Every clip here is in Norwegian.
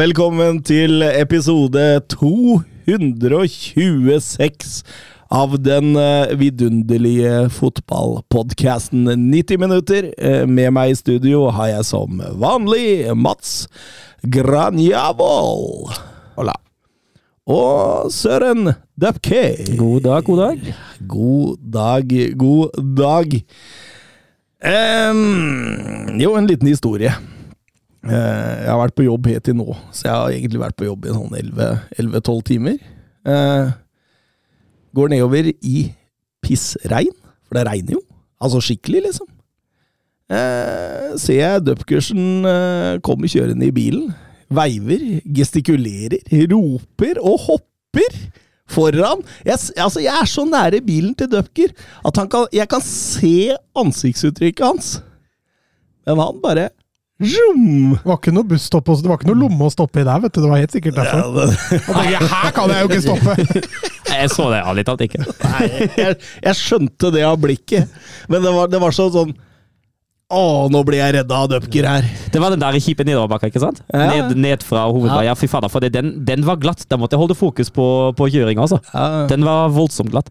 Velkommen til episode 226 av den eh, vidunderlige fotballpodkasten 90 minutter. Eh, med meg i studio har jeg som vanlig Mats Granjavold. Hola. Og Søren Dupke. God dag, god dag. God dag, god dag. Um, jo, en liten historie. Eh, jeg har vært på jobb helt til nå, så jeg har egentlig vært på jobb i sånn 11-12 timer. Eh, går nedover i pissregn, for det regner jo. Altså skikkelig, liksom. Eh, ser jeg Dupkersen eh, kommer kjørende i bilen. Veiver, gestikulerer, roper og hopper foran. Jeg, altså, jeg er så nære bilen til Dupker at kan, jeg kan se ansiktsuttrykket hans. Men han bare zoom! Det var ikke noe busstopp, også det var ikke noe lomme å stoppe i der, vet du. Det var helt sikkert derfor. Ja, det, Og tenkte, her kan jeg jo ikke stoppe! Jeg så det ærlig talt ikke. nei, jeg, jeg skjønte det av blikket, men det var, det var sånn sånn Å, nå blir jeg redda av Dupker her. Det var den der kjipe nedoverbakka, ikke sant? Ja. Ned, ned fra hovedveien. Ja, fy fader, for det, den, den var glatt. Da måtte jeg holde fokus på, på kjøringa, altså. Ja, Den var voldsomt glatt.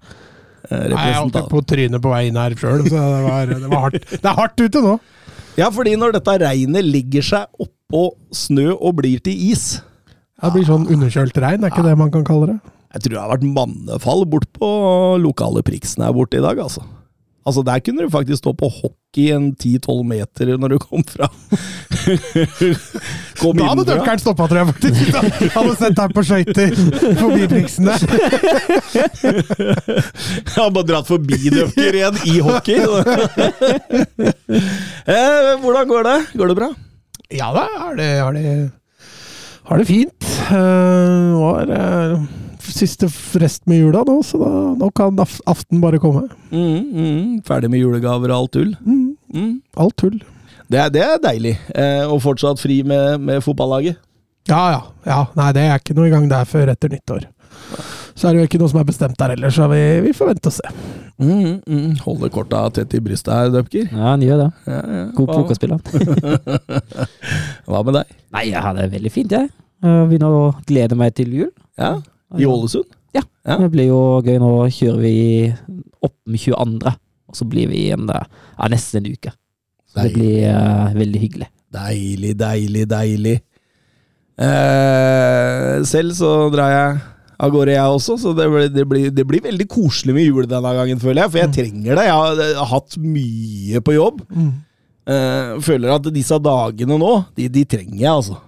eh, Nei, jeg holdt på trynet på vei inn her sjøl, så det var, det var hardt. Det er hardt ute nå! Ja, fordi når dette regnet ligger seg oppå snø og blir til is Det blir sånn underkjølt regn, er ikke det man kan kalle det? Jeg tror det har vært mannefall bort på lokale Priksen her borte i dag, altså. Altså, der kunne du faktisk stå på hockey en 10-12 meter når du kom fra. kom Da hadde døkkeren stoppa, tror jeg faktisk. Han hadde sett deg på skøyter forbi Priksen der. Jeg har bare dratt forbi døkker igjen i hockey. eh, hvordan går det? Går det bra? Ja da, har det, har det, har det fint. Uh, var uh, siste frest med jula nå, så da, nå kan aften bare komme. Mm, mm, ferdig med julegaver og alt tull? Mm, Mm. alt tull. Det, er- det er deilig. Eh, og fortsatt fri med, med fotballaget. Ja, ja. ja. Nei, det er ikke noe i gang der før etter nyttår. Så er det jo ikke noe som er bestemt der heller, så vi, vi får vente og se. Mm, mm. Holder korta tett i brystet her, Døpker. Ja, han gjør det. Ja, ja. God pokerspiller. Hva med deg? Nei, jeg har det veldig fint, jeg. Jeg Begynner å glede meg til jul. Ja, I Ålesund? Ja. Ja. Det blir jo gøy. Nå kjører vi opp med 22., og så blir vi igjen der ja, nesten en uke. Så det blir uh, veldig hyggelig. Deilig, deilig, deilig. Eh, selv så drar jeg av gårde, jeg også, så det blir, det, blir, det blir veldig koselig med jul denne gangen, føler jeg. For jeg trenger det. Jeg har, jeg har hatt mye på jobb. Mm. Eh, føler at disse dagene nå, de, de trenger jeg, altså.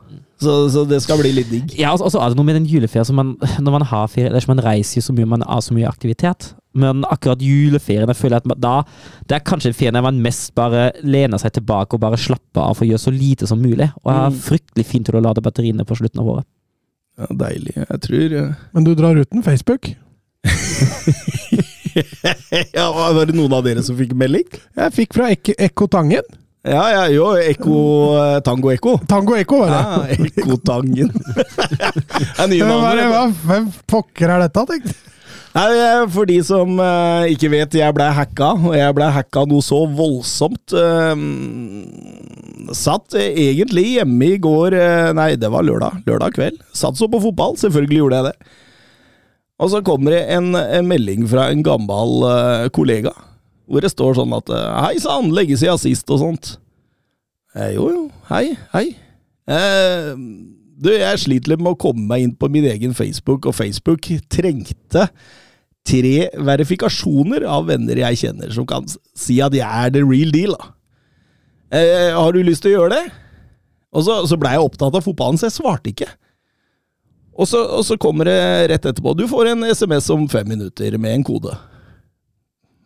Så, så det skal bli litt digg. Ja, og så er det noe med den juleferien som man, Når man har ferie, er ikke man reiser jo så mye, man har så mye aktivitet. Men akkurat juleferien, jeg føler at man, da Det er kanskje en ferie der man mest bare lener seg tilbake og bare slapper av for å gjøre så lite som mulig. Og er Mm. fryktelig fint til å lade batteriene på slutten av året. Ja, deilig. Jeg tror ja. Men du drar uten Facebook? ja, Var det noen av dere som fikk melding? Jeg fikk fra Ek Ekko Tangen. Ja, ja, jo. Ekko eh, Tango Ekko. Tango Ekko, var det. Ja, Ekkotangen. det er nye hva, hvem pokker er dette, tenkte jeg. Nei, For de som uh, ikke vet, jeg ble hacka, og jeg ble hacka noe så voldsomt. Uh, satt egentlig hjemme i går Nei, det var lørdag. Lørdag kveld. Satt så på fotball, selvfølgelig gjorde jeg det. Og så kommer det en, en melding fra en gammel kollega, hvor det står sånn at eh, Hei sann, legge siden sist og sånt. Eh, jo, jo. Hei, hei. Eh, du, jeg sliter litt med å komme meg inn på min egen Facebook, og Facebook trengte tre verifikasjoner av venner jeg kjenner, som kan si at jeg er the real deal. Eh, har du lyst til å gjøre det? Og så, så blei jeg opptatt av fotballen, så jeg svarte ikke. Og så, og så kommer det rett etterpå. Du får en SMS om fem minutter med en kode.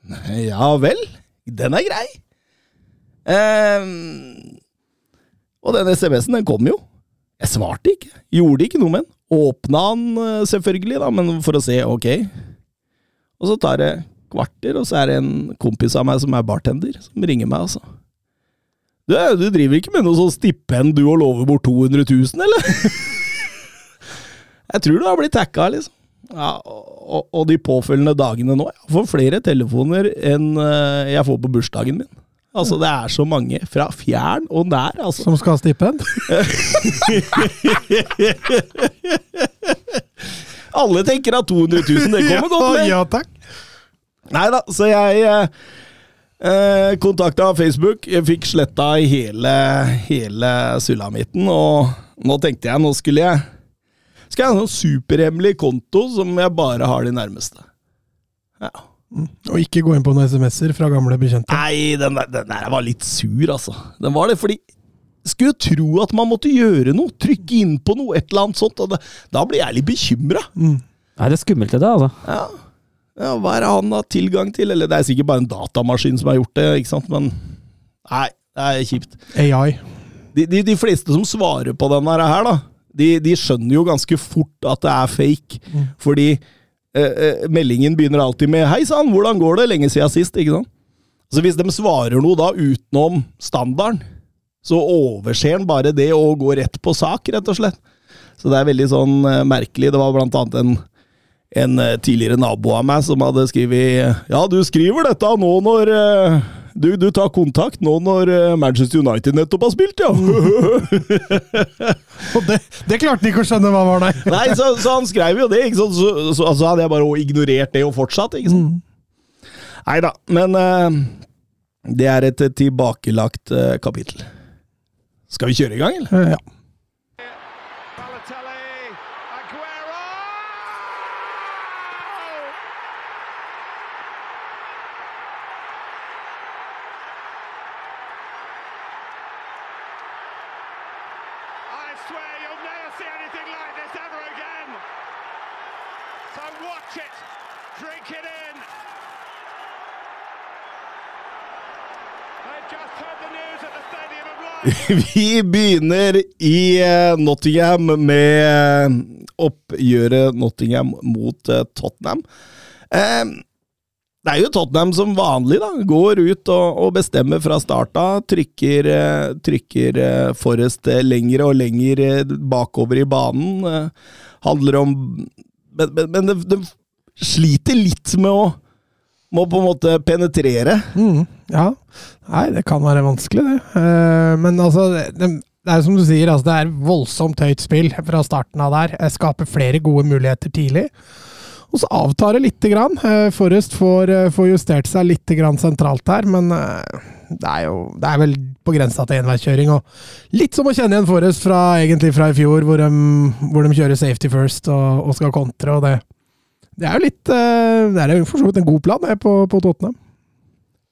Ja vel, den er grei. Eh, og den SMS-en, den kom jo. Jeg svarte ikke. Gjorde ikke noe med den. Åpna den eh, selvfølgelig, da, men for å se, ok. Og så tar det kvarter, og så er det en kompis av meg som er bartender, som ringer meg, altså. Du, du driver ikke med noe sånn stipend du og lover bort 200 000, eller? jeg tror du har blitt tacka, liksom. Ja, og, og de påfølgende dagene nå Jeg får flere telefoner enn eh, jeg får på bursdagen min. Altså, det er så mange fra fjern og nær, altså. Som skal ha stipend? Alle tenker at 200 000, det kommer godt med. Ja, takk. Nei da, så jeg eh, eh, kontakta Facebook, jeg fikk sletta hele, hele sulamitten, og nå tenkte jeg, nå skulle jeg Skal jeg ha en sånn superhemmelig konto som jeg bare har de nærmeste. Ja. Og ikke gå inn på noen SMS-er fra gamle bekjente. Nei, den der, den der var litt sur, altså. Den var det, fordi skulle jo tro at man måtte gjøre noe, trykke inn på noe, et eller annet sånt. Og det, da blir jeg litt bekymra. Mm. Er det skummelt, det da altså. Ja. ja, hva er det han har tilgang til? Eller det er sikkert bare en datamaskin som har gjort det, ikke sant, men Nei, det er kjipt. AI. De, de, de fleste som svarer på den her, da, de, de skjønner jo ganske fort at det er fake, Mm. fordi eh, eh, meldingen begynner alltid med 'Hei sann, hvordan går det?' lenge siden sist, ikke sant? Så hvis de svarer noe da utenom standarden, så overser han bare det og går rett på sak, rett og slett. Så det er veldig sånn eh, merkelig. Det var blant annet en, en eh, tidligere nabo av meg som hadde skrevet Ja, du skriver dette nå når eh, du, du tar kontakt nå når eh, Manchester United nettopp har spilt, ja! Og det, det klarte de ikke å skjønne hva var, nei. Nei, så, så han skrev jo det, ikke sant? Så, så, så hadde jeg bare ignorert det og fortsatt, ikke sant? Nei da, men uh, det er et tilbakelagt uh, kapittel. Skal vi kjøre i gang, eller? Ja. Vi begynner i eh, Nottingham med oppgjøret Nottingham mot eh, Tottenham. Eh, det er jo Tottenham som vanlig da, går ut og, bestemmer fra starta. Trykker, eh, trykker Forrest lengre og lenger bakover i banen. Handler om Men, men, men det, det sliter litt med å, med å på en måte penetrere. Mm, ja. Nei, det kan være vanskelig, det. Eh, men altså, det, det er som du sier, altså, det er voldsomt høyt spill fra starten av der. Jeg skaper flere gode muligheter tidlig. Og så avtar det lite grann. Eh, Forrest får, eh, får justert seg litt sentralt her, men det er jo det er vel på grensa til enveiskjøring. Og litt som å kjenne igjen Forrest fra, egentlig fra i fjor, hvor de, hvor de kjører safety first og, og skal kontre. og det det er jo litt eh, Det er jo for så vidt en god plan her på, på Tottenham.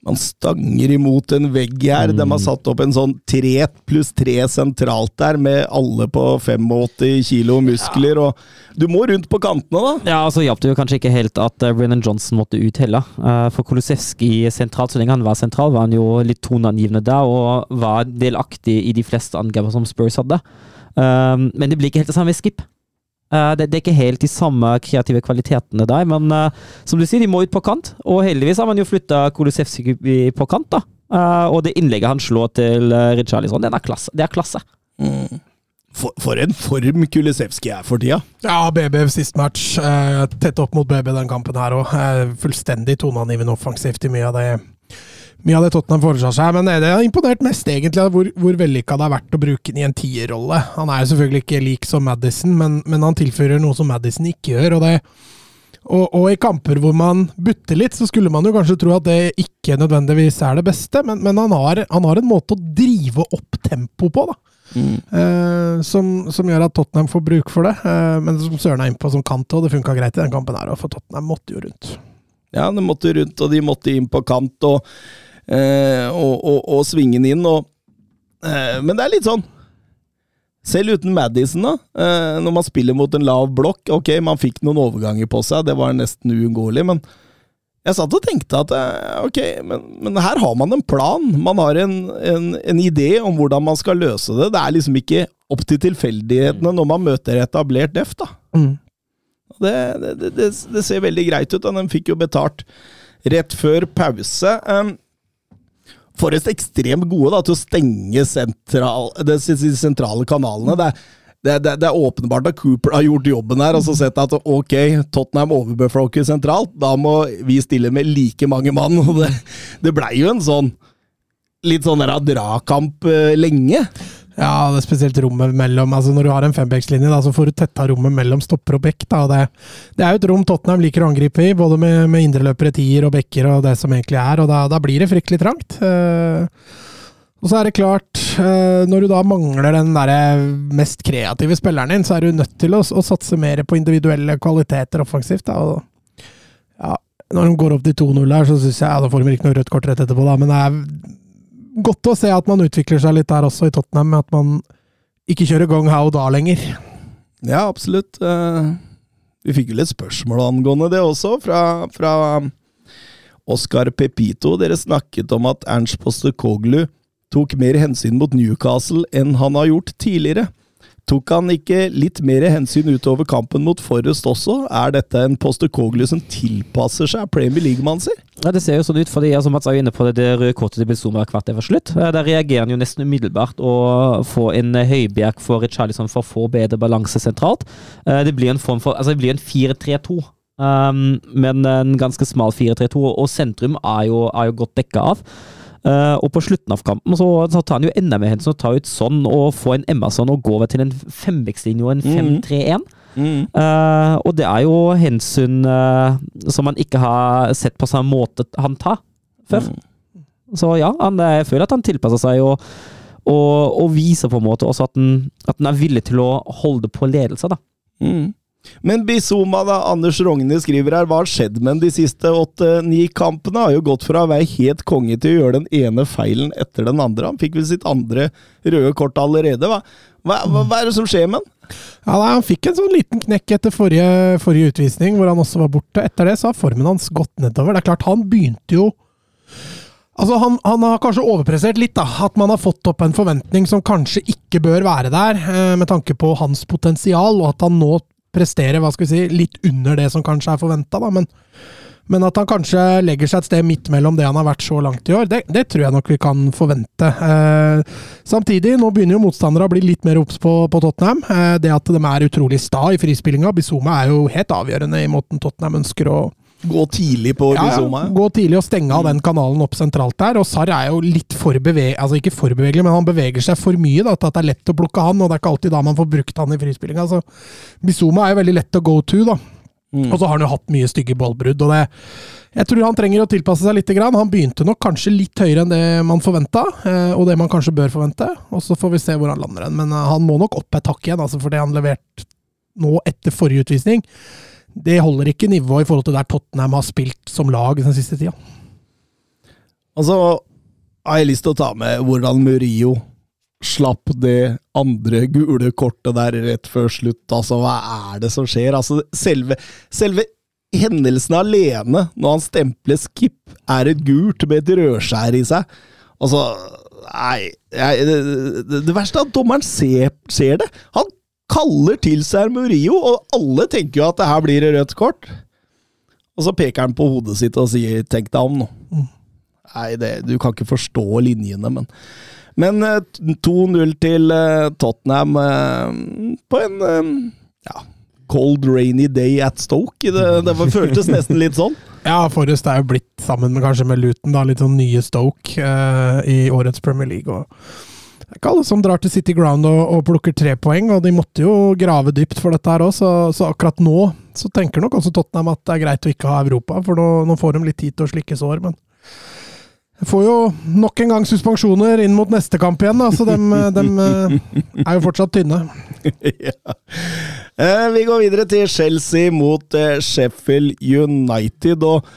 Man stanger imot en vegg her. De har satt opp en sånn tre pluss tre sentralt der, med alle på 85 kilo muskler, og du må rundt på kantene, da. Ja, altså hjalp det jo kanskje ikke helt at uh, Brennan Johnson måtte ut heller. Eh, for Kolosevskij sentralt, så lenge han var sentral, var han jo litt toneangivende der, og var delaktig i de fleste angrepene som Spurs hadde. Men det blir ikke helt det samme med Skip. Eh, det, det er ikke helt de samme kreative kvalitetene der, men eh, som du sier, de må ut på kant. Og heldigvis har man jo flytta Kolosevskij på kant, da. Eh, og det innlegget han slår til Richarlison, den er klasse. det er klasse. For, for en form Kulisevskij er for tida. Ja, BB sist match. Eh, tett opp mot BB den kampen her òg. Eh, fullstendig toneangivende offensivt i mye av det mye av det Tottenham foretar seg. Men det har imponert mest egentlig hvor, hvor vellykka det har vært å bruke den i en tierrolle. Han er jo selvfølgelig ikke lik som Madison, men, men han tilfører noe som Madison ikke gjør. og det og, og i kamper hvor man butter litt, så skulle man jo kanskje tro at det ikke nødvendigvis er det beste, men, men han, har, han har en måte å drive opp tempo på, da. Eh, som, som gjør at Tottenham får bruk for det. Eh, men som Søren er innpå som kant, og det funka greit i den kampen her, for Tottenham måtte jo rundt. Ja, de måtte rundt, og de måtte inn på kant, og, og, og, og svinge den inn, og eh, Men det er litt sånn selv uten Madison, da, eh, når man spiller mot en lav blokk Ok, man fikk noen overganger på seg, det var nesten uunngåelig, men Jeg satt og tenkte at eh, ok, men, men her har man en plan. Man har en, en, en, idé om hvordan man skal løse det. Det er liksom ikke opp til tilfeldighetene når man møter etablert def, da. Mm. Det, det, det, det, ser veldig greit ut. og Den fikk jo betalt rett før pause. Um, Forrest ekstremt gode da, til å stenge sentral, de sentrale kanalene. Det er det, det, det, er åpenbart at Cooper har gjort jobben her og så sett at ok, Tottenham overbefolker sentralt, da må vi stille med like mange mann. og Det, det blei jo en sånn litt sånn dragkamp uh, lenge. Ja, det er spesielt rommet mellom altså Når du har en fembekslinje, så får du tetta rommet mellom stopper og bekk. Det, det, er jo et rom Tottenham liker å angripe i, både med, med indreløpere, tier og bekker og det som egentlig er, og da, da blir det fryktelig trangt. Uh, og så er det klart, eh, når du da mangler den der mest kreative spilleren din, så er du nødt til å, å satse mer på individuelle kvaliteter offensivt. Da. Og, ja, når de går opp til 2-0 her, så syns jeg ja, Da får de ikke noe rødt kort rett etterpå, da, men det er godt å se at man utvikler seg litt der også i Tottenham, med at man ikke kjører gong how da lenger. Ja, absolutt. Eh, vi fikk jo litt spørsmål angående det også, fra, fra Oscar Pepito. Dere snakket om at Ernst Postekoglu tok mer hensyn mot Newcastle enn han har gjort tidligere. Tok han ikke litt mer hensyn utover kampen mot Forrest også? Er dette en Poster Posterkoglu som tilpasser seg Premier League-mannser? Ja, Det ser jo sånn ut, fordi altså, Mats er jo inne på det, det røde kortet til Bilsoma hvert det var slutt. Der reagerer han jo nesten umiddelbart og får en høybjerk for Richarlison for å få bedre balanse sentralt. Eh, det blir en form for, altså det blir en 4-3-2. Um, men en ganske smal 4-3-2, og sentrum er jo, er jo godt dekka av. Uh, og på slutten av kampen så, så tar han jo enda mer hensyn og tar ut sånn og får en Emerson og går over til en femvektslinje og en 5-3-1. Mm. Mm. Uh, og det er jo hensyn uh, som man ikke har sett på samme måte han tar før. Mm. Så ja, han, jeg føler at han tilpasser seg og, og, og viser på en måte også at han, at han, er villig til å holde på ledelse, da. Mm. Men Bizuma, da, Anders Rogne skriver her, hva har skjedd med de siste åtte-ni kampene? Har jo gått fra å være helt konge til å gjøre den ene feilen etter den andre. Han fikk vel sitt andre røde kort allerede. Hva, hva, hva, hva er det som skjer med han? Ja, Han fikk en sånn liten knekk etter forrige, forrige, utvisning, hvor han også var borte. Etter det så har formen hans gått nedover. Det er klart, han begynte jo Altså, han, han, har kanskje overpressert litt, da. At man har fått opp en forventning som kanskje ikke bør være der, eh, med tanke på hans potensial, og at han nå prestere hva skal vi si, litt under det som kanskje er forventa, men, men, at han kanskje legger seg et sted midt mellom det han har vært så langt i år, det, det tror jeg nok vi kan forvente. Eh, samtidig, nå begynner jo motstandere å bli litt mer obs på, på, Tottenham. Eh, det at de er utrolig sta i frispillinga. Bizuma er jo helt avgjørende i måten Tottenham ønsker å Gå tidlig på Rizoma? Ja, gå tidlig og stenge av den kanalen opp sentralt der. Og Sarr er jo litt for bevegelig, altså ikke for bevegelig, men han beveger seg for mye da, til at det er lett å plukke han, og det er ikke alltid da man får brukt han i frispillinga. Så Bizoma er jo veldig lett å go to, da. Mm. Og så har han jo hatt mye stygge ballbrudd. og det jeg tror han trenger å tilpasse seg litt. Han begynte nok kanskje litt høyere enn det man forventa, eh, og det man kanskje bør forvente. Og så får vi se hvor han lander hen. Men eh, han må nok opp et hakk igjen, altså for det han leverte nå etter forrige utvisning det holder ikke nivået i forhold til der Tottenham har spilt som lag den siste tida. Altså, har jeg lyst til å ta med hvordan Murillo slapp det andre gule kortet der rett før slutt. Altså, hva er det som skjer? Altså, selve, selve hendelsen alene, når han stempler skip, er et gult med et rødskjær i seg. Altså, nei jeg, det, det, verste er at dommeren ser, ser det. Han kaller til seg Murillo, og alle tenker jo at det her blir rødt kort. Og så peker han på hodet sitt og sier 'tenk deg om', nå. Mm. Nei, det, du kan ikke forstå linjene, men Men 2-0 eh, til uh, Tottenham uh, på en ja, cold, rainy day at Stoke. Det, det føltes nesten litt sånn. Ja, Forrest er jo blitt, sammen med kanskje med Luton, da, litt sånn nye Stoke i årets Premier League. og det er ikke alle som drar til City Ground og, og, plukker tre poeng, og de måtte jo grave dypt for dette her òg, så, så, akkurat nå så tenker nok også Tottenham at det er greit å ikke ha Europa, for nå, nå får de litt tid til å slikke sår, men jeg får jo nok en gang suspensjoner inn mot neste kamp igjen, da, så de, de er jo fortsatt tynne. ja. Eh, vi går videre til Chelsea mot eh, Sheffield United. og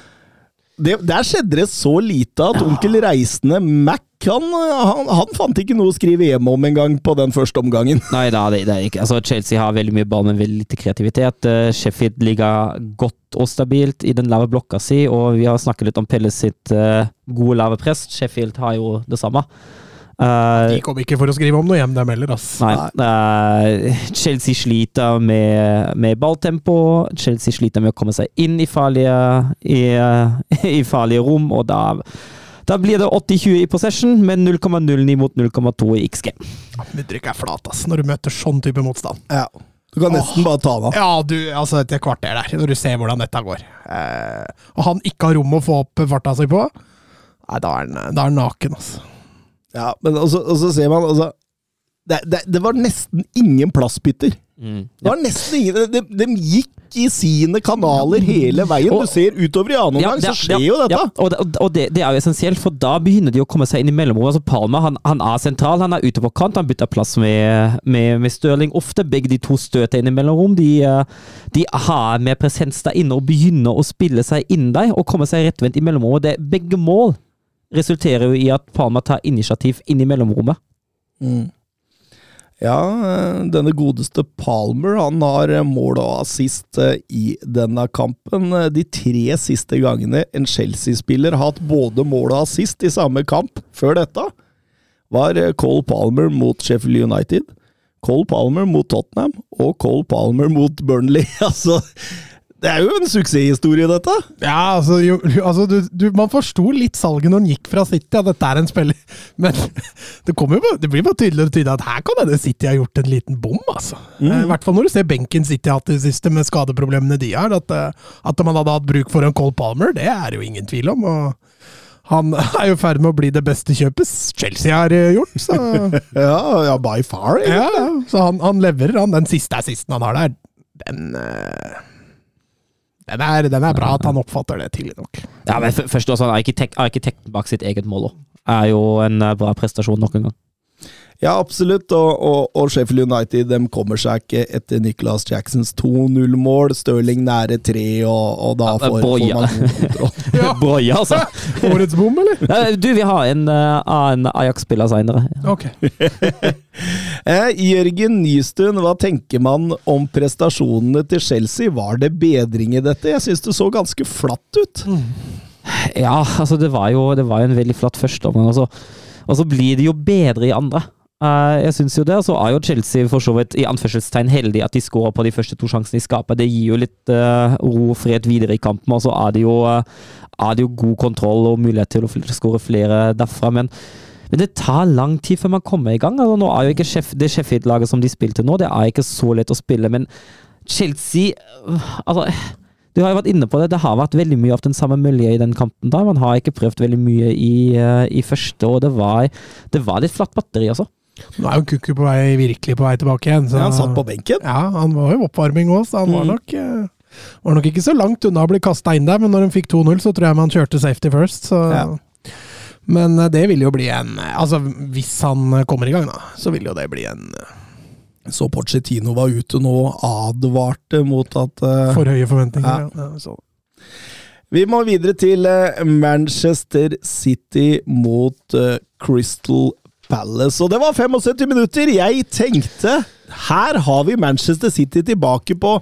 det, der skjedde det så lite at onkel Reisende Mac han, han, han fant ikke noe å skrive hjem om engang på den første omgangen. Nei da, det, det er ikke. Altså, Chelsea har veldig mye ball, men veldig lite kreativitet. Uh, Sheffield ligger godt og stabilt i den lave blokka si, og vi har snakket litt om Pelles sitt uh, gode lave press. Sheffield har jo det samme. Uh, De kom ikke for å skrive om noe hjem, dem heller. ass. Nei. Chelsea sliter med, med, balltempo. Chelsea sliter med å komme seg inn i farlige, i, i farlige rom, og da da blir det 80-20 i possession, med 0,09 mot 0,2 i XG. Mudrik er flat, ass, når du møter sånn type motstand. Ja. Du kan nesten Åh. bare ta den av. Ja, du, altså et kvarter der, når du ser hvordan dette går. Eh, og han ikke har rom å få opp farta si på, nei, da er han naken, altså. Ja, men og så ser man altså det, det, det, var nesten ingen plassbytter. Mm. Det var nesten ingen de, de, gikk i sine kanaler hele veien. Og, du ser utover i annen omgang, ja, så skjer ja, jo dette. og, det, og det, er jo essensielt, for da begynner de å komme seg inn i mellomrommet. Altså Palma han, han, er sentral, han er ute på kant, han bytter plass med, med, med Stirling. Ofte begge de to støter inn i mellomrom. De, eh, de har med presens der inne og begynner å spille seg inn der og komme seg rettvendt i mellomrommet. Det, begge mål resulterer jo i at Palma tar initiativ inn i mellomrommet. Mm. Ja, eh, denne godeste Palmer han har mål og assist eh, i denne kampen. Eh, de tre siste gangene en Chelsea-spiller har hatt både mål og assist i samme kamp før dette, var Cole Palmer mot Sheffield United, Cole Palmer mot Tottenham og Cole Palmer mot Burnley. altså, det er jo en suksesshistorie, dette. Ja, altså, jo, altså du, du, Man forsto litt salget når han gikk fra City, at dette er en spiller Men det, jo, det blir bare tydeligere og tydeligere at her kan hende City ha gjort en liten bom, altså. Mm. I hvert fall når du ser benken City har hatt i det siste, med skadeproblemene de har. At, eh, at man hadde hatt bruk for en Cole Palmer, det er det jo ingen tvil om. og han er jo i ferd med å bli det beste kjøpet Chelsea har eh, gjort. Så. ja, ja, by far. Ja, så han, han leverer, han. Den siste assisten han har der, den uh den er, den er, bra at han oppfatter det tidlig nok. Ja, men først også, Arkitekten bak sitt eget mål er jo en eh, bra prestasjon nok en gang. Ja, absolutt. Og, og, og, Sheffield United de kommer seg ikke etter Nicholas Jacksons 2-0-mål. Stirling nære tre, og, og da får, får man god kontroll. Boja, altså! Årets bom, eller? Du, vi har en uh, annen Ajax-spiller seinere. Okay. eh, Jørgen Nystuen, hva tenker man om prestasjonene til Chelsea? Var det bedring i dette? Jeg syns det så ganske flatt ut. Mm. Ja, altså det var jo, det var jo en veldig flatt førsteomgang. Og, og så blir det jo bedre i andre. Uh, jeg syns jo det. Og Så er jo Chelsea for så vidt i anførselstegn heldig at de skårer på de første to sjansene de skaper. Det gir jo litt uh, ro og fred videre i kampen, og så er det, jo, uh, er det jo god kontroll og mulighet til å skåre flere derfra. Men, men, det tar lang tid før man kommer i gang. Altså, nå er jo ikke sjef, Det Sheffield-laget som de spilte nå, det er ikke så lett å spille, men Chelsea Altså du har jo vært inne på det, det har vært veldig mye av den samme miljøet i den kampen. da, Man har ikke prøvd veldig mye i, i første, og det var, det var litt flatt batteri, altså. Nå er jo Kukku på vei, virkelig på vei tilbake igjen. Så, ja, han satt på benken? Ja, han var jo oppvarming òg, så han mm. var, nok, uh, var nok ikke så langt unna å bli kasta inn der. Men når han fikk 2-0, så tror jeg man kjørte safety first. Så. Ja. Men uh, det vil jo bli en Altså, hvis han kommer i gang, da, så vil jo det bli en uh, så Pochettino var ute nå og advarte mot at For høye forventninger, ja. ja vi må videre til Manchester City mot Crystal Palace. Og det var 75 minutter! Jeg tenkte her har vi Manchester City tilbake på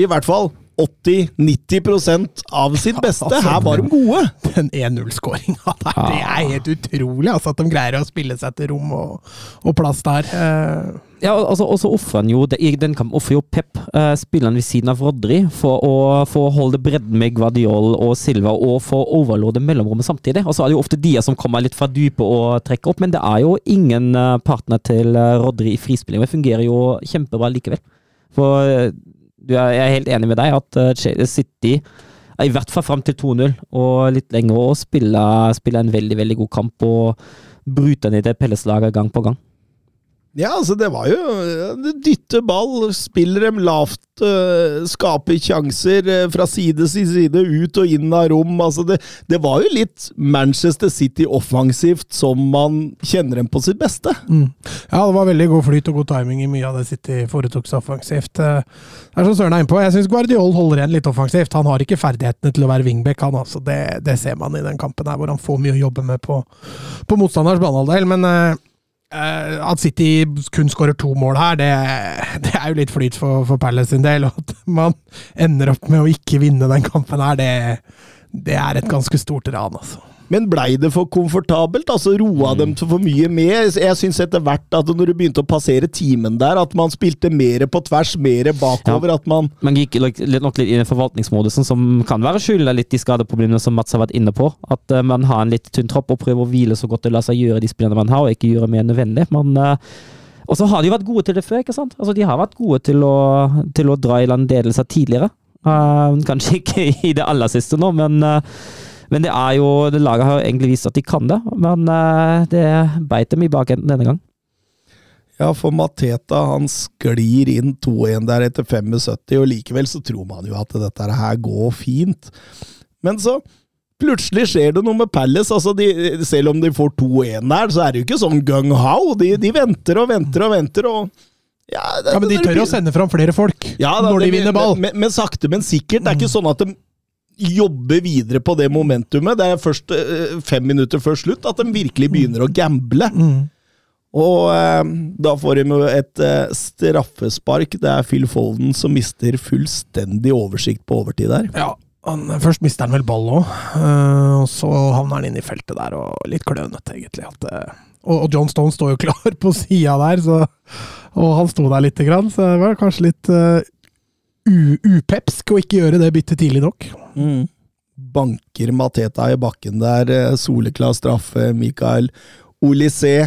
i hvert fall 80-90% av sitt beste. Altså, her var de gode! Den 1-0-skåringa der, det er helt utrolig altså, at de greier å spille seg til rom og, og plass der. Uh. Ja, altså, og så ofrer han jo i den kampen offer jo Pep, uh, spilleren ved siden av Rodri, for å, for å holde bredden med Guardiol og Silva, og for å overlåde mellomrommet samtidig. Og så er det jo ofte de som kommer litt fra dypet og trekker opp, men det er jo ingen uh, partner til Rodri i frispilling. Det fungerer jo kjempebra likevel. For jeg er helt enig med deg at uh, City i hvert fall fram til 2-0 og litt lenger og spille, spille, en veldig veldig god kamp og bryte ned det Pelles-laget gang på gang. Ja, altså det var jo Dytte ball, spiller dem lavt, uh, skaper sjanser uh, fra side til side, ut og inn av rom. Altså det, det, var jo litt Manchester City offensivt som man kjenner dem på sitt beste. Mm. Ja, det var veldig god flyt og god timing i mye av det City foretok seg offensivt. Det er som Søren er inne på, jeg syns Guardiol holder igjen litt offensivt. Han har ikke ferdighetene til å være wingback, han altså. Det, det ser man i den kampen her, hvor han får mye å jobbe med på, på motstanders banehalvdel. Men Uh, at City kun skårer to mål her, det, det, er jo litt flyt for, for Palace sin del. Og at man ender opp med å ikke vinne den kampen her, det, det er et ganske stort ran, altså. Men blei det for komfortabelt? Altså Roa mm. dem til for mye med? Jeg syns etter hvert at når du begynte å passere timen der, at man spilte mer på tvers, mer bakover. Ja. at Man Man gikk nok litt i i forvaltningsmodusen, som kan være skylda litt de skadeproblemene som Mats har vært inne på. At uh, man har en litt tynn tropp og prøver å hvile så godt det lar seg gjøre de spillene man har, og ikke gjøre mer nødvendig. Man uh, og så har de vært gode til det før. ikke sant? Altså De har vært gode til å, til å dra i land ledelser tidligere. Uh, kanskje ikke i det aller siste nå, men uh, men det er jo det Laget har egentlig vist at de kan det, men uh, det beit dem i bakenden denne gang. Ja, for Mateta han sklir inn 2-1 der etter 75, og likevel så tror man jo at dette her går fint. Men så plutselig skjer det noe med Palace. altså de, Selv om de får 2-1 der, så er det jo ikke sånn gung-how. De, de, venter og venter og venter. og ja, det, ja Men de tør å sende fram flere folk ja, da, når de vinner ball. Men, men, men sakte, men sikkert. Det er ikke mm. sånn at de jobbe videre på det momentumet. Det er først eh, fem minutter før slutt at de virkelig begynner å gamble. Mm. Og eh, da får de et eh, straffespark. Det er Phil Folden som mister fullstendig oversikt på overtid der. Ja, han, først mister han vel ball òg, uh, og så havner han inn i feltet der, og litt klønete, egentlig. At, uh, og, og, John Stone står jo klar på sida der, så, og han sto der lite grann, så det var kanskje litt uh, upepsk å ikke gjøre det byttet tidlig nok. Mm. Banker Mateta i bakken der. Eh, soleklar straffe. Mikael Olysée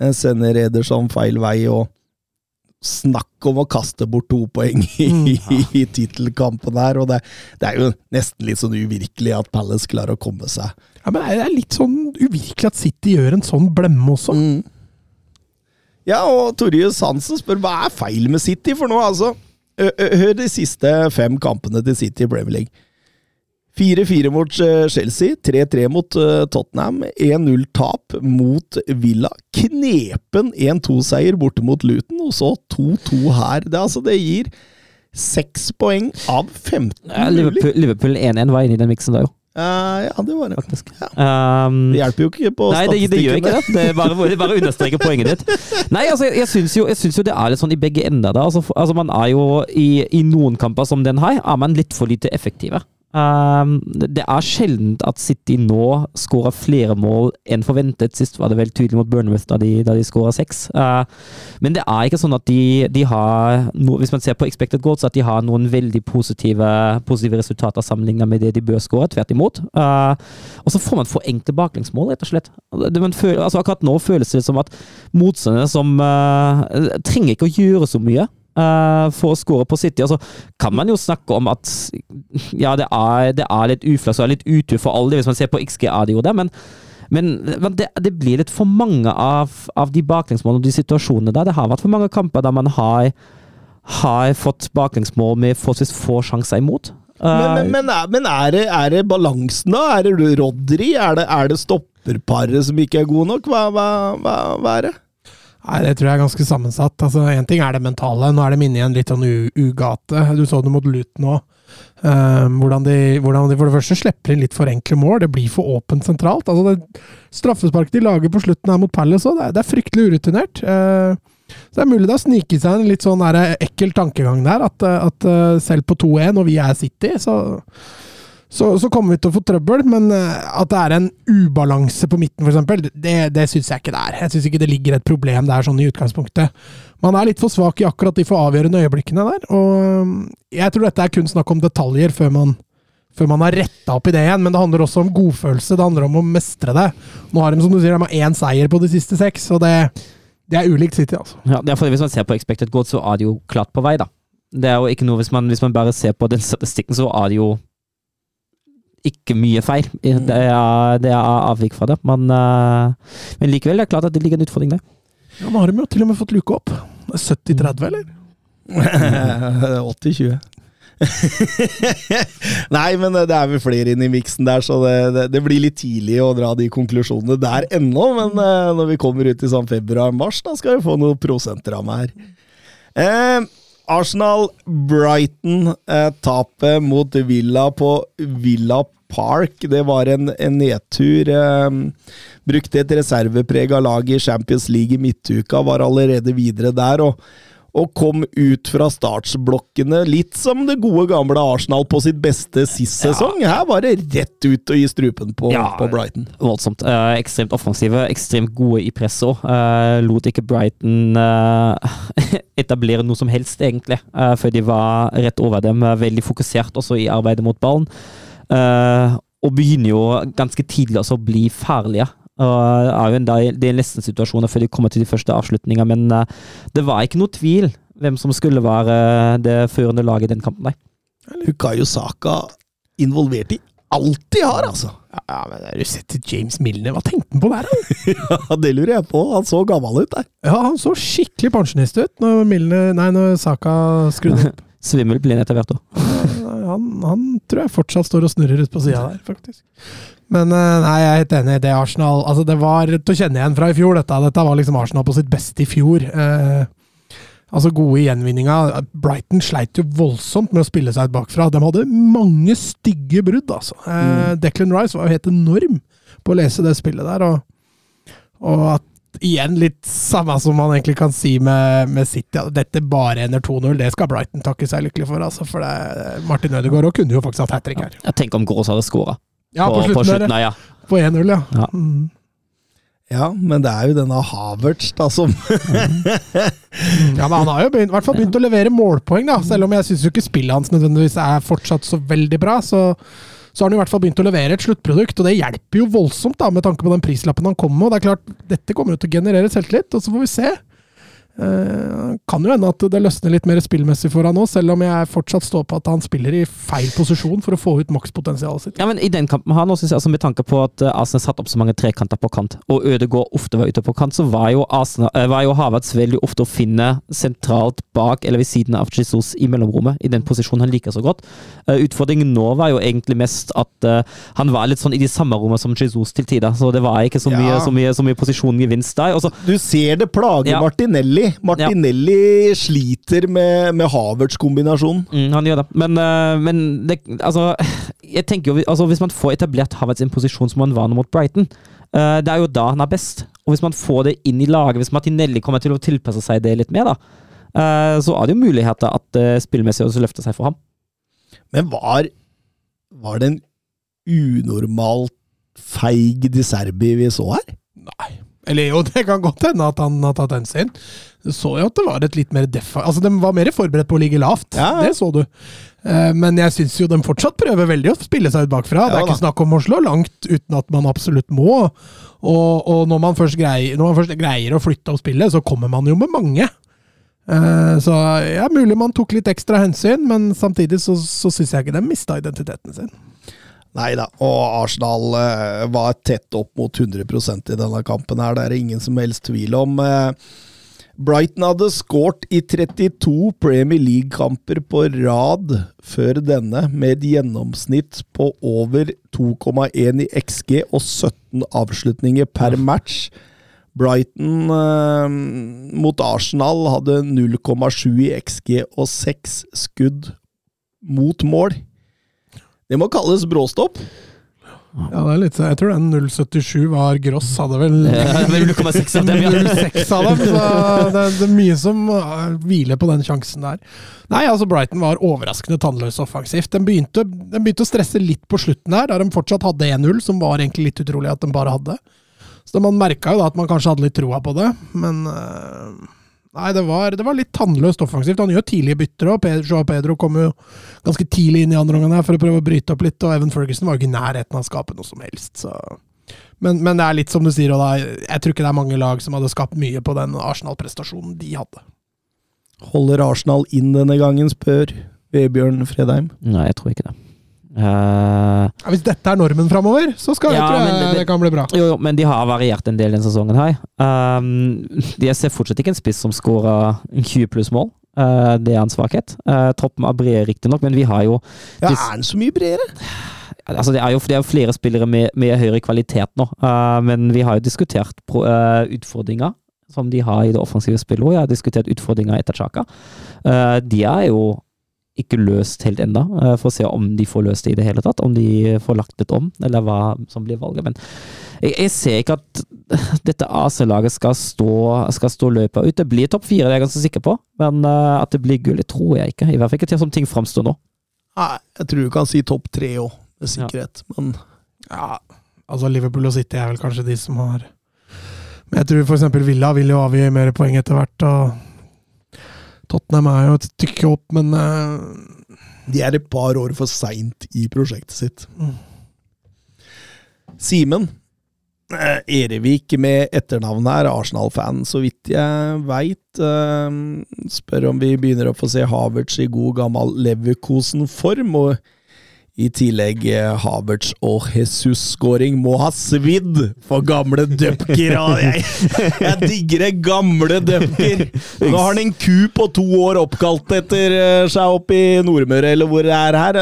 eh, sender Ederson feil vei. og Snakk om å kaste bort to poeng i, mm, ja. i tittelkampen her. og det, det, er jo nesten litt sånn uvirkelig at Palace klarer å komme seg. Ja, men Det er litt sånn uvirkelig at City gjør en sånn blemme også. Mm. Ja, og Torjus Hansen spør hva er feil med City for nå, altså? Hør de siste fem kampene til City i Premier League. 4-4 mot Chelsea, 3-3 mot Tottenham, 1-0-tap mot Villa. Knepen 1-2-seier borte mot Luton, og så 2-2 her. Det, altså, det gir seks poeng av 15 mulig. Liverpool 1-1 var inne i den miksen da, jo. Uh, ja, det var det. Faktisk. Ja. Um, det hjelper jo ikke på nei, statistikken. Nei, det, det, gjør ikke det. Det er bare, bare understreker poenget ditt. Nei, altså, jeg, jeg syns jo, jo, det er litt sånn i begge ender. Da. Altså, altså, man er jo i, i noen kamper som den her, er man litt for lite effektive. Um, det er sjelden at City nå skårer flere mål enn forventet. Sist var det vel tydelig mot Burnmouth da de, da de skåra seks. Uh, men det er ikke sånn at de, de har no, Hvis man ser på expected goals, at de har noen veldig positive, positive resultater sammenlignet med det de bør skåre. Tvert imot. Uh, og så får man for enkle baklengsmål, rett og slett. Føler, altså akkurat nå føles det som at motstanderne som uh, trenger ikke å gjøre så mye. Uh, for å score på City. Altså, kan man jo snakke om at ja, det er, det er litt uflaks og litt utur for alle. Hvis man ser på XGA de men, men, men det, det, blir litt for mange av, av de baklengsmålene og de situasjonene der. Det har vært for mange kamper der man har, har fått baklengsmål med forholdsvis få sjanser imot. Uh, men, men, men, er, det, er det balansen, da? Er det Rodri? Er det, er det stopperparet som ikke er gode nok? Hva, hva, hva, hva er det? Nei, Det tror jeg er ganske sammensatt. Altså, Én ting er det mentale. Nå er de inne i en litt sånn ugate. Du så det mot Luton òg. Uh, hvordan, hvordan, de, for det første slipper inn litt for enkle mål. Det blir for åpent sentralt. Altså det Straffesparket de lager på slutten her mot Palace òg, det, det, er fryktelig urutinert. Uh, så det er mulig det har sniket seg en litt sånn ekkel tankegang der, at, at uh, selv på 2-1, og vi er City, så så, så, kommer vi til å få trøbbel, men eh, at det er en ubalanse på midten, f.eks., det, det syns jeg ikke det er. Jeg syns ikke det ligger et problem der sånn i utgangspunktet. Man er litt for svak i akkurat de for avgjørende øyeblikkene der, og eh, jeg tror dette er kun snakk om detaljer før man, før man har retta opp i det igjen, men det handler også om godfølelse, det handler om å mestre det. Nå har de som du sier, de har én seier på de siste seks, og det, det er ulikt City, altså. Ja, er Hvis man ser på expected goal, så er det jo klart på vei, da. Det er jo ikke noe, hvis man, hvis man bare ser på den statistikken, så er det jo ikke mye feil. Det er, det er avvik fra det, men, uh, men likevel det er klart at det ligger en utfordring der. Ja, Nå har de jo til og med fått luke opp. 70-30, eller? 80-20. Nei, men det er vel flere inn i miksen der, så det, det, det, blir litt tidlig å dra de konklusjonene der ennå. Men uh, når vi kommer ut i sånn februar-mars, da skal vi få noen prosentramme her. Uh, Arsenal-Brighton, uh, tapet mot Villa på Villa Park. Det var en, en nedtur. brukte et reserveprega lag i Champions League i midtuka, var allerede videre der. og og kom ut fra startsblokkene, litt som det gode gamle Arsenal på sitt beste sist ja. sesong. Her var det rett ut og gi strupen på, ja, på Brighton. Voldsomt. Eh, ekstremt offensive, ekstremt gode i presset òg. Eh, lot ikke Brighton eh, etablere noe som helst, egentlig, eh, før de var rett over dem. Eh, veldig fokusert også i arbeidet mot ballen. Og begynner jo ganske tidlig å bli farlige. Og er jo en del nesten situasjoner før de kommer til de første avslutningene, men uh, det var ikke noe tvil hvem som skulle være uh, det førende laget i den kampen. Nei. Lukayo Saka involvert i alt de har, altså! Ja, men Har du sett James Milner? Hva tenkte han på der? ja, Det lurer jeg på. Han så gammel ut der. Ja, han så skikkelig pensjonist ut når, Milner, nei, når Saka skrudde opp. Svimmel blir han etter hvert òg. han, han, tror jeg fortsatt står og snurrer ut på sida der, faktisk. Men eh, nei, jeg er helt enig. i Det Arsenal altså Det var til å kjenne igjen fra i fjor, dette. Dette var liksom Arsenal på sitt beste i fjor. Eh, altså Gode i gjenvinninga. Brighton sleit jo voldsomt med å spille seg ut bakfra. De hadde mange stygge brudd, altså. Eh, mm. Declan Rice var jo helt enorm på å lese det spillet der. Og, og at igjen litt samme som man egentlig kan si med, med City. Dette bare ender 2-0. Det skal Brighton takke seg lykkelig for. Altså, for det, Martin Ødegaard kunne jo faktisk hatt hat trick her. Jeg tenker om Gross hadde skåra. Ja, på, på slutten, på slutten der, ja. På 1-0, ja. Ja. Mm. ja. men det er jo denne Havertz da som Ja, men han har jo begynt, i hvert fall begynt å levere målpoeng, da. Selv om jeg syns ikke spillet hans nødvendigvis er fortsatt så veldig bra. så så har han i hvert fall begynt å levere et sluttprodukt, og det hjelper jo voldsomt da, med tanke på den prislappen han kommer med. og det er klart, Dette kommer jo til å generere selvtillit, og så får vi se. Uh, kan jo hende at det løsner litt mer spillmessig for han nå, selv om jeg fortsatt står på at han spiller i feil posisjon for å få ut makspotensialet sitt. Ja, men I den kampen her nå, synes jeg, altså med tanke på at eh, Arsenal satt opp så mange trekanter på kant, og Ødegaard ofte var ute på kant, så var jo, Arsenal, var jo Havertz veldig ofte å finne sentralt bak eller ved siden av Jesus i mellomrommet, i den posisjonen han liker så godt. Uh, utfordringen nå var jo egentlig mest at han var litt sånn i de samme rommene som Jesus til tider, så det var ikke så mye, ja. så mye, så mye posisjongevinst der. Også, du ser det plager ja. Martinelli Martinelli. ja. sliter med, med Havertz-kombinasjonen. Mm, han gjør det. Men, uh, men det, altså, jeg tenker jo, altså, hvis man får etablert Havertz i en posisjon som han var nå mot Brighton, uh, det er jo da han er best. Og hvis man får det inn i laget, hvis Martinelli kommer til å tilpasse seg det litt mer, da, uh, så er det jo muligheter at uh, spillmessig også løfter seg for ham. Men var, var det en unormalt feig De Serbi vi så her? Nei. Eller jo, det kan godt hende at han har tatt hensyn. Du så jo at det var et litt mer defa... Altså, de var mer forberedt på å ligge lavt. Ja. Det så du. Eh, men jeg syns jo de fortsatt prøver veldig å spille seg ut bakfra. Det er ikke snakk om å slå langt uten at man absolutt må. Og, og når, man greier, når, man først greier, å flytte opp spillet, så kommer man jo med mange. Eh, så ja, mulig man tok litt ekstra hensyn, men samtidig så, så syns jeg ikke de mista identiteten sin. Nei da, og Arsenal uh, var tett opp mot 100% i denne kampen. her, Det er det ingen som helst tvil om. Brighton hadde skåret i 32 Premier League-kamper på rad før denne, med et gjennomsnitt på over 2,1 i XG og 17 avslutninger per match. Brighton eh, mot Arsenal hadde 0,7 i XG og 6 skudd mot mål. Det må kalles bråstopp. Ja, det er litt, Jeg tror den 077 var Gross, hadde vel 0,6 av dem. Ja. 06 av dem, så det, det, er mye som uh, hviler på den sjansen der. Nei, altså Brighton var overraskende tannløs offensivt. Den begynte, den begynte å stresse litt på slutten her, der de fortsatt hadde 1-0, som var egentlig litt utrolig at de bare hadde. Så man merka jo da at man kanskje hadde litt troa på det, men uh, Nei, det var, det var, litt tannløst offensivt. Han gjør tidlige bytter òg. Joao Pedro kom jo ganske tidlig inn i andre omgang for å prøve å bryte opp litt, og Evan Ferguson var jo ikke i nærheten av å skape noe som helst. Så. Men, men, det er litt som du sier, og da, jeg tror ikke det er mange lag som hadde skapt mye på den Arsenal-prestasjonen de hadde. Holder Arsenal inn denne gangen, spør Vebjørn Fredheim. Nei, jeg tror ikke det. Eh, Ja, hvis dette er normen framover, så skal Ja, jeg, tror jeg det- det, kan bli bra. jo, jo, men de har variert en del denne sesongen her. Um, jeg ser fortsatt ikke en spiss som skårer 20 pluss mål. Uh, det er en svakhet. Uh, troppen er bred, riktignok, men vi har jo Ja, er den så mye bredere? Altså, det er jo det er jo flere spillere med, med høyere kvalitet nå, uh, men vi har jo diskutert pro, eh, utfordringer som de har i det offensive spillet. Vi Jeg har diskutert utfordringer etter Chaka. Eh, de er jo ikke løst helt ennå, uh, for å se om de får løst det i det hele tatt. Om de får lagt det om, eller hva som blir valget. Men jeg, jeg ser ikke at dette AC-laget skal stå, skal stå løpet ut. Det blir topp fire, det er jeg ganske sikker på, men eh, at det blir gull, det tror jeg ikke. I hvert fall ikke til som ting framstår nå. Nei, jeg tror du kan si topp tre òg, med Ja. sikkerhet. Men Ja, altså Liverpool og City er vel kanskje de som har Men jeg tror f.eks. Villa vil jo avgi mer poeng etter hvert. og Tottenham er jo et stykke opp, men uh... de er et par år for seint i prosjektet sitt. Mm. Simen. Eh, Erevik med etternavnet her, Arsenal-fan, så vidt jeg veit. Eh, spør om vi begynner å få se Havertz i god gammel Leverkosen-form. Og i tillegg eh, Havertz og Jesus-skåring må ha svidd for gamle Dupker. Jeg, jeg digger det gamle Dupker! Nå har han en ku på to år oppkalt etter eh, seg oppe i Nordmøre, eller hvor det er her.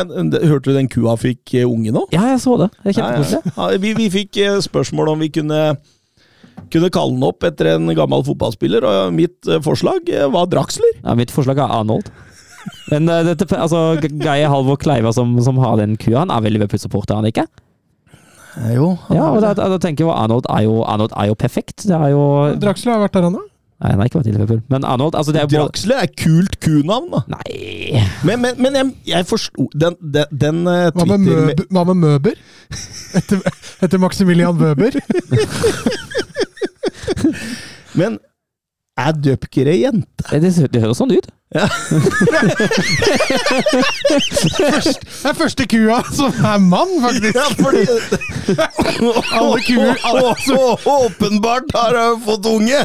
Hørte du den kua fikk eh, unge nå? Ja, jeg så det. Det Ja, ja. Ja, vi, vi fikk spørsmål om vi kunne, kunne kalle den opp etter en gammel fotballspiller, og mitt forslag var Draxler. Ja, mitt forslag er Arnold. Men uh, dette, altså, Geir Halvor Kleiva som, som har den kua, han er veldig Liverpool-supporter, han ikke? Jo, Ja, og da, da tenker jeg Arnold er jo, Arnold er jo perfekt. Det er jo Draxler har vært der, han da? Nei, han har ikke vært i Liverpool. Men Arnold altså det er Draxler er kult kunavn, da. Nei Men, men, men jeg, jeg forsto Den, den, den uh, Hva med, Møb hva med Møber? Etter, etter Maximilian Møber? Men er Dupker ei jente? Det, det, det høres sånn ut. Ja. Det er første kua som er mann, faktisk! Ja, fordi Alle kuer alle, Å, å, Åpenbart har hun fått unge!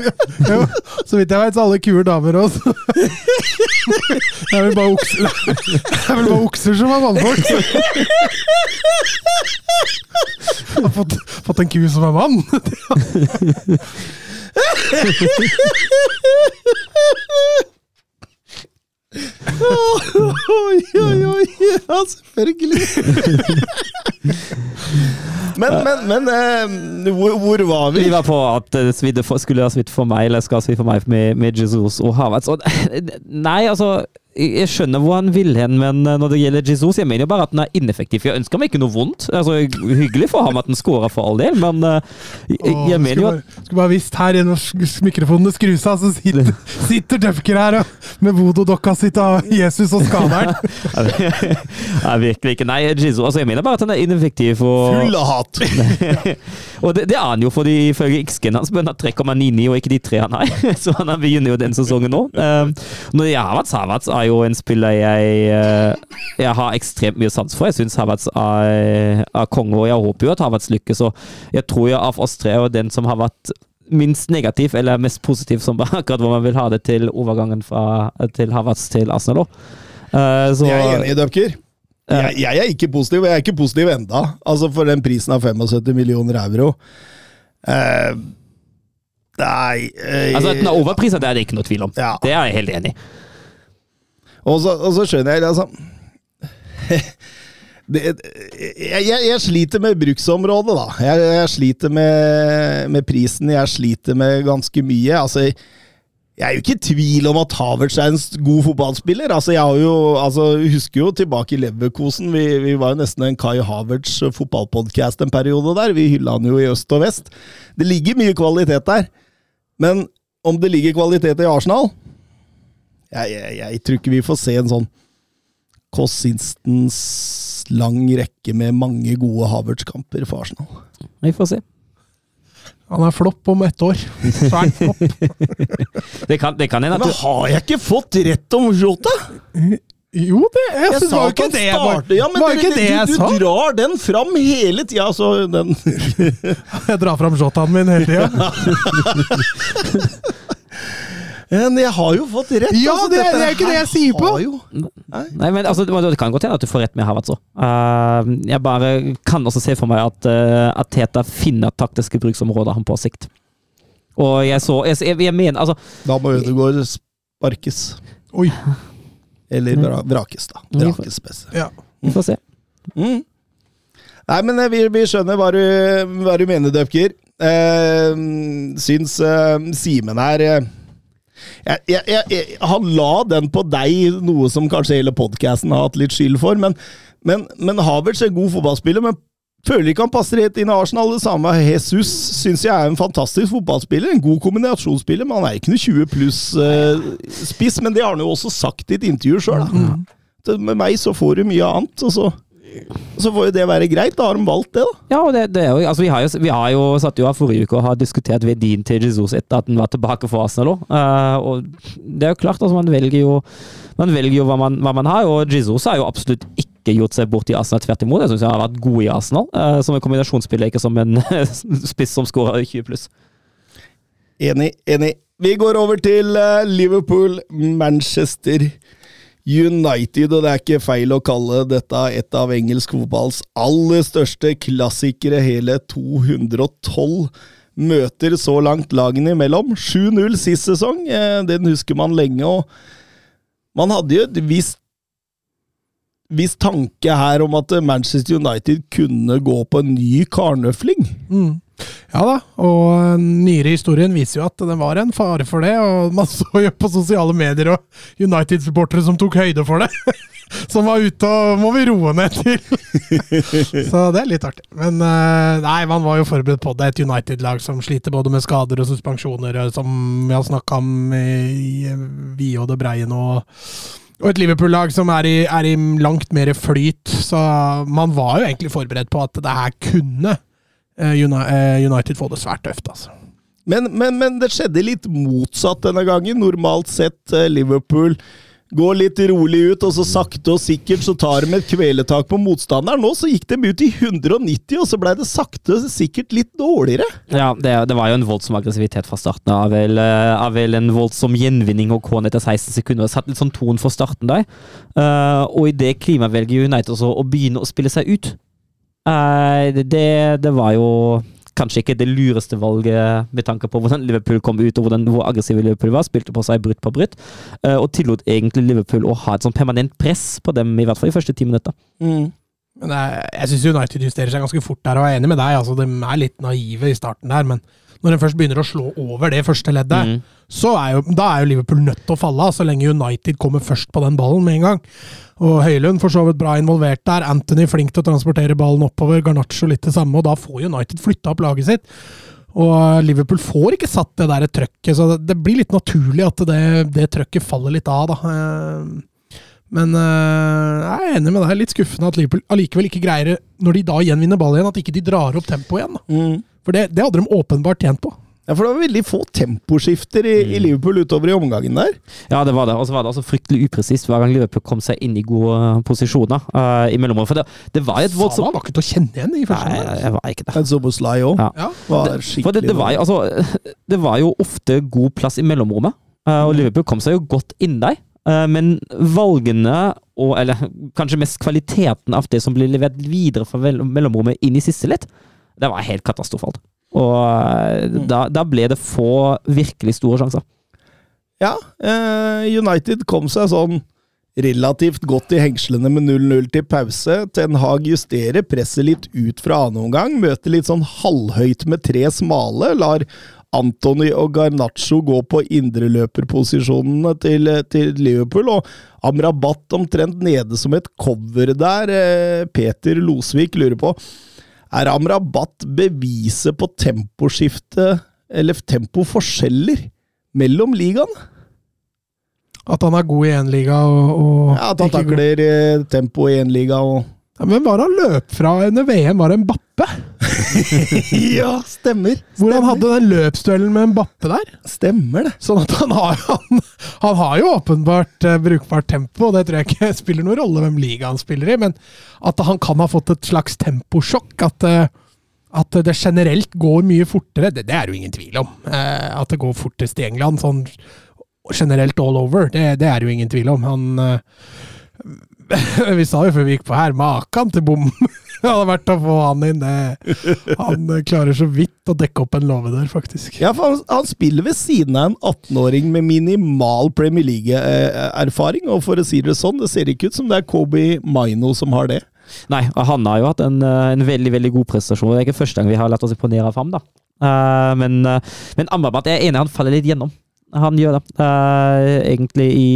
jo, Så vidt jeg vet, så alle kuer damer også. Det er vel bare okser, det er vel bare okser som er mannfolk. Har fått, fått en ku som er mann. Oi, oi, oi! Ja, selvfølgelig! Men, men, men eh, hvor, hvor var vi? Vi var på at det svidde for, skulle ha svidd for meg, eller skal svidde for meg med, med Jesus og Havertz. Og, nei, altså jeg skjønner hvor han vil hen, men eh, når det gjelder Jesus, jeg mener jo bare at den er ineffektiv. Jeg ønsker meg ikke noe vondt. Altså, Hyggelig for ham at den scorer for all del, men eh, jeg, Åh, jeg mener jo skulle at bare, skulle bare visst her gjennom mikrofonene skrus av, så sitter, sitter Dupker her og, med vododokka sitt av Jesus og skaderen. Nei, virkelig ikke. Nei, Jesus, altså jeg mener bare at han er ineffektiv. Og, Full av hat! og det, det er han jo, fordi ifølge XG-en hans bør han ha 3,99 og ikke de tre han har. Så han begynner jo den sesongen nå. Um, når jeg Havertz, Havertz er jo en spiller jeg, eh, jeg har ekstremt mye sans for. Jeg syns Havertz er, er konge, og jeg håper jo at Havertz lykkes. Og jeg tror jo av oss tre er den som har vært minst negativ, eller mest positiv, som akkurat hvor man vil ha det til overgangen fra, til Havertz til Arsenal. Eh, så- Jeg er enig i Dupker. Jeg, jeg er ikke positiv, og jeg er ikke positiv enda. Altså For den prisen av 75 millioner euro. uh, nei eh, Altså, at den er overprisa, det er det ikke noe tvil om. Ja. Det er jeg helt enig i. Og så, og så skjønner jeg altså det, jeg, jeg, sliter med bruksområdet, da. Jeg, jeg sliter med, med prisen. Jeg sliter med ganske mye. Altså, jeg er jo ikke i tvil om at Havertz er en god fotballspiller. Altså, jeg jo, altså, husker jo tilbake i Leverkosen. Vi, vi var jo nesten en Kai Havertz fotballpodkast en periode der. Vi hylla han jo i øst og vest. Det ligger mye kvalitet der. Men om det ligger kvalitet i Arsenal jeg, jeg, jeg tror ikke vi får se en sånn Kossinstens lang rekke med mange gode Havertz-kamper for Arsenal. Vi får se. Han er flopp om ett år. Så er han flopp. Det kan, det kan hende at Men du har jeg ikke fått rett om Jota? Jo, det jeg, Jeg synes, sa var ikke det jeg var, Ja, men var du, ikke det jeg du, sa. du drar den fram hele tida, så den Jeg drar fram jotaen min hele tida. Men jeg har jo fått rett. Ja, altså, det- det er ikke det jeg sier på. Jo, Nei, men altså, det det kan godt hende at du får rett med Havertz òg. jeg bare kan også se for meg at, uh, at Teta finner taktiske bruksområder han på sikt. Og jeg så Jeg, jeg, jeg mener altså da må Ødegaard sparkes. Oi. Eller vra- vrakes, da. Mm. Vrakes best. Ja. Vi får se. Mm. Nei, men eh, vi, vi skjønner hva du, hva du mener, Døpker. Eh, syns eh, Simen her eh, jeg, jeg, jeg, Han la den på deg, noe som kanskje hele podkasten har hatt litt skyld for. Men, men, men Havertz er god fotballspiller, men føler ikke han passer helt inn i Arsenal. Det samme Jesus syns jeg er en fantastisk fotballspiller. En god kombinasjonsspiller, men han er ikke noe 20 pluss-spiss. men det har han jo også sagt i et intervju sjøl. Med meg så får du mye annet, og så så får jo det være greit. Da har de valgt det, da. Ja, og det, det er jo, altså vi har jo, vi har jo satt jo av forrige uke og har diskutert verdien til Jesus etter at han var tilbake for Arsenal òg. og det er jo klart, altså man velger jo man velger jo hva man, hva man har, og Jesus har jo absolutt ikke gjort seg bort i Arsenal. Tvert imot. Jeg syns han har vært god i Arsenal, Uh, som en kombinasjonsspiller, ikke som en spiss som skårer 20 pluss. Enig, enig. Vi går over til eh, Liverpool, Manchester United, og det er ikke feil å kalle dette et av engelsk fotballs aller største klassikere. Hele 212 møter så langt lagene imellom. 7-0 sist sesong, eh, den husker man lenge. og Man hadde jo et visst viss tanke her om at Manchester United kunne gå på en ny karnøfling. Mm. Ja da, og nyere historien viser jo at det var en fare for det. og Man så jo på sosiale medier og United-supportere som tok høyde for det. Som var ute og må vi roe ned til. Så det er litt artig. Men eh, nei, man var jo forberedt på det. Et United-lag som sliter både med skader og suspensjoner, som vi har snakka om i vide og det breie nå. Og et Liverpool-lag som er i, er i langt mer flyt. Så man var jo egentlig forberedt på at det her kunne eh, eh, United får det svært tøft, altså. Men, men, men det skjedde litt motsatt denne gangen. Normalt sett eh, Liverpool går litt rolig ut, og så sakte og sikkert så tar de et kveletak på motstanderen. Nå så gikk de ut i 190, og så ble det sakte og sikkert litt dårligere. Ja, det, det var jo en voldsom aggressivitet fra starten av. Vel, eh, av vel en voldsom gjenvinning og Kån etter 16 sekunder. Satt litt sånn ton for starten der. Uh, og i det klimaet velger United også å begynne å spille seg ut. Eh, det, det var jo kanskje ikke det lureste valget med tanke på hvordan Liverpool kom ut, og hvordan, hvor aggressive Liverpool var. Spilte på seg brutt på brutt, eh, og tillot egentlig Liverpool å ha et sånn permanent press på dem, i hvert fall i første ti minutter. Men jeg, jeg syns United justerer seg ganske fort der, og jeg er enig med deg. altså De er litt naive i starten der, men når en først begynner å slå over det første leddet, Mm. så er jo, da er jo Liverpool nødt til å falle av, så lenge United kommer først på den ballen med en gang. Og Høylund for så vidt bra involvert der. Anthony flink til å transportere ballen oppover. Garnaccio litt det samme, og da får United flytta opp laget sitt. Og Liverpool får ikke satt det der trøkket, så det, blir litt naturlig at det, det trøkket faller litt av, da. Men eh, jeg er enig med deg. Litt skuffende at Liverpool allikevel ikke greier, når de da gjenvinner ball igjen, at ikke de drar opp tempoet igjen. Da. For det, det hadde de åpenbart tjent på. Ja, for det var veldig få temposkifter i, i Liverpool utover i omgangen der. Ja, det var det. Og så var det altså fryktelig upresist hver gang Liverpool kom seg inn i gode eh, posisjoner uh, i mellomrommet. For det, det var et et Salah voldsomt var ikke til å kjenne igjen i første Nei, omgang. jeg var ikke det. Men Soboslai òg Ja. Var For det, det, var altså, det var jo ofte god plass i mellomrommet, uh, og Liverpool kom seg jo godt inn der. Uh, men valgene, og, eller kanskje mest kvaliteten av det som ble levert videre fra mellomrommet inn i siste litt, det var helt katastrofalt. Og uh, da, da ble det få virkelig store sjanser. Ja, eh, United kom seg sånn relativt godt i hengslene med 0-0 til pause. Ten Hag justerer presset litt ut fra annen omgang, møter litt sånn halvhøyt med tre smale, lar Antony og Garnaccio gå på indreløperposisjonene til, til Liverpool, og Amrabat omtrent nede som et cover der. Eh, Peter Losvik lurer på er Amrabat beviset på temposkifte, eller tempoforskjeller, mellom ligaene? At han er god i én liga og, og Ja, At han god- takler eh, tempo i én liga og Ja, Men var han løp fra under VM? Var det Mbappe? Ja, stemmer! Hvor han hadde den løpsduellen med Mbappe der? Stemmer det. Sånn at han har, han, han har jo åpenbart uh, brukbart tempo, og det tror jeg ikke spiller noen rolle hvem liga han spiller i, men at han kan ha fått et slags temposjokk. At, uh, at det generelt går mye fortere, det, det er det jo ingen tvil om. Uh, at det går fortest i England. Sånn, generelt all over. Det, det er det jo ingen tvil om. Han Vi sa jo før vi gikk på her, maken til bom det hadde vært å få han inn. Han eh, klarer så vidt å dekke opp en låvedør, faktisk. Ja, for han, han spiller ved siden av en 18-åring med minimal Premier League-erfaring, og for å si det sånn, det ser ikke ut som det er Kobe Maino som har det. Nei, han har jo hatt en, eh, en veldig veldig god prestasjon. Det er ikke første gang vi har latt oss imponere av ham. da. Uh, men, uh, men Amrabat er enig han faller litt gjennom. Han gjør det, uh, egentlig i,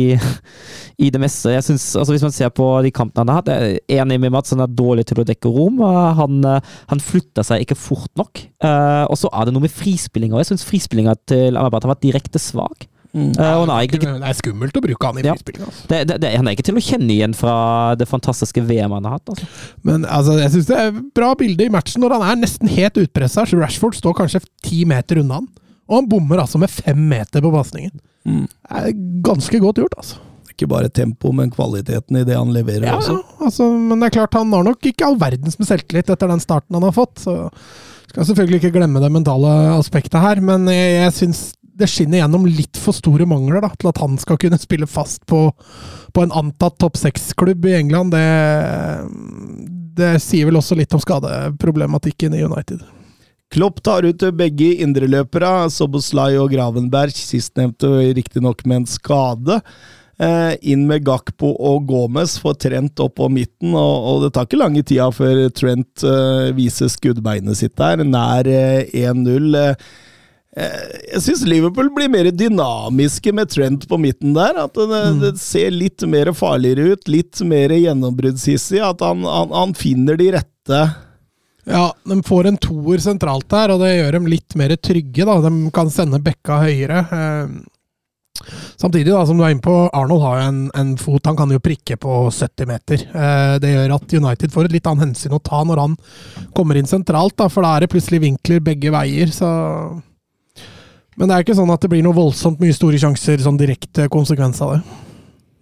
i, det meste. Jeg synes, altså Hvis man ser på de kampene han har hatt, jeg er enig med Mats, han er dårlig til å dekke rom. Han, han flytter seg ikke fort nok. og så er det noe med frispillinga. Jeg syns frispillinga til Amrabat har vært direkte svak. Mm. Uh, det, er det, er skummelt å bruke han i ja. frispilling. Altså. Det, det, han er ikke til å kjenne igjen fra det fantastiske VM han har hatt. Altså. Men altså, jeg syns det er bra bilde i matchen når han er nesten helt utpressa. Rashford står kanskje ti meter unna han, og han bommer altså med fem meter på pasningen. Mm. Det er ganske godt gjort, altså. Ikke bare tempo, men kvaliteten i det han leverer ja, også. Altså, men det er klart, han har nok ikke all verdens med selvtillit etter den starten han har fått. så skal selvfølgelig ikke glemme det mentale aspektet her, men jeg, jeg syns det skinner gjennom litt for store mangler da, til at han skal kunne spille fast på, på en antatt topp seks-klubb i England. Det, det, sier vel også litt om skadeproblematikken i United. Klopp tar ut begge indreløpere, Soboslai og Gravenberg, sistnevnte riktignok med en skade. Eh, inn med Gakpo og Gomez for Trent opp på midten, og, og, det tar ikke lange tida før Trent eh, viser skuddbeinet sitt der, nær eh, 1-0. Eh, jeg syns Liverpool blir mer dynamiske med Trent på midten der. At det, mm. det ser litt mer farligere ut, litt mer gjennombruddshissig. At han, han, han, finner de rette Ja, de får en toer sentralt der, og det gjør dem litt mer trygge. da. De kan sende bekka høyere. Eh, samtidig, da, som du er inne på, Arnold har jo en, en, fot Han kan jo prikke på 70 meter. Eh, det gjør at United får et litt annet hensyn å ta når han kommer inn sentralt, da, for da er det plutselig vinkler begge veier. så... Men det er ikke sånn at det blir noe voldsomt mye store sjanser, sånn direkte konsekvens av det.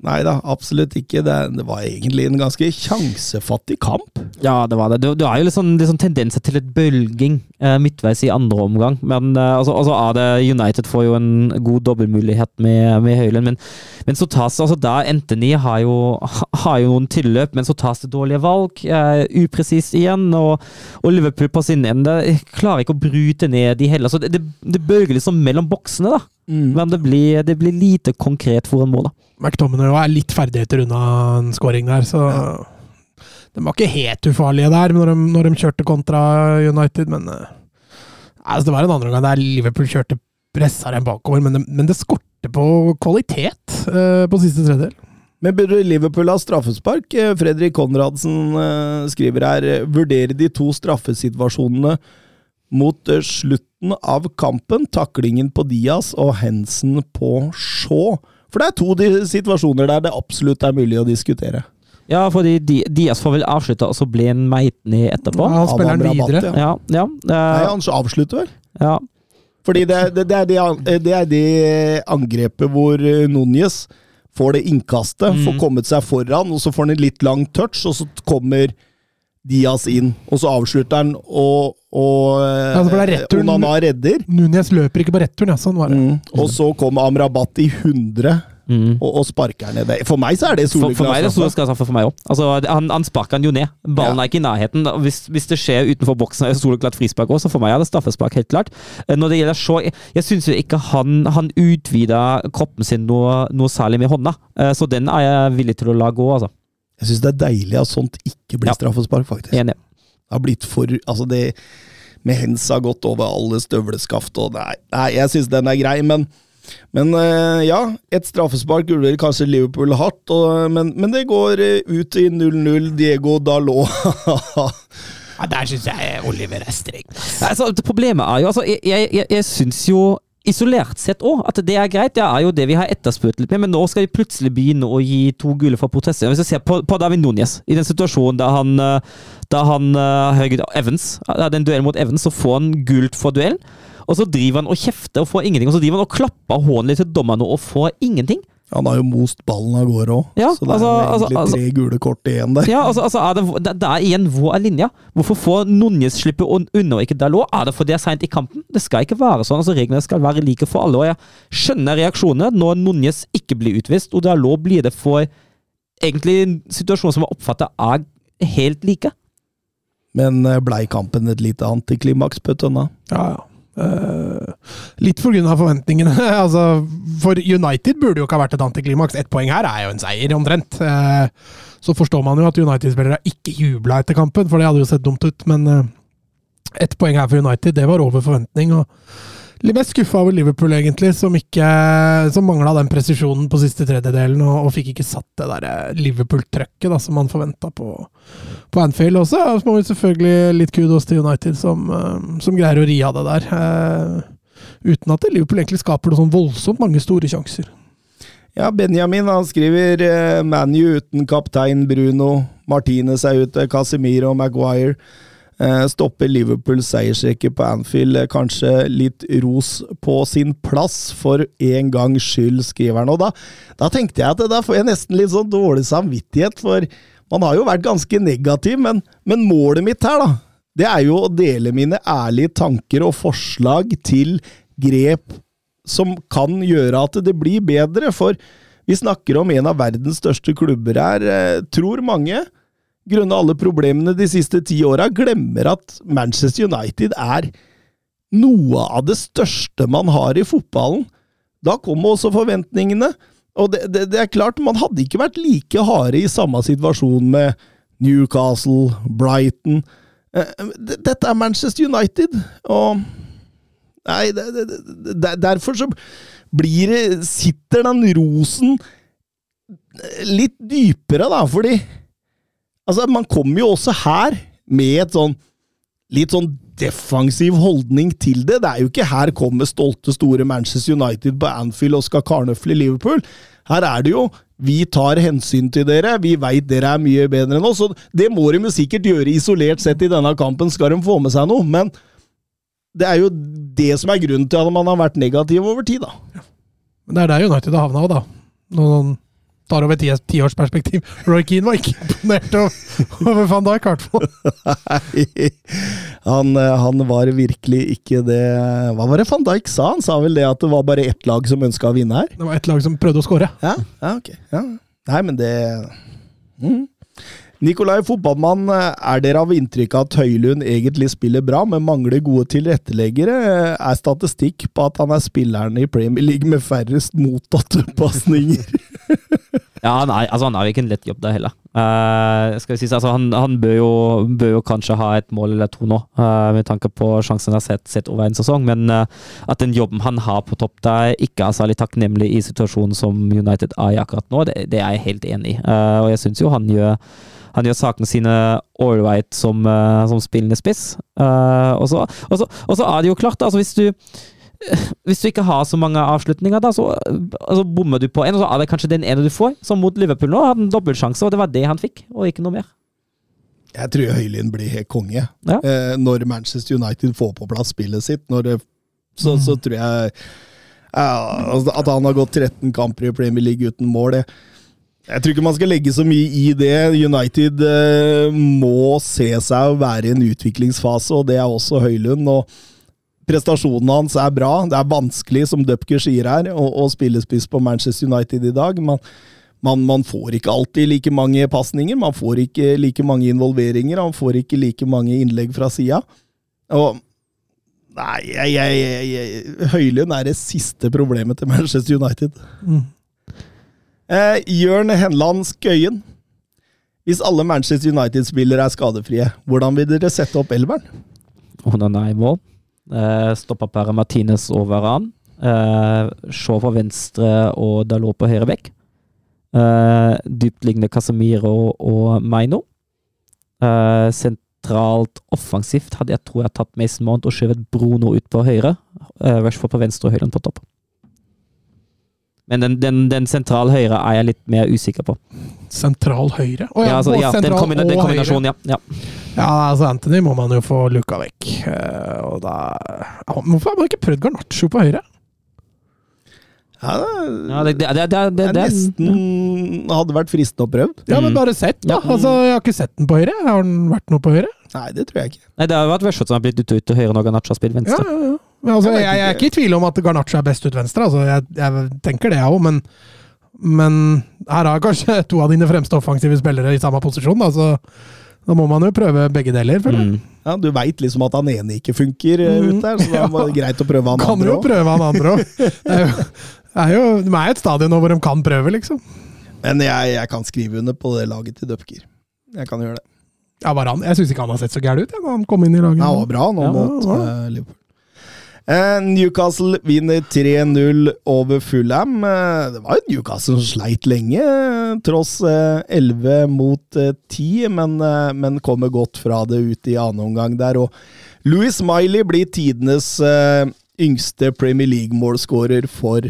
Nei da, absolutt ikke. Det, det, var egentlig en ganske sjansefattig kamp. Ja, det var det. Du, du har jo litt sånn tendenser til et bølging midtveis i andre omgang. Men eh, altså, altså er det United får jo en god dobbeltmulighet med, med Høyland, men, men, så tas altså da Anthony har jo, har jo noen tilløp, men så tas det dårlige valg. Eh, upresist igjen, og, og, Liverpool på sin ende klarer ikke å bryte ned de heller. Så det, det, det bølger liksom mellom boksene, da. Mm. Men det blir, det blir, lite konkret foran mål, da. McTominay er litt ferdigheter unna en scoring der, så ja. De var ikke helt ufarlige der når de, når de kjørte kontra United, men uh, altså Det var en andre gang der Liverpool kjørte pressa dem bakover, men det, men det skorter på kvalitet uh, på siste tredjedel. Men burde Liverpool ha straffespark? Eh, Fredrik Konradsen uh, skriver her vurdere de to straffesituasjonene mot slutten av kampen. Taklingen på Diaz og Hensen på Shaw. For det er to situasjoner der det absolutt er mulig å diskutere. Ja, fordi Diaz får vel avslutte, og så blir han meiten i etterpå. Ja, han spiller han videre. Ja, ja, Nei, han avslutter vel? Ja. Fordi det, det, det, er det, det er det angrepet hvor eh, Núñez får det innkastet, mm. får kommet seg foran, og så får han en litt lang touch, og så kommer Diaz inn, og så avslutter han, og, og ja, Onana redder. Núñez løper ikke på returen, ja. Sånn var det. Mm. Og så kom Amrabat i 100 mm. og, og, sparker ned det. For meg så er det soleklart. For, for meg er det soleklart for meg òg. Altså, han, han sparker han jo ned. Ballen ja. er ikke i nærheten. Hvis, hvis, det skjer utenfor boksen, er det soleklart frispark òg, så for meg er det straffespark, helt klart. Eh, når det gjelder Shaw, jeg, jeg syns jo ikke han, han utvida kroppen sin noe, noe, særlig med hånda, eh, så den er jeg villig til å la gå, altså. Jeg syns det er deilig at sånt ikke blir ja. straffespark, faktisk. Enig. Det har blitt for Altså, det med hens har gått over alle støvleskaft og Nei, nei jeg syns den er grei, men men uh, ja, et straffespark burde kanskje Liverpool hatt, og, men, men, det går uh, ut i 0-0. Diego Dalot ja, Der syns jeg Oliver er streng. Altså, problemet er jo altså, Jeg, jeg, jeg syns jo isolert sett òg, at det er greit. Det er jo det vi har etterspurt litt med, men nå skal vi plutselig begynne å gi to gule for protester. Hvis vi ser på, på David Núñez, i den situasjonen da han, eh, da han Evans den duellen mot Evans, så får han gult for duellen. Og så driver han og kjefter og får ingenting. Og så driver han og klapper hånden litt til dommerne og får ingenting. Han har jo most ballen av gårde òg, Ja, så det er altså- jo altså- egentlig altså- tre gule kort igjen der. Ja, altså, altså er det, det, det er igjen hvor er linja? Hvorfor får Núñez slippe un- unna og ikke Dalot? Er det fordi det er seint i kampen? Det skal ikke være sånn. altså Reglene skal være like for alle. og Jeg skjønner reaksjonene når Núñez ikke blir utvist, og Dalot blir det for egentlig en situasjon som er oppfatter er helt like. Men eh, blei kampen et lite antiklimaks på tønna? Ja, ja. Eh, litt av forventningene. altså, for United burde jo ikke ha vært et antiklimaks. Ett poeng her er jo en seier, omtrent. Uh, så forstår man jo at United-spillere ikke jubla etter kampen, for det hadde jo sett dumt ut. Men uh, ett poeng her for United, det var over forventning. og Litt mest skuffa over Liverpool, egentlig, som, ikke- som mangla den presisjonen på siste tredjedelen, og, og fikk ikke satt det der eh, Liverpool-trøkket som man forventa på, på Anfield. Også så må vi selvfølgelig litt kudos til United, som, eh, som greier å ri av det der. Uh, uten at Liverpool egentlig skaper noe sånn voldsomt mange store sjanser. Ja, Benjamin han skriver eh, ManU uten kaptein Bruno. Martinez er ute, Casemiro og Maguire. Eh, stopper Liverpools seiersrekke på Anfield. Eh, Kanskje litt ros på sin plass, for en gangs skyld, skriver han. Og da, da tenkte jeg at da får jeg nesten litt sånn dårlig samvittighet, for man har jo vært ganske negativ, men, men målet mitt her, da, det er jo å dele mine ærlige tanker og forslag til grep som kan gjøre at det blir bedre, for vi snakker om en av verdens største klubber her. eh, Tror mange, grunnet alle problemene de siste ti åra, glemmer at Manchester United er noe av det største man har i fotballen. Da kommer også forventningene. Og det, det, det er klart, man hadde ikke vært like harde i samme situasjon med Newcastle, Brighton Eh, Dette er Manchester United, og Nei, det, derfor så blir det Sitter den rosen litt dypere, da, fordi Altså, man kommer jo også her med et sånn litt sånn defensiv holdning til det. Det er jo ikke her kommer stolte, store Manchester United på Anfield og skal karnøfle Liverpool. Her er det jo vi tar hensyn til dere, vi veit dere er mye bedre enn oss. Så det må de jo sikkert gjøre isolert sett i denne kampen, skal de få med seg noe. Men det er jo det som er grunnen til at man har vært negativ over tid, da. Men det er der United har havna òg, da. Man tar over et tiårsperspektiv. Roy Keane var ikke imponert over, van Dijk, i hvert fall. Nei, han, eh, han var virkelig ikke det Hva var det van Dijk sa? Han sa vel det at det var bare ett lag som ønska å vinne her? Det var ett lag som prøvde å skåre. Ja, ja ok. Ja. Nei, men det mm. Nikolai Fotballmann, er dere av inntrykk av at Høylund egentlig spiller bra, men mangler gode tilretteleggere? Er statistikk på at han er spilleren i Premier League med færrest mottatte pasninger? Ja, nei, altså han har jo ikke en lett jobb der heller. Uh, skal vi si, altså han, han bør, jo, bør jo kanskje ha et mål eller to nå, uh, med tanke på sjansen han har sett, sett over en sesong. Men uh, at den jobben han har på topp der, ikke er særlig takknemlig i situasjonen som United er i akkurat nå, det, det er jeg helt enig i. Og jeg syns jo han gjør han gjør sakene sine ålreit som, som spillende spiss. Og så er det jo klart, altså hvis du hvis du ikke har så mange avslutninger, da, så altså, bommer du på en, og så er det kanskje den ene du får. Som mot Liverpool nå, hadde en dobbeltsjanse, og det var det han fikk, og ikke noe mer. Jeg tror Høylund blir helt konge Ja. eh, når Manchester United får på plass spillet sitt. Når det, så, så tror jeg ja, altså, At han har gått 13 kamper i Premier League uten mål det, Jeg tror ikke man skal legge så mye i det. United eh, må se seg å være i en utviklingsfase, og det er også Høylund. og Prestasjonen hans er bra. Det er vanskelig, som Dupker sier her, å, å spille spiss på Manchester United i dag. Man, man, man får ikke alltid like mange pasninger, man får ikke like mange involveringer, man får ikke like mange innlegg fra sida. Og Nei, jeg, jeg, jeg, jeg, Høylund er det siste problemet til Manchester United. Mm. Eh, Jørn Henland Skøyen. Hvis alle Manchester United-spillere er skadefrie, hvordan vil dere sette opp elveren? Oh, i mål. Eh, Stoppa Per Martinez over han. Eh, Shaw på venstre og Dalot på høyre vekk. Eh, dyptliggende Casemiro og Maino. Eh, sentralt offensivt hadde jeg tror jeg tatt Mason Mount og skjøvet Bruno ut på høyre. Eh, Rashford på venstre og Høyland på topp. Men den, den, den sentral høyre er jeg litt mer usikker på. Sentral høyre? Å Ja, altså, ja, den, kombina den kombinasjonen, ja. ja. Ja, altså Anthony må man jo få luka vekk. Eh, og da Hvorfor har man ikke prøvd Garnaccio på høyre? Ja, Ja, det, det, det, det, det, er nesten hadde vært fristende å prøve. Ja, men bare sett, da. Altså, jeg har ikke sett den på høyre. Har den vært noe på høyre? Nei, det tror jeg ikke. Nei, det har jo vært Westshot som har blitt ute ut til høyre når Garnaccio har spilt venstre. ja, ja. Men altså, Jeg jeg, er ikke. i tvil om at Garnaccio er best ut venstre. Altså, jeg, jeg tenker det, jeg òg, men, men her har kanskje to av dine fremste offensive spillere i samme posisjon. Da, så da må man jo prøve begge deler. føler jeg. Mm. Ja, Du veit liksom at han ene ikke funker eh, Mm, ute der, så da var det greit å prøve han Kan andre jo prøve han andre òg. Det er jo, er de er et stadion nå hvor de kan prøve, liksom. Men jeg, jeg kan skrive under på det laget til Dupker. Jeg kan gjøre det. Ja, Varan, Jeg syns ikke han har sett så gæren ut jeg, når han kom inn i laget. Han var bra nå Ja, mot eh, Liverpool. Eh, Newcastle vinner 3-0 over Fulham. Eh, det var jo Newcastle som sleit lenge, eh, tross eh, 11 mot eh, 10, men, men kommer godt fra det ut i annen omgang der. Og Louis Miley blir tidenes yngste Premier League-målskårer for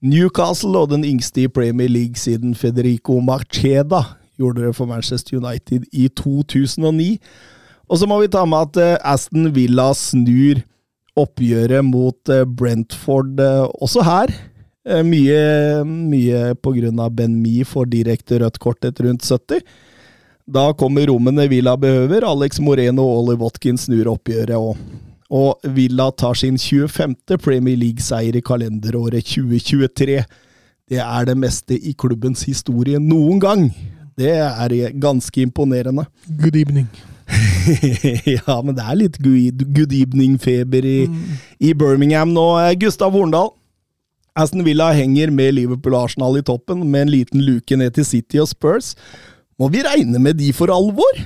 Newcastle, og den yngste i Premier League siden Federico Marcheda gjorde det for Manchester United i 2009. Og så må vi ta med at Aston Villa snur oppgjøret mot eh, Brentford eh, også her. Eh, Mye, mye av Ben Mi får direkte rødt kort etter rundt 70. Da kommer rommene Villa behøver. Alex Moreno og Ollie Watkins snur oppgjøret, og, og Villa tar sin 25. Premier League-seier i kalenderåret 2023. Det er det meste i klubbens historie noen gang. Det er ganske imponerende. Good evening. ja, men det er litt good, good evening-feber i, i Birmingham nå. Eh, Gustav Horndal. Aston Villa henger med Liverpool-Arsenal i toppen, med en liten luke ned til City og Spurs. Må vi regne med de for alvor?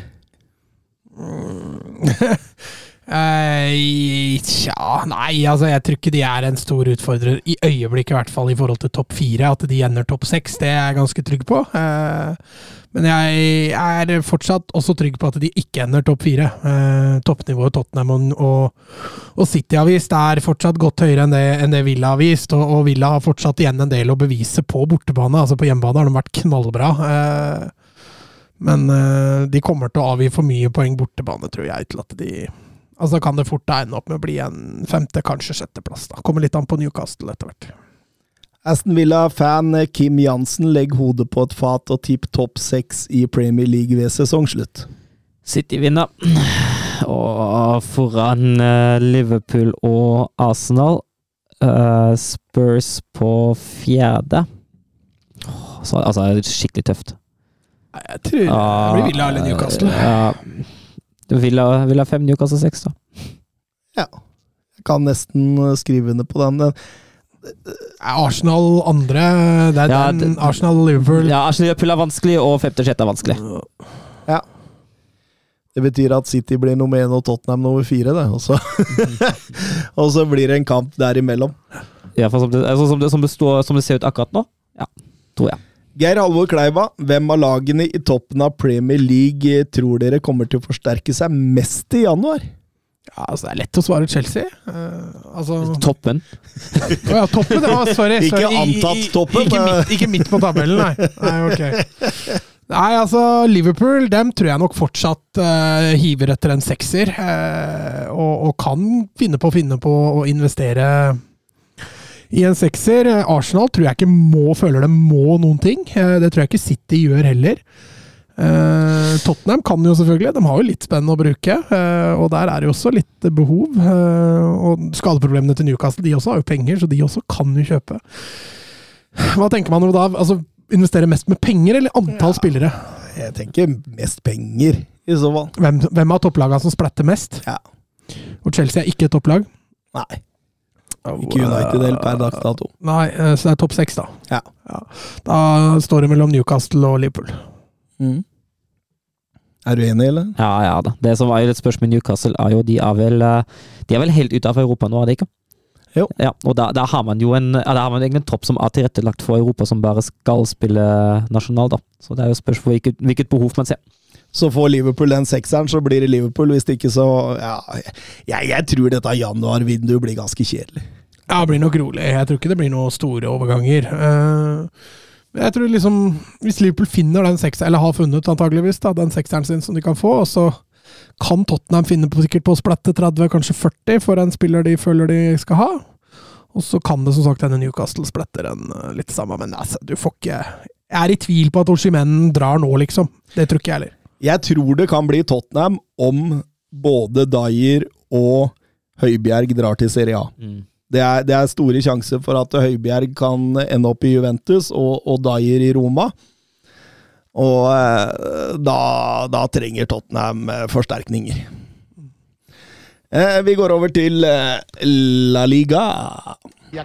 Eh, Tja, nei, altså jeg tror ikke de er en stor utfordrer, i øyeblikket i hvert fall, i forhold til topp fire. At de ender topp seks, det er jeg ganske trygg på. Eh, men jeg er fortsatt også trygg på at de ikke ender topp fire. Eh, toppnivået Tottenham og, og, City har vist er fortsatt godt høyere enn det, enn det Villa har vist, og, og Villa har fortsatt igjen en del å bevise på bortebane. Altså på hjemmebane har de vært knallbra. Eh, men eh, de kommer til å avgi for mye poeng bortebane, tror jeg, til at de Altså kan det fort ende opp med å bli en femte, kanskje sjetteplass. da. Kommer litt an på Newcastle etter hvert. Aston Villa-fan Kim Jansen legger hodet på et fat og tipp topp seks i Premier League ved sesongslutt. City vinner. Og foran eh, Liverpool og Arsenal. Eh, Spurs på fjerde. Så, altså, det er skikkelig tøft. Jeg tror det blir Villa eller Newcastle. Ja. Villa, Villa 5, Newcastle 6, da. Ja. Jeg kan nesten eh, skrive under på den. Arsenal andre Det er Ja, den Arsenal-Liverpool. Ja, Arsenal Liverpool er vanskelig, og femte-sjette er vanskelig. Ja. Det betyr at City blir nummer én og Tottenham nummer fire, det. Og så, og så blir det en kamp derimellom. Ja, for som, det, altså, som, det, som, det står, som det ser ut akkurat nå, ja, tror jeg. Geir Halvor Kleiva, hvem av lagene i toppen av Premier League eh, tror dere kommer til å forsterke seg mest i januar? Ja, altså Det er lett å svare Chelsea. Uh, altså Toppen. Å ja, toppen! Ja, sorry. Ikke sorry. I- i- antatt toppen, Ikke men- midt, ikke midt på tabellen, nei. nei ok. Nei, altså Liverpool dem tror jeg nok fortsatt uh, hiver etter en sekser. Uh, og, og kan finne på å finne på å investere i en sekser. Arsenal tror jeg ikke må føler det må noen ting. Det tror jeg ikke City gjør heller. Eh, Tottenham kan jo selvfølgelig, de har jo litt spenn å bruke. eh, og der er det jo også litt behov. eh, og skadeproblemene til Newcastle, de også har jo penger, så de også kan jo kjøpe. Hva tenker man jo da? Altså, Investere mest med penger eller antall spillere? Jeg tenker mest penger, i så fall. Hvem, hvem av topplagene som splatter mest? Ja. Og Chelsea er ikke et topplag? Nei. Ikke United helt per dags dato. Nei, eh, så det er topp seks, da. Ja. Da står det mellom Newcastle og Liverpool. Mm. Er du enig, eller? Ja, ja da. Det som var jo et spørsmål med Newcastle, er jo de er vel eh, De er vel helt ute av Europa nå, er det ikke? Jo. Ja, og da, da har man jo en da har man egentlig en tropp som er tilrettelagt for Europa, som bare skal spille nasjonal, da. Så det er jo spørsmål hvilket, hvilket behov man ser. Så får Liverpool den sekseren, så blir det Liverpool. Hvis det ikke, så Ja, jeg, jeg tror dette januarvinduet blir ganske kjedelig. Ja, det blir nok rolig. Jeg tror ikke det blir noen store overganger. Eh, men jeg tror liksom Hvis Liverpool finner den sekseren, eller har funnet antageligvis da, den sekseren sin som de kan få, og så kan Tottenham finne på, sikkert på å splatte 30, kanskje 40 for en spiller de føler de skal ha. Og så kan det som sagt hende Newcastle spretter en eh, litt samme, men altså, du får ikke Jeg er i tvil på at Oshimen drar nå, liksom. Det tror ikke jeg heller. Jeg tror det kan bli Tottenham om både Dyer og Høibjerg drar til Serie A. Mm. Det er, det er store sjanser for at Høibjerg kan ende opp i Juventus og, og Dyer i Roma. Og eh, da, da trenger Tottenham eh, forsterkninger. Eh, vi går over til eh, La Liga. Ja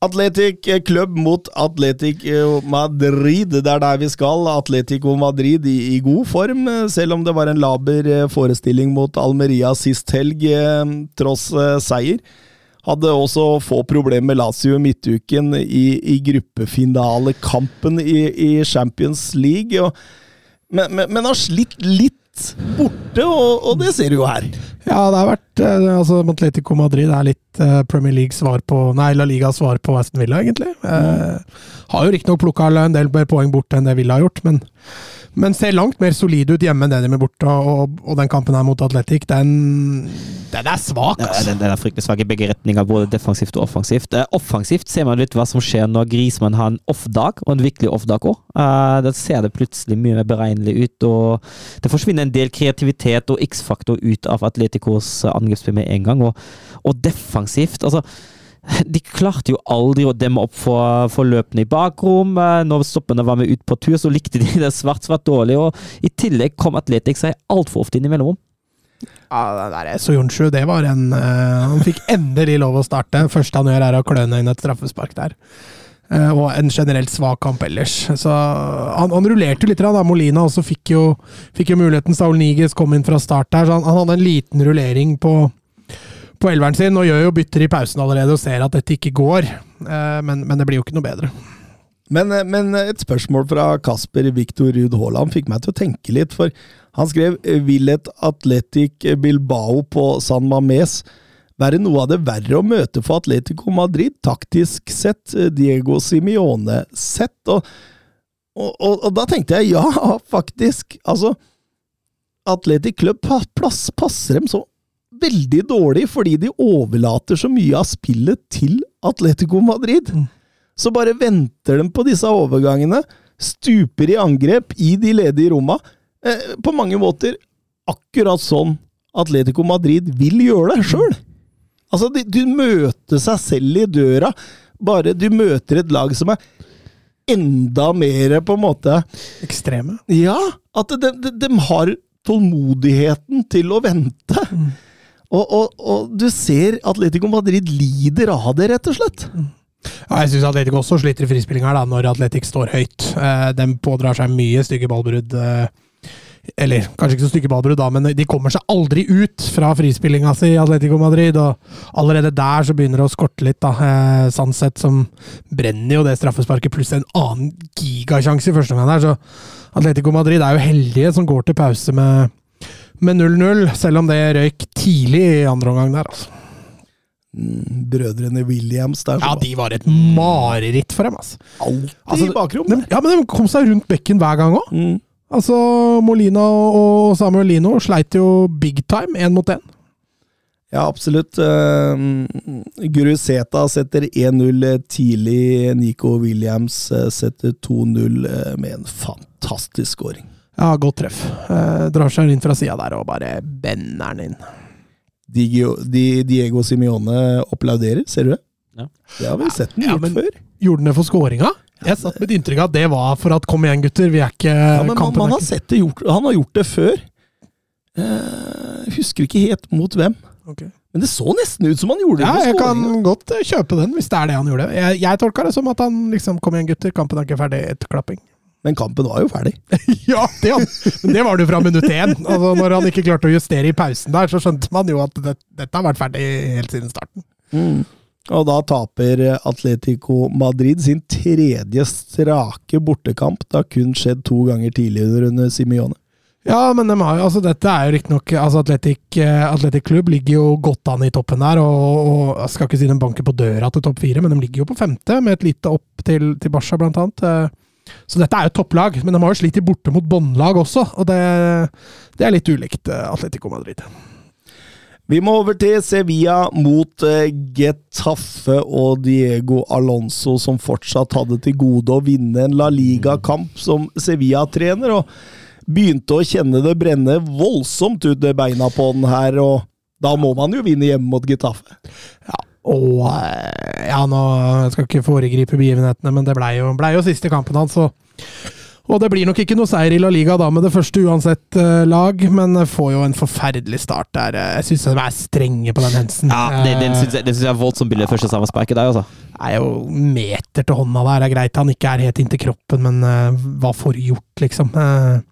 Atletic Klubb mot Atletic Madrid. Det er der vi skal. Atletico Madrid i, i god form, eh, selv om det var en laber eh, forestilling mot Almeria sist helg, eh, tross eh, seier. Hadde også få problemer med Lazio midtuken i, i gruppefinalekampen i, i Champions League. Og, men, men, men har slitt litt borte, og, og det ser du jo her. Ja, det har vært eh, altså Atletico Madrid er litt eh, Premier League svar på Nei, La Liga svar på Aston Villa, egentlig. Eh, har jo riktignok plukka en del mer poeng borte enn det Villa har gjort, men, men ser langt mer solid ut hjemme enn det de er borte. Og, og den kampen her mot Atletic, den, den er svak, Ja, altså. den, den er fryktelig svak i begge retninger, både defensivt og offensivt. Uh, offensivt ser man litt hva som skjer når Grismann har en off-dag, og en virkelig off-dag òg. Uh, da ser det plutselig mye mer beregnelig ut, og det forsvinner en del kreativitet og X-faktor ut av Atleticos eh, angrepsspill med en gang. Og, og defensivt, altså de klarte jo aldri å demme opp for, for løpene i bakrom. Når stoppene var med ut på tur, så likte de det svært svært dårlig. og I tillegg kom Atletic seg altfor ofte inn i mellomrom. Ja, det der Soyuncu, det var en uh, Han fikk endelig lov å starte. første han gjør, er å kløne inn et straffespark der. Uh, og en generelt svak kamp ellers. Så han, han rullerte jo litt, da. Molina også fikk jo, fikk jo muligheten. Saul Niges kom inn fra start der, så han, han hadde en liten rullering på, på elveren sin, og gjør jo bytter i pausen allerede og ser at dette ikke går. Eh, men, men det blir jo ikke noe bedre. Men, eh, men et spørsmål fra Kasper Viktor Ruud Haaland fikk meg til å tenke litt, for han skrev Vil et Atletic Bilbao på San Mames være noe av det verre å møte for Atletico Madrid, taktisk sett, Diego Simione sett? Og, og, og, og da tenkte jeg ja, faktisk. Altså, Atletic Club pa- passer dem så veldig dårlig fordi de overlater så mye av spillet til Atletico Madrid. Så bare venter de på disse overgangene, stuper i angrep i de ledige romma. Eh, på mange måter akkurat sånn Atletico Madrid vil gjøre det sjøl. Altså, de, du møter seg selv i døra, bare du møter et lag som er enda mer på en måte Ekstreme. Ja, at de, de, de har tålmodigheten til å vente. Og, og, og du ser Atletico Madrid lider av det, rett og slett. Ja, jeg syns Atletico også sliter i frispilling her, da, når Atletic står høyt. Eh, de pådrar seg mye stygge ballbrudd. Eh, eller kanskje ikke så stygge ballbrudd, da, men de kommer seg aldri ut fra frispillinga si i Atletico Madrid. Og allerede der så begynner det å skorte litt, da. Eh, Sandseth som brenner jo det straffesparket, pluss en annen gigasjanse i første omgang der. Så Atletico Madrid er jo heldige som går til pause med med 0-0, selv om det røyk tidlig i andre omgang der. altså. Mm, Brødrene Williams der. Ja, de var et mareritt for dem, altså. alltid Altså, i bakrom. De, ja, men de kom seg rundt bekken hver gang òg. Mm. Altså, Molina og Samuel Lino sleit jo big time, én mot én. Ja, absolutt. Uh, Guruseta setter 1-0 tidlig. Nico Williams eh, setter 2-0 eh, med en fantastisk scoring. Ja, godt treff. Eh, drar seg inn fra sida der og bare bender den inn. Diego, Di- Diego Simione applauderer, ser du det? Ja. Det har vi sett den Ja, gjort men- før. Gjorde den det for scoringa? Jeg satt med et inntrykk av at det var for at kom igjen, gutter, vi er ikke Ja, men man, kampen man har ikke- sett det gjort, han har gjort det før. Eh, husker ikke helt mot hvem. Okay. Men det så nesten ut som han gjorde det Ja, jeg kan godt kjøpe den, hvis det er det han gjorde. Jeg, jeg tolka det som at han liksom Kom igjen, gutter, kampen er ikke ferdig. Et klapping. Men kampen var jo ferdig. ja, det, men det var det jo fra minutt én. Altså, når han ikke klarte å justere i pausen der, så skjønte man jo at det, dette har vært ferdig helt siden starten. Mm. Og da taper Atletico Madrid sin tredje strake bortekamp. Det har kun skjedd to ganger tidligere under Simione. Ja, men de har, jo- altså, dette er jo riktignok altså, Atletic, Atletic Klubb ligger jo godt an i toppen der. Og, og jeg skal ikke si de banker på døra til topp fire, men de ligger jo på femte, med et lite opp til, til Barca, blant annet. Så dette er jo topplag, men de har jo slitt i borte mot båndlag også, og det, det er litt ulikt eh, Atletico Madrid. Vi må over til Sevilla mot eh, Getafe og Diego Alonso, som fortsatt hadde til gode å vinne en La Liga-kamp som Sevilla-trener, og begynte å kjenne det brenne voldsomt ut det beina på den her, og da må man jo vinne hjemme mot Getafe. Og eh, ja, nå skal jeg ikke foregripe begivenhetene, men det blei jo, ble jo siste kampen hans. Og, og det blir nok ikke noe seier i La Liga da med det første uansett uh, lag, men får jo en forferdelig start der. Eh, Jeg syns de er strenge på den hensen. Ja, det, den syns jeg, den synes jeg er voldsomt billig første sammensparket der, altså. er jo meter til hånda der. Det er greit han ikke er helt inntil kroppen, men uh, hva får gjort, liksom? Uh,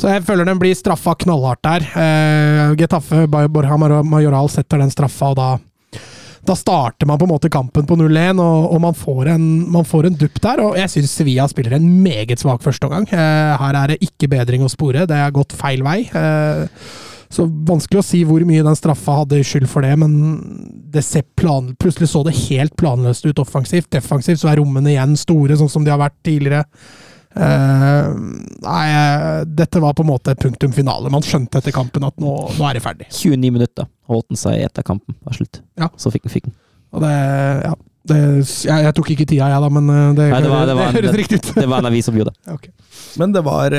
så jeg føler den blir straffa knallhardt der. Uh, Getafe Borja Majoral setter den straffa, og da da starter man på en måte kampen på 0-1, og, og man, får en, man får en dupp der. Og jeg syns Sevilla spiller en meget svak førsteomgang. Eh, her er det ikke bedring å spore, det er gått feil vei. Eh, så vanskelig å si hvor mye den straffa hadde skyld for det, men det plan, plutselig så det helt planløst ut offensivt. Defensivt så er rommene igjen store, sånn som de har vært tidligere. Eh, nei, eh, dette var på en måte punktum finale. Man skjønte etter kampen at nå, nå er det ferdig. 29 minutter holdt han seg etter kampen var slutt. Ja. Så fikk han fikk. Og det, ja, det, jeg, jeg tok ikke tida, jeg da, men eh, det, Nei, det var- det var- høres riktig ut. Det var en avis som gjorde det. Ok. Men det var,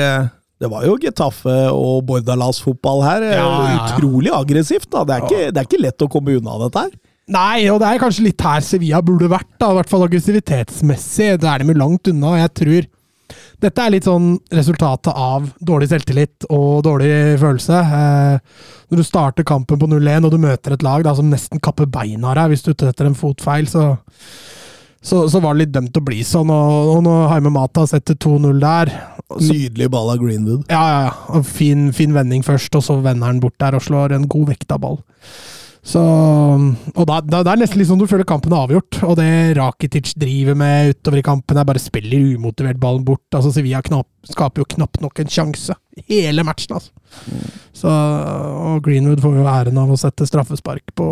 det var jo Getafe og Bordalas-fotball her. Ja, ja, ja. Utrolig aggressivt. da. Det er, ikke, det er ikke lett å komme unna dette her. Nei, og det er kanskje litt her Sevilla burde vært, da, i hvert fall aggressivitetsmessig. Det er de jo langt unna. Jeg tror dette er litt sånn resultatet av dårlig selvtillit og dårlig følelse. Eh, når du starter kampen på 0-1 og du møter et lag da, som nesten kapper beina av deg hvis du setter en fotfeil, så, så, så var det litt dømt å bli sånn. Og, og når Haime Mata setter 2-0 der så, Nydelig ball av Greenwood. ja, ja, ja. Fin, fin vending først, og så vender han bort der og slår en god vekta ball. Så, og da, da, Det er nesten litt sånn du føler kampen er avgjort. Og det Rakitic driver med utover i kampen, er bare spiller umotivert ballen bort. Altså Sevilla knap, skaper jo knapt nok en sjanse. Hele matchen, altså. Så, og Greenwood får jo æren av å sette straffespark på,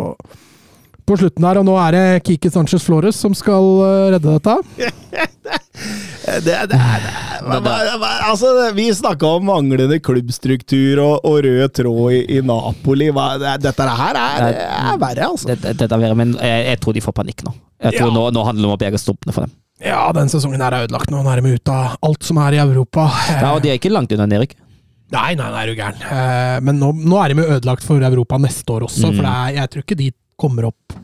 på slutten der. Og nå er det Kiki Sanchez Flores som skal eh, redde dette. Det, det, det, hva- altså, vi snakka om manglende klubbstruktur og, og rød tråd i, i Napoli. Hva, det, dette her er, er verre, altså. det, det, dette er verre, men jeg, jeg tror de får panikk nå. Jeg tror Ja. nå, nå handler det om å berge stumpene for dem. Ja, den sesongen her er ødelagt nå. Nå er de ute av alt som er i Europa. Ja, og De er ikke langt unna Erik. Nei, nei, nei, er du gæren. Eh, men nå, nå er de ødelagt for Europa neste år også, Mm. for det er, jeg tror ikke de kommer opp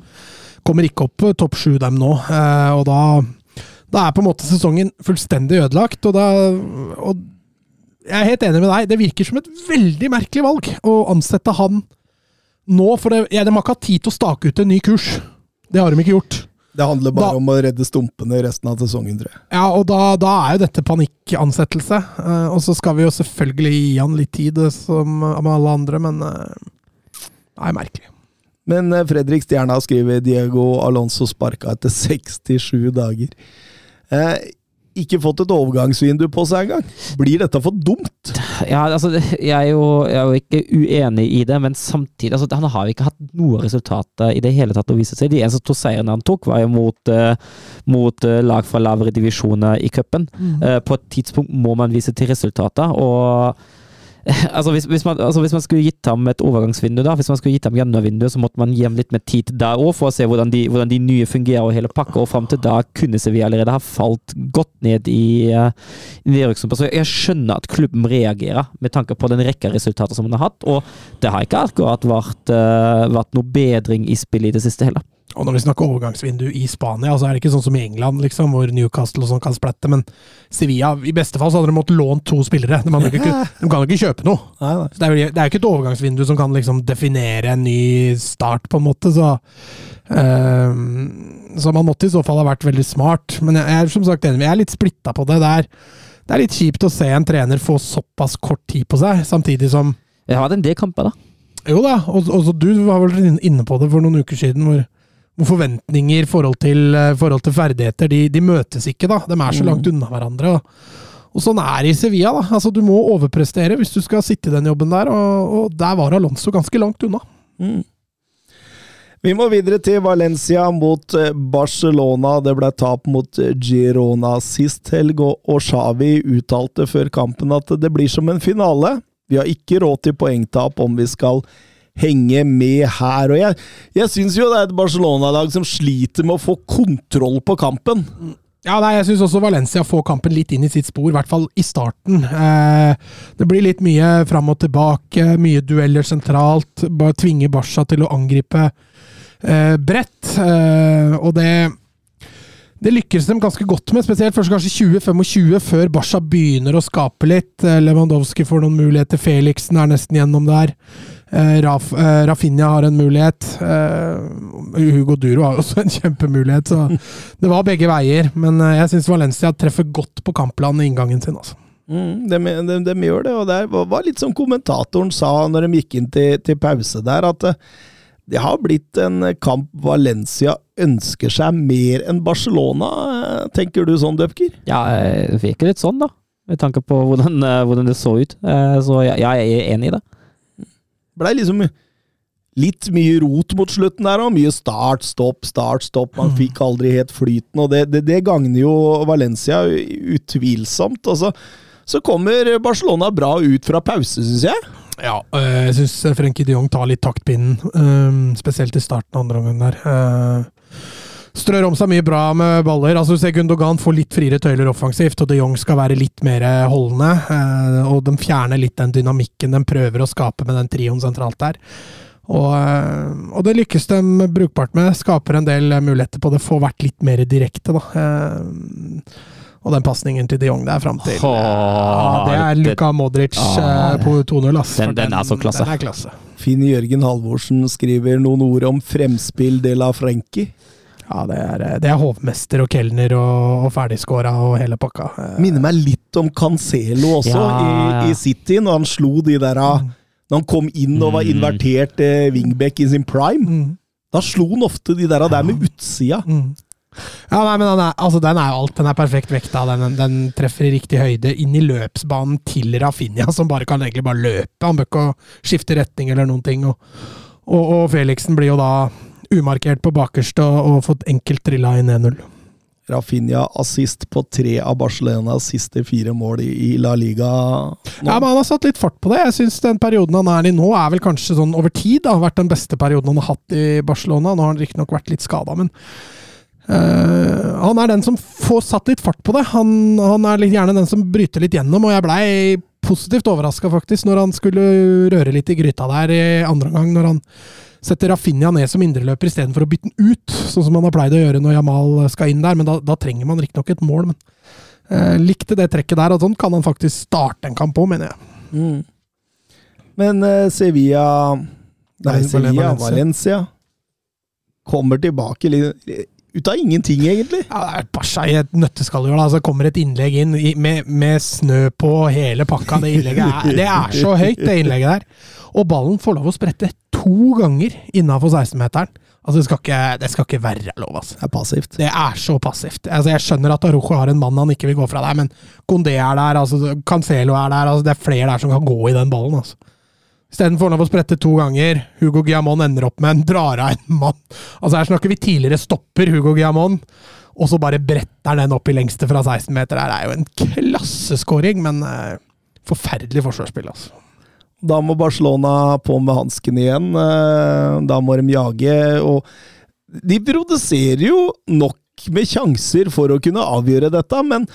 Kommer ikke opp topp sju, dem nå. Eh, og da, da er på en måte sesongen fullstendig ødelagt, og da og Jeg er helt enig med deg, det virker som et veldig merkelig valg å ansette han nå, for det, ja, de har ikke hatt tid til å stake ut en ny kurs. Det har de ikke gjort. Det handler bare Da- om å redde stumpene resten av sesongen, tror jeg. Ja, og da, da er jo dette panikkansettelse. Uh, og så skal vi jo selvfølgelig gi han litt tid, eh, som med alle andre, men uh, det er merkelig. Men Fredrik Stjerna skriver Diego Alonso sparka etter 67 dager. Eh, ikke fått et overgangsvindu på seg engang. Blir dette for dumt? Ja, altså, jeg er, jo, jeg er jo ikke uenig i det, men samtidig altså, Han har jo ikke hatt noe resultater i det hele tatt å vise seg. De eneste to seirene han tok, var jo mot, eh, mot eh, lag fra lavere divisjoner i cupen. Eh, på et tidspunkt må man vise til resultater, og Altså hvis, hvis, man, altså hvis man skulle gitt ham et overgangsvindu, da, hvis man skulle gitt ham januarvinduet, så måtte man gi ham litt mer tid der òg, for å se hvordan de, hvordan de nye fungerer og hele pakka. Og fram til da kunne Sevilla allerede ha falt godt ned i uh. Så jeg skjønner at klubben reagerer med tanke på den rekka resultater som man har hatt. Og det har ikke akkurat vært, uh, vært noe bedring i spillet i det siste heller. Og når vi snakker overgangsvindu i Spania, så er det ikke sånn som i England, liksom, hvor Newcastle og sånn kan splette, men Sevilla I beste fall så hadde de måttet låne to spillere. De, ikke, de kan jo ikke kjøpe noe. Så det er jo ikke et overgangsvindu som kan liksom definere en ny start, på en måte. Så, ehm, så man måtte i så fall ha vært veldig smart. Men jeg er som sagt enig, jeg er litt splitta på det. Det er, det er litt kjipt å se en trener få såpass kort tid på seg, samtidig som Jeg har hatt en del kamper, da. Jo da, og, og så du var vel inne på det for noen uker siden, hvor, forventninger, forhold eh, forhold til ferdigheter, de, de, møtes ikke. da. De er så langt unna hverandre. Og, og sånn er det i Sevilla. da. Altså, Du må overprestere hvis du skal sitte i den jobben der, og, og der var Alonso ganske langt unna. Mm. Vi må videre til Valencia mot eh, Barcelona. Det ble tap mot eh, Girona sist helg, og Xavi uttalte før kampen at det blir som en finale. Vi har ikke råd til poengtap om vi skal henge med her. Og jeg, jeg syns jo det er et Barcelona-lag som sliter med å få kontroll på kampen. Ja, nei, Jeg syns også Valencia får kampen litt inn i sitt spor, i hvert fall i starten. Eh, det blir litt mye fram og tilbake, mye dueller sentralt. Bare tvinge Barca til å angripe eh, bredt. Eh, og det det lykkes dem ganske godt med, spesielt først kanskje 20-25, før Barca begynner å skape litt. Eh, Lewandowski får noen muligheter, Felixen er nesten gjennom der. Eh, Raf, eh, Rafinha har en mulighet. Eh, Hugo Duro har også en kjempemulighet, så det var begge veier. Men jeg syns Valencia treffer godt på kampplanen i inngangen sin. altså. Mm, de, de, de, gjør det, og det var litt som kommentatoren sa når de gikk inn til, til pause der, at det har blitt en kamp Valencia ønsker seg mer enn Barcelona. Tenker du sånn, Døpker? Ja, det virker litt sånn, da. Med tanke på hvordan, hvordan det så ut. Så jeg, jeg er enig i det blei liksom litt mye rot mot slutten der, og mye start, stopp, start, stopp. Man mm. fikk aldri helt flyten, og det, det, det gagner jo Valencia utvilsomt. Og så, så kommer Barcelona bra ut fra pause, syns jeg. Ja, øh, jeg syns Frenkie de Jong tar litt taktpinnen, øh, spesielt i starten av andre omgang der. Strør om seg mye bra med baller. Altså, du ser Gundogan får litt friere tøyler offensivt, og de Jong skal være litt mer holdende. Eh, og de fjerner litt den dynamikken de prøver å skape med den trioen sentralt der. Og, eh, og, det lykkes de brukbart med. Skaper en del muligheter på det. Får vært litt mer direkte, da. Eh, og den pasningen til de Jong der fram til ja, Det er Luka Modric ah, på 2-0. Den, den, er så klasse. Den er klasse. Finn Jørgen Halvorsen skriver noen ord om fremspill de la Frenkie. Ja, det er, det er hovmester og kelner og, og ferdigskåra og hele pakka. Minner meg litt om Cancelo også, ja, ja. I, i, City, når han slo de der mm. Når han kom inn og var mm. invertert eh, wingback i sin prime. Mm. Da slo han ofte de der, der med utsida. Mm. Ja, nei, men den er, altså, den er jo alt. Den er perfekt vekta. Den, den, treffer i riktig høyde inn i løpsbanen til Rafinha, som bare kan egentlig bare løpe. Han bør ikke skifte retning eller noen ting. Og, og, og Felixen blir jo da umarkert på bakerste og, og fått enkelt trilla i 1-0. Rafinha assist på tre av Barcelonas siste fire mål i, La Liga. Nå. Ja, men Han har satt litt fart på det. Jeg syns den perioden han er i nå, er vel kanskje sånn over tid da, har vært den beste perioden han har hatt i Barcelona. Nå har han riktignok vært litt skada, men uh, han er den som får satt litt fart på det. Han, han er litt, gjerne den som bryter litt gjennom, og jeg blei positivt overraska, faktisk, når han skulle røre litt i gryta der i andre omgang. Når han setter Rafinha ned som indreløper istedenfor å bytte den ut, sånn som han har pleid å gjøre når Jamal skal inn der. Men da, da trenger man riktignok et mål. Men eh, likte det trekket der, og sånn kan han faktisk starte en kamp òg, mener jeg. Mm. Men eh, Sevilla Nei, Sevilla, Valencia. Valencia kommer tilbake litt ut av ingenting, egentlig. Ja, det er Barca i et nøtteskall. Altså, kommer et innlegg inn med, med, snø på hele pakka. Det innlegget er, det er så høyt, det innlegget der. Og ballen får lov å sprette to ganger innafor 16-meteren. Altså, det skal, ikke, det skal ikke være lov. Altså. Det er passivt. Det er så passivt. Altså, jeg skjønner at Arojo har en mann han ikke vil gå fra der, men Condé er der, altså, Cancelo er der. Altså, det er flere der som kan gå i den ballen. Altså. Isteden får han lov å sprette to ganger. Hugo Guillamon ender opp med en drar av en mann. Altså, her snakker vi tidligere stopper Hugo Guillamon, og så bare bretter den opp i lengste fra 16 meter. Det er jo en klasseskåring, men uh, forferdelig forsvarsspill, altså. Da må Barcelona på med hansken igjen. Eh, da må de jage. Og de produserer jo nok med sjanser for å kunne avgjøre dette, men,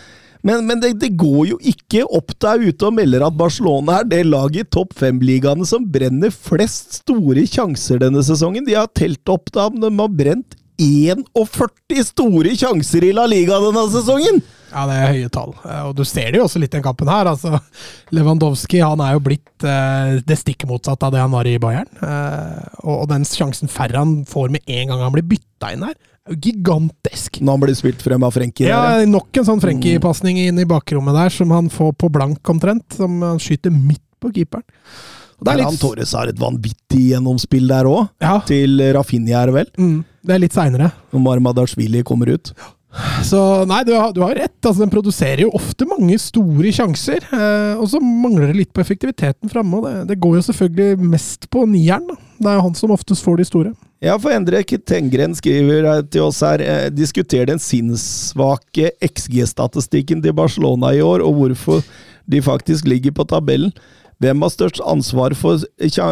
men, men det, det, går jo ikke opp der ute og melder at Barcelona er det laget i topp fem-ligaene som brenner flest store sjanser denne sesongen. De har telt opp da de har brent 41 store sjanser i La Liga denne sesongen! Ja, det er høye tall. Eh, og du ser det jo også litt i den kampen her. Altså, Lewandowski han er jo blitt eh, det stikk motsatt av det han var i Bayern. Eh, og, den sjansen færre han får med en gang han blir bytta inn her, er gigantisk. Når han blir spilt frem av Frenkie? Ja, nok en sånn Frenkie-pasning inn i bakrommet der som han får på blank omtrent. Som han skyter midt på keeperen. Og det er litt, Torres har et vanvittig gjennomspill der òg. ja, Til Rafinha, er vel? mm, det er litt seinere. Når Marmadashvili kommer ut. Så nei, du har, du har rett. Altså, den produserer jo ofte mange store sjanser. Eh, og så mangler det litt på effektiviteten framme. Det, det går jo selvfølgelig mest på nieren. da. Det er jo han som oftest får de store. Ja, for Endre Tengren skriver til oss her eh, Diskuter den sinnssvake XG-statistikken til Barcelona i år, og hvorfor de faktisk ligger på tabellen. Hvem har størst ansvar for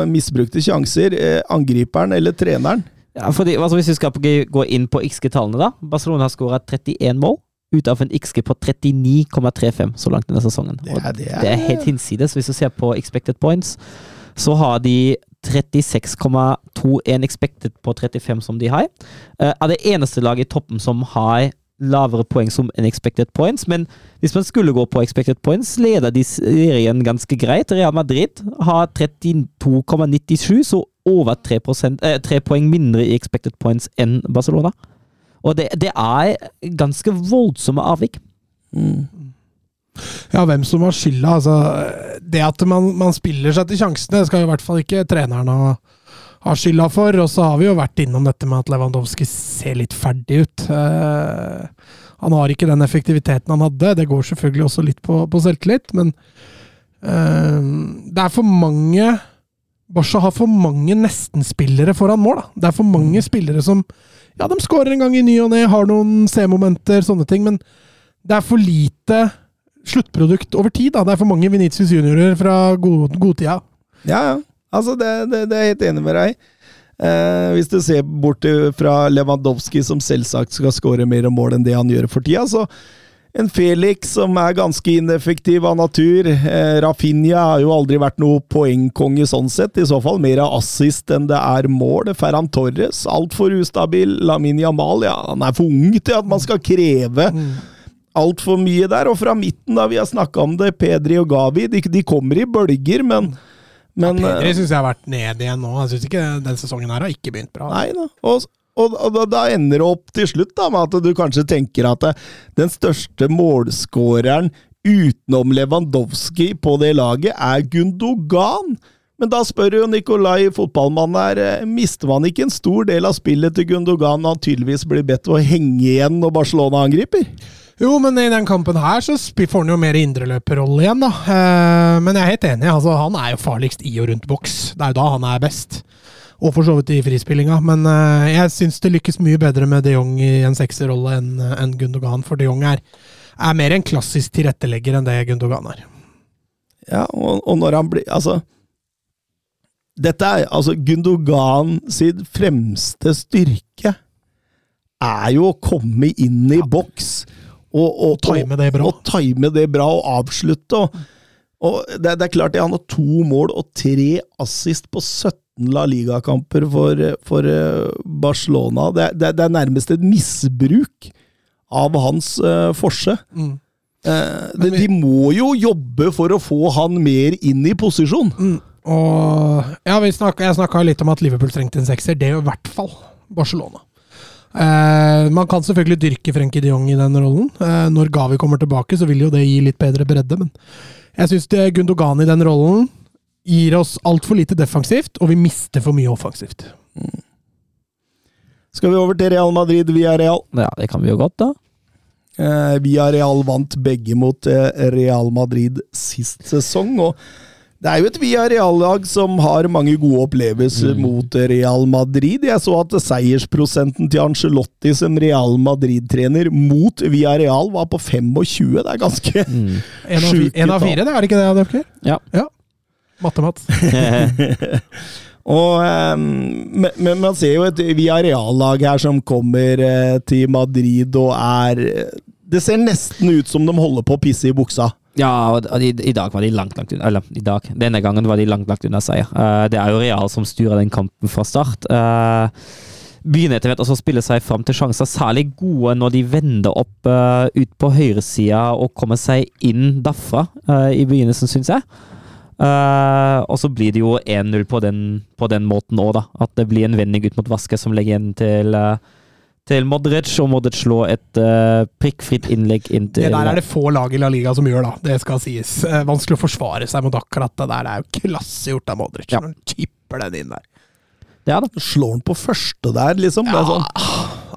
misbrukte sjanser? Eh, angriperen eller treneren? Ja, fordi, altså Hvis vi skal gå inn på XG-tallene, da. Barcelona har skåra 31 mål ut av en XG på 39,35 så langt denne sesongen. Det er, det det er helt hinsides. Hvis du ser på expected points, så har de 36,21 expected på 35 som de har. Uh, er det eneste laget i toppen som har lavere poeng som en expected points, men hvis man skulle gå på expected points, leder de serien ganske greit. Real Madrid har 32,97, så over 3, eh, 3 poeng mindre i expected points enn Barcelona. Og det, det er ganske voldsomme avvik. Mm. Ja, hvem som har skylda. Altså, det at man, man spiller seg til sjansene, skal i hvert fall ikke treneren ha, ha skylda for. Og så har vi jo vært innom dette med at Lewandowski ser litt ferdig ut. Eh, han har ikke den effektiviteten han hadde. Det går selvfølgelig også litt på, på selvtillit, men eh, det er for mange Barca har for mange nestenspillere foran mål. Da. Det er for mange spillere som Ja, de skårer en gang i ny og ne, har noen C-momenter, sånne ting, men det er for lite sluttprodukt over tid. da. Det er for mange Venitius juniorer fra god, godtida. Ja, ja. Altså, det, det, det er jeg helt enig med deg. Eh, hvis du ser bort fra Lewandowski, som selvsagt skal skåre mer mål enn det han gjør for tida, så en Felix som er ganske ineffektiv av natur. Eh, Rafinha har jo aldri vært noe poengkonge sånn sett, i så fall mer av assist enn det er mål. Ferran Torres, altfor ustabil. Lamin Jamal, ja, han er for ung til at man skal kreve altfor mye der. Og fra midten, da, vi har snakka om det, Pedri og Gavi, de, de kommer i bølger, men men, Pedri syns jeg har vært ned igjen nå. Jeg synes ikke Den sesongen her har ikke begynt bra. Nei da. Og, og, og da, da ender det opp til slutt da, med at du kanskje tenker at det, den største målskåreren utenom Lewandowski på det laget er Gundogan. Men da spør jo Nikolai, fotballmannen her, eh, mister man ikke en stor del av spillet til Gundogan når han tydeligvis blir bedt å henge igjen når Barcelona angriper? Jo, men i den kampen her så får han jo mer indreløperrolle igjen, da. Eh, men jeg er helt enig. altså Han er jo farligst i og rundt boks. Det er jo da han er best. Og for så vidt i frispillinga. Men eh, jeg syns det lykkes mye bedre med de Jong i en sekserrolle enn enn Gundogan. For de Jong er, er mer en klassisk tilrettelegger enn det Gundogan er. Ja, og, og når han blir Altså Dette er altså Gundogan sin fremste styrke er jo å komme inn i boks og, og, time det bra. Og, time det bra og avslutte. Og, og det, det er klart han har to mål og tre assist på 17 La Liga-kamper for, for eh, Barcelona. Det, det, det er nærmest et misbruk av hans uh, forse. Mm. Eh, de, de må jo jobbe for å få han mer inn i posisjon. Mm. Og ja, vi snakket, jeg snakka litt om at Liverpool trengte en sekser. Det gjør i hvert fall Barcelona. Eh, man kan selvfølgelig dyrke Frenkie de Jong i den rollen. Eh, når Gavi kommer tilbake, så vil jo det gi litt bedre bredde, men jeg syns Gundogan i den rollen gir oss altfor lite defensivt, og vi mister for mye offensivt. Skal vi over til Real Madrid via Real? Ja, det kan vi jo godt, da. Eh, via Real vant begge mot Real Madrid sist sesong. og det er jo et Villarreal-lag som har mange gode opplevelser Mm. mot Real Madrid. Jeg så at seiersprosenten til Angelotti som Real Madrid-trener mot Villarreal var på 25. Det er ganske Mm. sjukt. fi, av fire, det er det ikke det, Adolfker? Ja. ja. Matte-Mats. Og eh, men, men man ser jo et Villarreal-lag her som kommer eh, til Madrid og er Det ser nesten ut som de holder på å pisse i buksa. Ja, og i, i dag var de langt, langt unna. Eller, i dag. Denne gangen var de langt, langt unna seier. Uh, det er jo Real som styrer den kampen fra start. Uh, begynner etter hvert å spille seg fram til sjanser, særlig gode når de vender opp uh, ut på høyresida og kommer seg inn derfra eh, i begynnelsen, syns jeg. Eh, og så blir det jo 1-0 på på den måten òg, da. At det blir en vending ut mot Vaske som legger igjen til, eh, til Modric, og Modric slå et uh, prikkfritt innlegg inn til Det der er det få lag i La Liga som gjør, da. Det skal sies. Eh, vanskelig å forsvare seg mot akkurat det der. Det er jo klassegjort av Modric. Ja. når han Chipper den inn der. Det er det. Slår han på første der, liksom. Det er sånn.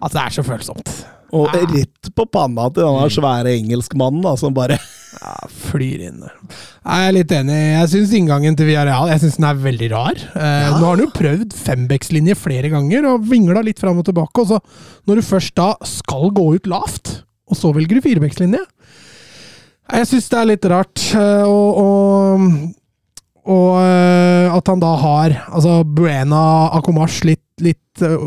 Altså, det er så følsomt. Og rett på panna til den svære engelskmannen, da, som bare Ja, flyr inn der. Jeg er litt enig. Jeg syns inngangen til Villarreal jeg synes den er veldig rar. Eh, Nå har han jo prøvd fembeckslinje flere ganger og vingla litt fram og tilbake. Og så, når du først da skal gå ut lavt, og så velger du firebeckslinje Jeg syns det er litt rart. eh, og, og, og eh, at han da har altså Buena Akomash litt, litt eh,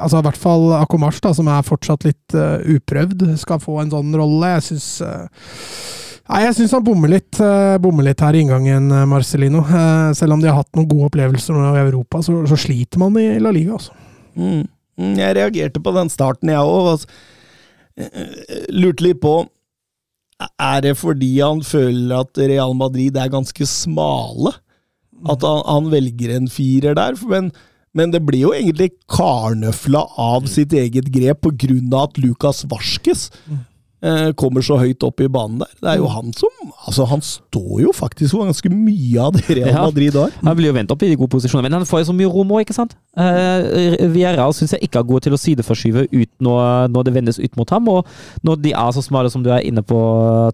Altså i hvert fall Akomash, da, som er fortsatt litt uh, uprøvd, skal få en sånn rolle. Jeg syns Nei, jeg syns han bommer litt, eh, bommer litt her i inngangen, eh, Marcelino. Eh, selv om de har hatt noen gode opplevelser i Europa, så, så sliter man i La Liga, altså. mm. Mm, Jeg reagerte på den starten, jeg òg. Lurte litt på Er det fordi han føler at Real Madrid er ganske smale? At han, han velger en firer der? Men, men det blir jo egentlig karnøfla av sitt eget grep av at Lukas Varskes eh, kommer så høyt opp i banen der. Det er jo han som Altså, han står jo faktisk for ganske mye av det Real Ja. Madrid har. Han blir jo vendt opp i de gode posisjonene, men han får jo så mye rom òg, ikke sant? Uh, Villarreal syns jeg ikke er gode til å sideforskyve ut når, når det vendes ut mot ham, og når de er så smale som du er inne på,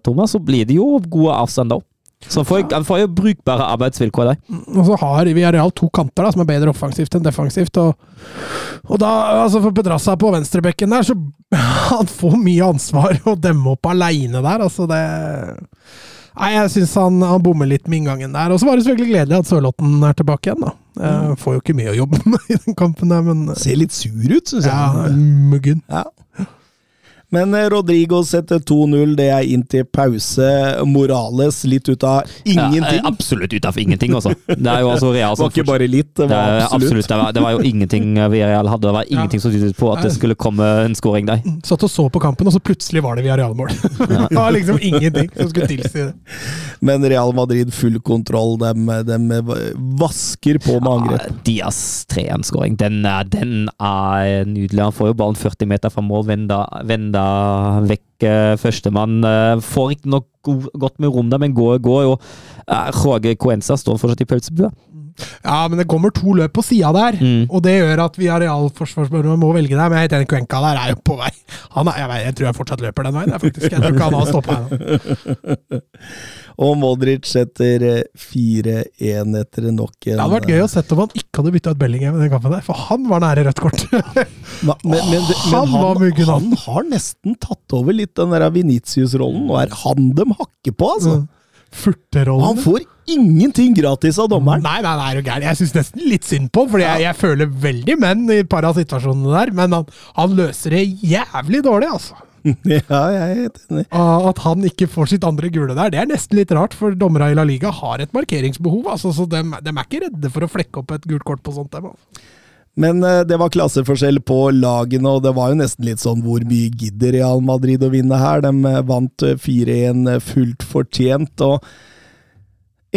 Thomas, så blir det jo gode avstander òg. Så han får, han får jo brukbare arbeidsvilkår der. Og så har Villarreal to kanter da, som er bedre offensivt enn defensivt. Og, og da, altså for Pedrassa på venstrebekken der, så han får mye ansvar å demme opp aleine der. Altså det Nei, jeg syns han, han bommer litt med inngangen der. Og så var det selvfølgelig gledelig at Sørlotten er tilbake igjen, da. Eh, får jo ikke mye å jobbe med i den kampen der, men Ser litt sur ut, syns ja, jeg. muggen. Ja. Men eh, Rodrigo setter 2-0. Det er inn til pause. Morales litt ut av ingenting. Ja, eh, absolutt ut av ingenting, altså. Det er jo altså Real det som var ikke bare litt, det det var er absolutt. absolutt. Det var, det var jo ingenting Villarreal hadde. Det var ingenting som tydet på at det skulle komme en scoring der. Satt og så på kampen, og så plutselig var det Villarreal-mål. det var liksom ingenting som skulle tilsi det. Men Real Madrid full kontroll. De, vasker på med angrep. Ja, Dias 3-1-skåring, den, den er nydelig. Han får jo ballen 40 meter fra mål, venda, venda vekk eh, førstemann. Eh, får ikke nok godt med rom der, men går, går jo. Roger Jorge Coenza står fortsatt i pølsebua. Ja, men det kommer to løp på sida der, Mm. og det gjør at Villarreal-forsvarsspillerne må velge der. Men jeg tenker Kvenka der er jo på vei. Han er, jeg, vet, jeg tror jeg fortsatt løper den veien, jeg, faktisk. Jeg tror ikke han har stoppa ennå. Og Modric setter eh, 4-1 etter nok en Det hadde vært gøy å sette om han ikke hadde bytta ut Bellingham i den kampen der, for han var nære rødt kort. Men, men, men, Han han, han. har nesten tatt over litt den der Vinicius-rollen. Nå er han dem hakker på, altså. Furterollen. Han får ingenting gratis av dommeren. Nei, nei, nei, er du gæren. Jeg syns nesten litt synd på ham, for jeg, jeg føler veldig menn i et par av situasjonene der, men han, han løser det jævlig dårlig, altså. Ja, jeg er helt enig. At han ikke får sitt andre gule der, det er nesten litt rart, for dommerne i La Liga har et markeringsbehov. Altså, så de, er ikke redde for å flekke opp et gult kort på sånt. Dem, altså. Men eh, det var klasseforskjell på lagene, og det var jo nesten litt sånn hvor mye gidder Real Madrid å vinne her? De eh, vant eh, 4-1 eh, fullt fortjent, og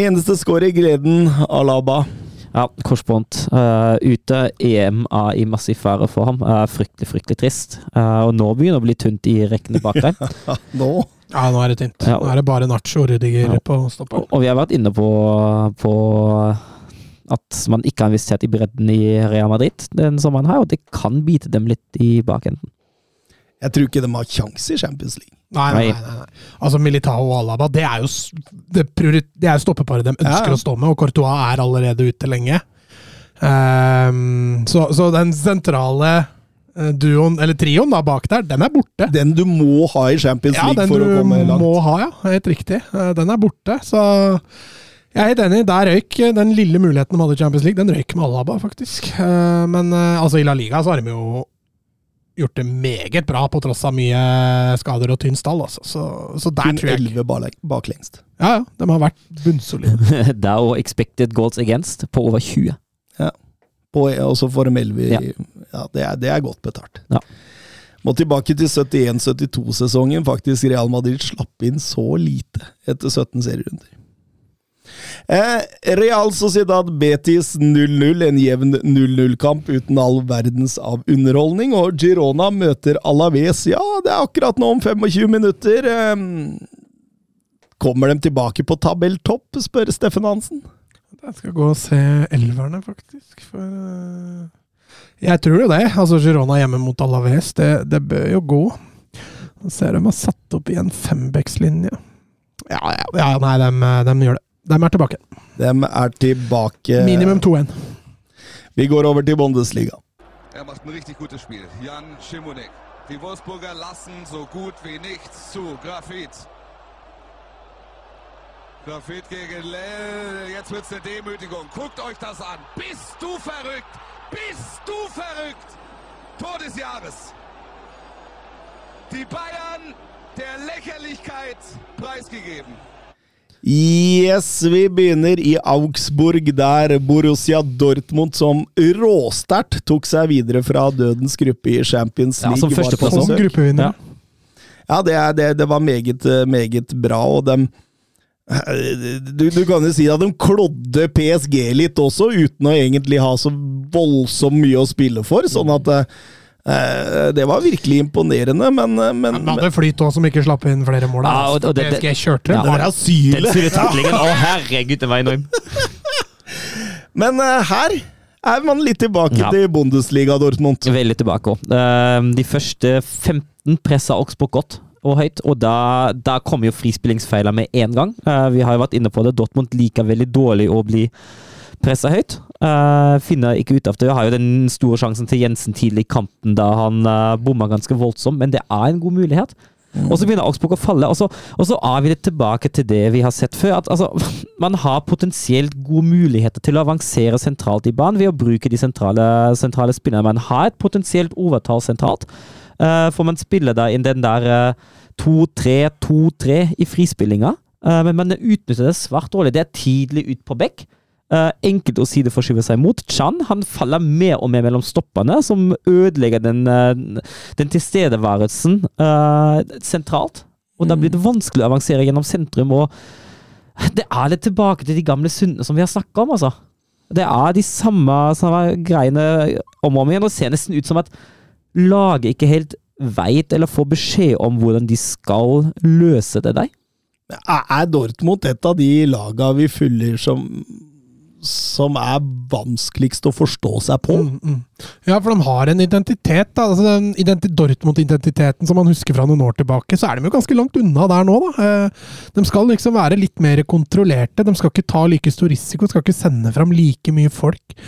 eneste skår i gleden, Alaba. Ja, korsbånd. Uh, ute. EM er i massiv fare for ham. Uh, fryktelig, fryktelig trist. Uh, og nå begynner det å bli tynt i rekkene bak der. Nå Ja, nå er det tynt. Ja. Nå er det bare Nacho og Rudiger Ja. på stopperen. Og, og vi har vært inne på, på at man ikke har investert i bredden i Real Madrid den sommeren her, og det kan bite dem litt i bakenden. Jeg tror ikke de har kjangs i Champions League. Nei, nei, nei, nei. Altså Militao og Alaba, det er jo det, priori- det er stoppeparet de ønsker Ja. å stå med, og Courtois er allerede ute lenge. Um, så, så den sentrale eh, duoen, eller trioen da, bak der, den er borte. Den du må ha i Champions League ja, for å komme langt. Ja, den du må ha, ja. Helt riktig. Eh, Den er borte, så jeg er helt enig. Der røyk eh, den lille muligheten de hadde i Champions League. Den røyk med Alaba, faktisk. Eh, Men eh, altså, i La Liga så har de jo gjort det meget bra, på tross av mye skader og tynn stall. Altså. Så, så der Kun tror jeg 11 elleve baklengst. Ja, ja. De har vært bunnsolide. Det er jo expected goals against på over 20. På, og så får de 11 Ja. ja, det, er, det er godt betalt. Ja. Må tilbake til 71-72-sesongen. Faktisk Real Madrid slapp inn så lite etter 17 serierunder. Eh, Real Sociedad Betis 0-0, en jevn 0-0-kamp uten all verdens av underholdning. Og Girona møter Alaves. Ja, det er akkurat nå om 25 minutter. Eh, kommer de tilbake på tabelltopp, spør Steffen Hansen. Jeg skal gå og se elverne, faktisk. For eh, Jeg tror jo det. Altså Girona hjemme mot Alaves, det, det bør jo gå. Nå ser de har satt opp i en fembeckslinje. Ja, ja, ja, nei, de, de gjør det. De er tilbake. De er tilbake Minimum 2-1. Vi går over til Bundesliga. Er macht ein richtig gutes Spiel. Jan Schimonek. Die Wolfsburger lassen so gut wie nichts zu. Grafit. Grafit gegen Lell. Jetzt wird's eine Demütigung. Guckt euch das an. Bist du verrückt? Bist du verrückt? Tor des Jahres. Die Bayern der Lächerlichkeit preisgegeben. Yes, vi begynner i Augsburg, der Borussia Dortmund som råsterkt tok seg videre fra dødens gruppe i Champions League. Ja, som førsteplass. Som gruppevinner. Ja. Ja, det, er, det, det var meget, meget bra, og dem du, du kan jo si at de klådde PSG litt også, uten å egentlig ha så voldsomt mye å spille for. Sånn at eh, det var virkelig imponerende, men, eh, men, Men hadde Flyt òg, som ikke slapp inn flere mål. Ja, og- og det- det, kjørte Ja. det. det var asylet! Den sure taklingen. Å, herregud, det var enorm. Men eh, her er man litt tilbake Ja. til Bundesliga, Dortmund. Veldig tilbake òg. De første 15 pressa Augsburg godt og høyt, og da, da kom jo frispillingsfeiler med en gang. Eh, vi har jo vært inne på det. Dortmund liker veldig dårlig å bli pressa høyt. Uh, finner ikke ut av det. Har jo den store sjansen til Jensen tidlig i kampen da han uh, bomma ganske voldsomt, men det er en god mulighet. Og så begynner Augsburg å falle, og så, og så er vi litt tilbake til det vi har sett før. at altså, Man har potensielt gode muligheter til å avansere sentralt i banen ved å bruke de sentrale, sentrale spillerne. Man har et potensielt overtall sentralt. Uh, for man spiller da inn den der uh, 2-3-2-3 i frispillinga, men man utnytter det svært dårlig. Det er tidlig ut på bekk. Uh, si det forskyver seg mot. Chan han faller mer og mer mellom stoppene, som ødelegger den, uh, den tilstedeværelsen uh, sentralt. Og da blir det vanskelig å avansere gjennom sentrum. og Det er litt tilbake til de gamle syndene som vi har snakka om, altså. Det er de samme, samme greiene om og om igjen, og ser nesten ut som at laget ikke helt veit eller får beskjed om hvordan de skal løse det der. Er er Dortmund et av de laga vi fyller som som er vanskeligst å forstå seg på? Mm, mm. Ja, for de har en identitet. Da. Altså, den identi Dortmund-identiteten som man husker fra noen år tilbake, så er de jo ganske langt unna der nå. Da. Eh, De skal liksom være litt mer kontrollerte. De skal ikke ta like stor risiko, skal ikke sende fram like mye folk.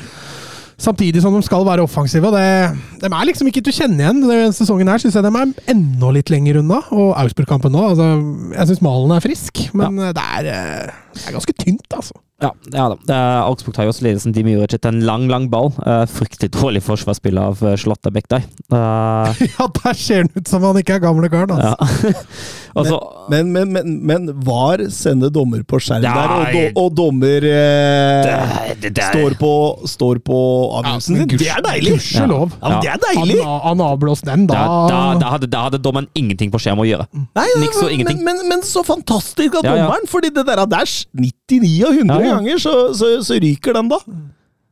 Samtidig som de skal være offensive. og Det, de er liksom ikke til å kjenne igjen. Denne sesongen her syns jeg de er enda litt lenger unna. Og Augsburg-kampen nå. Altså, jeg syns Malen er frisk, men ja. det, er, eh, det er ganske tynt, altså. Ja, ja da. Uh, Augsburg tar jo også ledelsen. De gjør ikke en lang, lang ball. Uh, fryktelig dårlig forsvarsspill av Charlotte Slåttabekk. Uh, Ja, der ser han ut som han ikke er gamle karen, altså. ja. Og så Men, men, men, men var sender dommer på skjerm der, og, do, og dommer eh, det, det, det, står på, står på avgjørelsen sin? Det er deilig! Gudskjelov. Ja, Ja, det! Han, han avblåste den, da. da, da, da, hadde, da hadde dommeren ingenting på skjerm å gjøre. Nei, Niks og men, ingenting. men, men så fantastisk av Ja, ja. dommeren, fordi det der av 99 av 100 Ja, ja. ganger, så, så, så ryker den, da.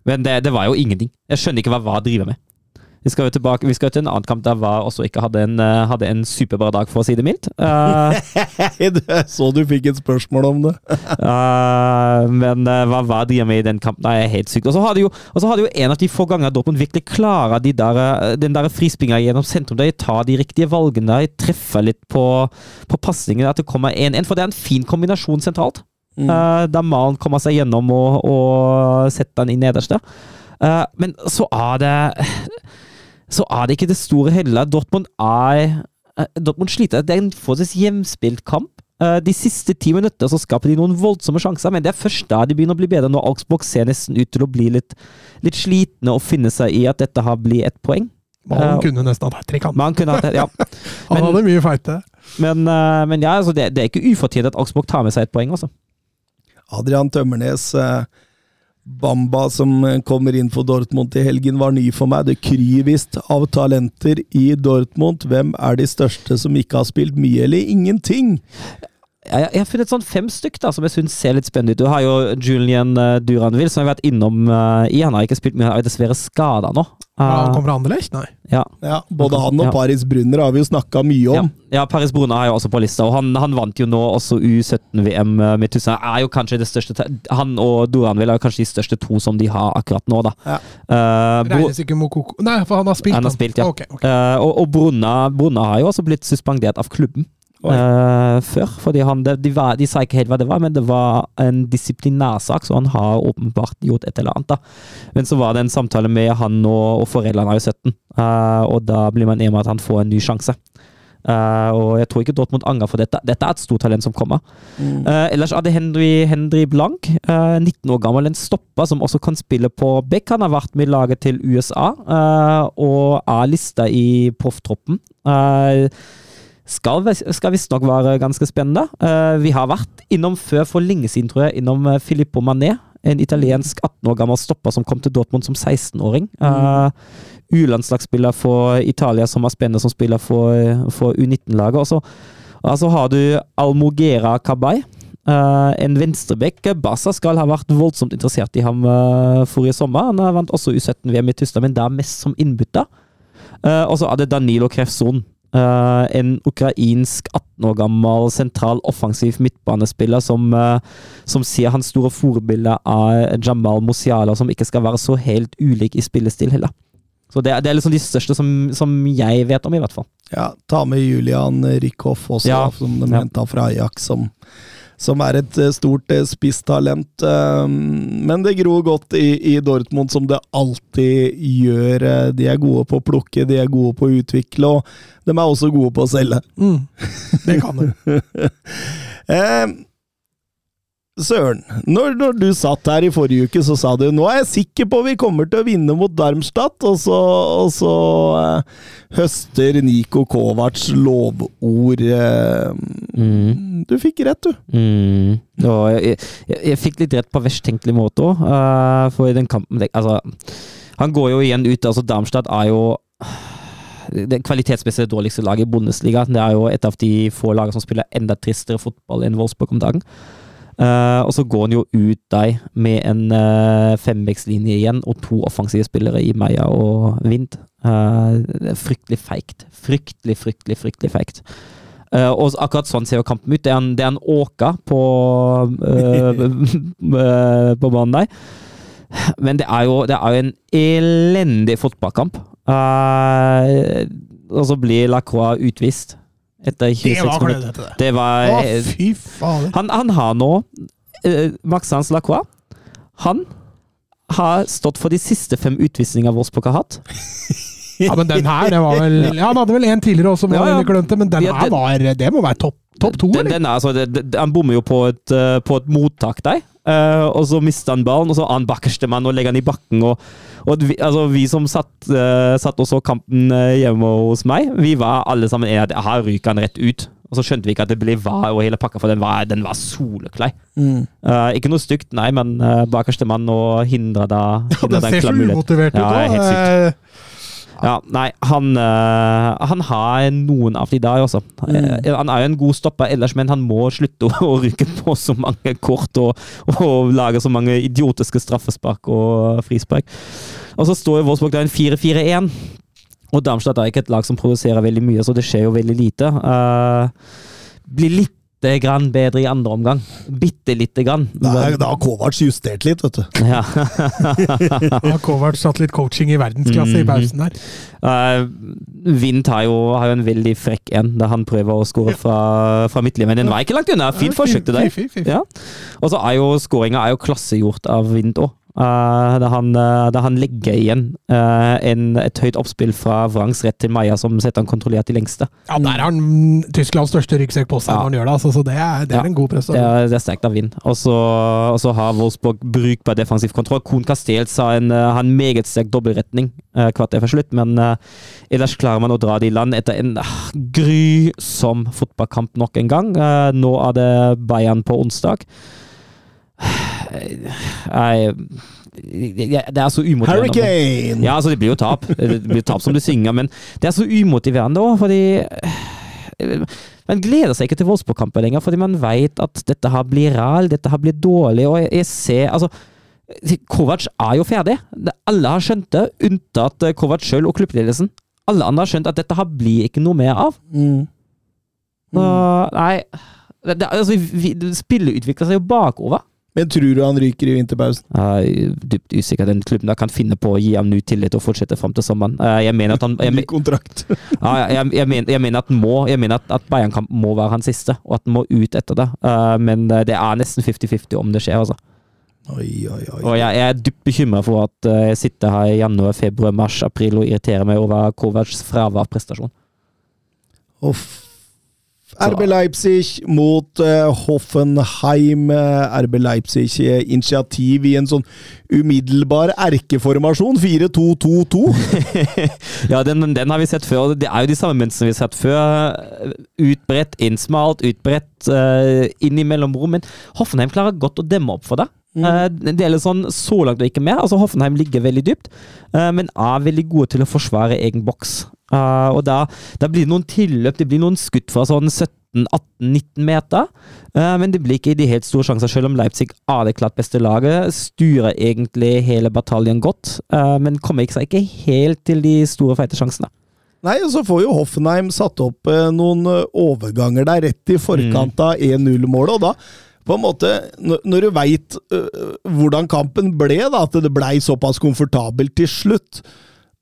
Men det, det var jo ingenting. Jeg skjønner ikke hva hva driver med. Vi skal jo tilbake, vi skal til en annen kamp der VAR også ikke hadde en, eh, hadde en superbra dag, for å si det mildt. Uh, så du fikk et spørsmål om det. uh, men uh, hva VAR driver med i den kampen, er helt sykt. Og så har de jo, jo en av de få gangene Dortmund virkelig klarer de der, den der frispinga gjennom sentrum, der de tar de riktige valgene, de treffer litt på, på pasningen, at det kommer 1-1. For det er en fin kombinasjon sentralt. Eh, der Malen kommer seg gjennom og, og setter den i nederste. der. Eh, men så er det Så er det ikke det store hele. Dortmund er eh, Dortmund sliter. Det er en forholdsvis hjemspilt kamp. Eh, De siste ti minutter så skaper de noen voldsomme sjanser, men det er først da de begynner å bli bedre, når Augsburg ser nesten ut til å bli litt, litt slitne og finne seg i at dette har blitt ett poeng. Man kunne nesten hatt hat trick, han. Man kunne hatt ja. Han hadde mye feite. Men, eh, men ja, altså det, det er ikke ufortjent at Augsburg tar med seg et poeng, altså. Adrian Tømmernes eh, Bamba som eh, kommer inn for Dortmund til helgen, var ny for meg. Det kryr visst av talenter i Dortmund. Hvem er de største som ikke har spilt mye eller ingenting? Jeg, jeg har funnet sånn fem stykk da, som jeg syns ser litt spennende ut. Du har jo Julian uh, Duranville, som jeg har vært innom uh, i. Han har ikke spilt mye, han er dessverre skada nå. Ja, han Uh, kommer fra Anderlecht? Nei. ja. Ja, både han og Ja. Paris Brunner har vi jo snakka mye om. ja, Paris Brunner er jo også på lista, og han, han vant jo nå også U17-VM med Tyskland. Er jo kanskje det største Han og Duranville er jo kanskje de største to som de har akkurat nå, da. Ja. Uh, Regnes ikke Mokoko Nei, for han har spilt. Han har spilt, ja. Okay, okay. Eh, og og Brunner, har jo også blitt suspendert av klubben Eh, før. Fordi han, de, de, var, de sa ikke helt hva det var, men det var en disiplinærsak, så han har åpenbart gjort et eller annet. da. Men så var det en samtale med han og, og foreldrene av 17, uh, og da blir man enig om at han får en ny sjanse. Uh, og jeg tror ikke Dortmund angrer for dette. Dette er et stort talent som kommer. Eh, ellers er det Henry, Henry Blank, uh, 19 år gammel, en stopper som også kan spille på back. Han har vært med i laget til USA og er lista i profftroppen. Uh, skal, skal visstnok være ganske spennende. Eh, vi har vært innom før for lenge siden, tror jeg, innom eh, Filippo Mané. En italiensk 18 år gammel stopper som kom til Dortmund som 16-åring. Uh, U-landslagsspiller for Italia som er spennende, som spiller for, for U19-laget. Og så altså har du Almogera Kabay. Uh, en venstrebekk. Bassa skal ha vært voldsomt interessert i ham uh, forrige sommer. Han har vant også U17-VM i Tyskland, men da mest som innbytter. Uh, og så er det Danilo Krefson. Eh, en ukrainsk 18 år gammel sentral offensiv midtbanespiller som, uh, som ser hans store forbilde av Jamal Musiala, som ikke skal være så helt ulik i spillestil heller. Så det det er liksom de største som, som jeg vet om, i hvert fall. Ja, ta med Julian Rykhoff også, Ja, som de ja. henta fra Ajax, som, som er et eh, stort eh, spisstalent. eh, Men det gror godt i, i Dortmund, som det alltid gjør. De er gode på å plukke, de er gode på å utvikle, og de er også gode på å selge. Mm. Det kan du. Eh, Søren, når, når du satt her i forrige uke, så sa du nå er jeg sikker på vi kommer til å vinne mot Darmstadt, og så, og så eh, høster Niko Kovacs lovord. Eh, Du fikk rett, du. Mm. Jeg, jeg, jeg fikk litt rett på verst tenkelig måte òg, for i den kampen Altså, han går jo igjen ut. altså Darmstadt er jo det kvalitetsmessig dårligste laget i Bundesliga. Det er jo et av de få lagene som spiller enda tristere fotball enn Wolfsburg om dagen. Eh, og så går han jo ut der med en uh, femvektslinje igjen og to offensive spillere i Meia og Vind. Uh, er fryktelig feigt. Fryktelig, fryktelig, fryktelig feigt. Uh, og akkurat sånn ser jo kampen ut. Det er en, det er en åker på, eh, eh, på banen der. Men det er jo, det er jo en elendig fotballkamp. Eh, og så blir Lacroix utvist etter 26 Det var klønete, det. Det var Å, fy faen. han, han har nå uh, Maxence Lacroix. Han har stått for de siste fem utvisningene våre har hatt. Ja, men den her, det var vel Ja, han hadde vel en tidligere også Ja, ja. Klønte, men den her var Det må være topp top to, Den, den altså, det, det, han bommer jo på et, eh, på et mottak der, Uh, og så mister han ballen, og så annen han bakerste mann og legger han i bakken. Og, og vi, altså, vi som satt, uh, satt og så kampen hjemme hos meg, vi var alle sammen enige at her ryker han rett ut. Og så skjønte vi ikke at det ble var og hele pakka, for den var, den var soleklar. Uh, ikke noe stygt, nei, men uh, bakerste mann og hindra da Ja, hindra den den ser så umotivert ut Ja, helt sykt. Ja, nei, han, uh, han har noen av de der også. Mm. Han er jo en god stopper ellers, men han må slutte å, ryke på så mange kort og, og lage så mange idiotiske straffespark og frispark. Og så står jo Wolfsburg der en 4-4-1. Og Darmstadt er ikke et lag som produserer veldig mye, så det skjer jo veldig lite. Uh, blir litt grann bedre i andre omgang. Bitte lite grann. Da, er- da har Kovac justert litt, vet du. Ja. har Kovac satt litt coaching i verdensklasse mm. i pausen der. Uh, Vint har jo, har jo en veldig frekk en, da han prøver å skåre fra, fra midtlinjen. Den var ikke langt unna. Fint forsøk til deg. Ja. Og så er jo skåringa er klassegjort av Vint òg. Da, han, uh, han legger igjen uh, en, et høyt oppspill fra Vrangs rett til Maja, som setter han kontrollert i lengste. Ja, der har han Tysklands største ryggsekk på seg Ja. når han gjør det, altså, så det er, det er Ja. en god prestasjon. Det, det er sterkt av Vind. Og så, har Wolfsburg brukbar defensiv kontroll. Kohn Castells har en, uh, har en meget sterk dobbeltretning uh, kvarter for slutt, men uh, ellers klarer man å dra det i land etter en uh, grusom fotballkamp nok en gang. Uh, nå er det Bayern på onsdag. Jeg, jeg, det er så umotiverende. Hurricane! Ja, altså det blir jo tap. Det blir tap som du synger, men det er så umotiverende òg, fordi Man gleder seg ikke til Wolfsburg-kampen lenger, fordi man vet at dette her blir ræl, dette her blir dårlig, og jeg, jeg ser altså Kovac er jo ferdig. Alle har skjønt det, unntatt eh, Kovac sjøl og klubbledelsen. Alle andre har skjønt at dette her blir ikke noe mer av. Mm. Så, nei det, altså, vi, Spillet utvikler seg jo bakover. Men tror du han ryker i vinterpausen? Jeg er dypt usikker. Den klubben kan finne på å gi ham ny tillit og fortsette fram til sommeren. Eh, Jeg mener at han jeg, Ny kontrakt. ja, jeg, jeg, mener, jeg mener at, må, jeg mener at, at Bayern-kamp må være hans siste, og at han må ut etter det. Eh, Men eh, det er nesten 50-50 om det skjer, altså. Oi, oi, oi. Og jeg, er dypt bekymra for at jeg sitter her i januar, februar, mars, april og irriterer meg over Kovacs fravær av prestasjon. Uff. RB Leipzig mot uh, Hoffenheim. Eh, RB Leipzig eh, initiativ i en sånn umiddelbar erkeformasjon. 4-2-2-2. ja, den, den har vi sett før. Det er jo de samme mønstrene vi har sett før. Utbredt, innsmalt, utbredt, uh, i mellomrom. Men Hoffenheim klarer godt å demme opp for det. Eh, det er sånn, Så langt og ikke mer. Altså Hoffenheim ligger veldig dypt, uh, men er veldig gode til å forsvare egen boks. Eh, og da, da blir det noen tilløp, det blir noen skudd fra sånn 17-18-19 meter. Uh, men det blir ikke de helt store sjanser, selv om Leipzig er det klart beste laget. Styrer egentlig hele bataljen godt, uh, men kommer ikke seg ikke helt til de store, feite sjansene. Nei, og så får jo Hoffenheim satt opp noen overganger der rett i forkant av 1-0-målet, og da på en måte, når du veit hvordan kampen ble, da, at det blei såpass komfortabelt til slutt,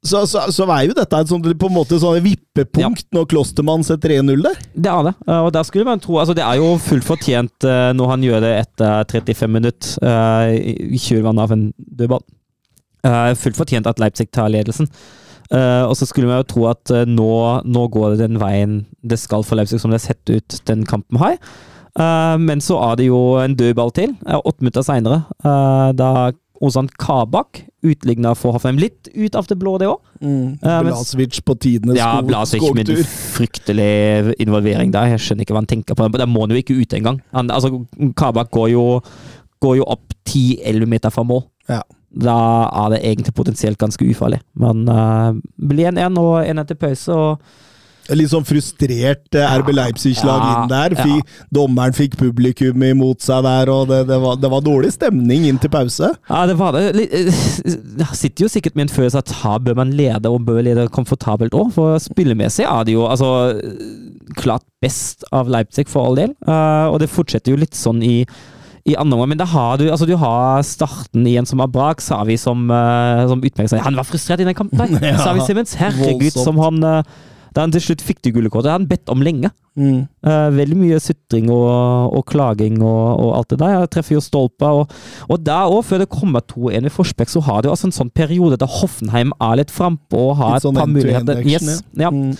så, så, så er jo dette et sånt, på en måte sånn vippepunkt når Klostermann setter 1-0 der. Det er det, eh, og der skulle man tro altså Det er jo fullt fortjent eh, når han gjør det etter 35 minutter eh, i kjølvannet av en dødball. Fullt fortjent at Leipzig tar ledelsen. Og så skulle man jo tro at nå, nå går det den veien det skal for Leipzig, som det har sett ut den kampen her. Eh, men så er det jo en dødball til, åtte minutter seinere. da Ozan Kabak utligna for Hoffenheim. Litt ut av det blå, det òg. Mm. men- Blasevic på tidenes Ja, Blasic med skogtur. fryktelig involvering der. Jeg skjønner ikke hva han tenker på. Der må han jo ikke ut engang. Han- Altså, Kabak går jo, går jo opp 10-11 meter fra mål. Ja. Da er det egentlig potensielt ganske ufarlig. Men uh, blir 1-1 og 1 etter pause. og Litt sånn frustrert eh, RB Leipzig-lag inn der. ja. Dommeren fikk publikum imot seg der, og det, det, var, det var dårlig stemning inn til pause. Ja, det var det. Eh, Jeg sitter jo sikkert med en følelse at her bør man lede, og bør lede komfortabelt òg. For spillemessig er det jo altså klart best av Leipzig, for all del. Eh, og det fortsetter jo litt sånn i i andre omgang, men da har du altså du har starten igjen som er brak. Savi som, uh, som utmerker seg. Han var frustrert i den kampen. Ja, Savi Simmons, herregud, voldsomt. som han eh, Da han til slutt fikk det gule kortet, hadde har han bedt om lenge. Mm. Uh, veldig mye sutring og, og klaging og, og alt det der. Jeg treffer jo stolpa. Og, og da òg, før det kommer 2-1 i Forsbekk, så har du altså en sånn periode der Hoffenheim er litt frampå og har Litt et sånn par muligheter. Yes, ja. Mm.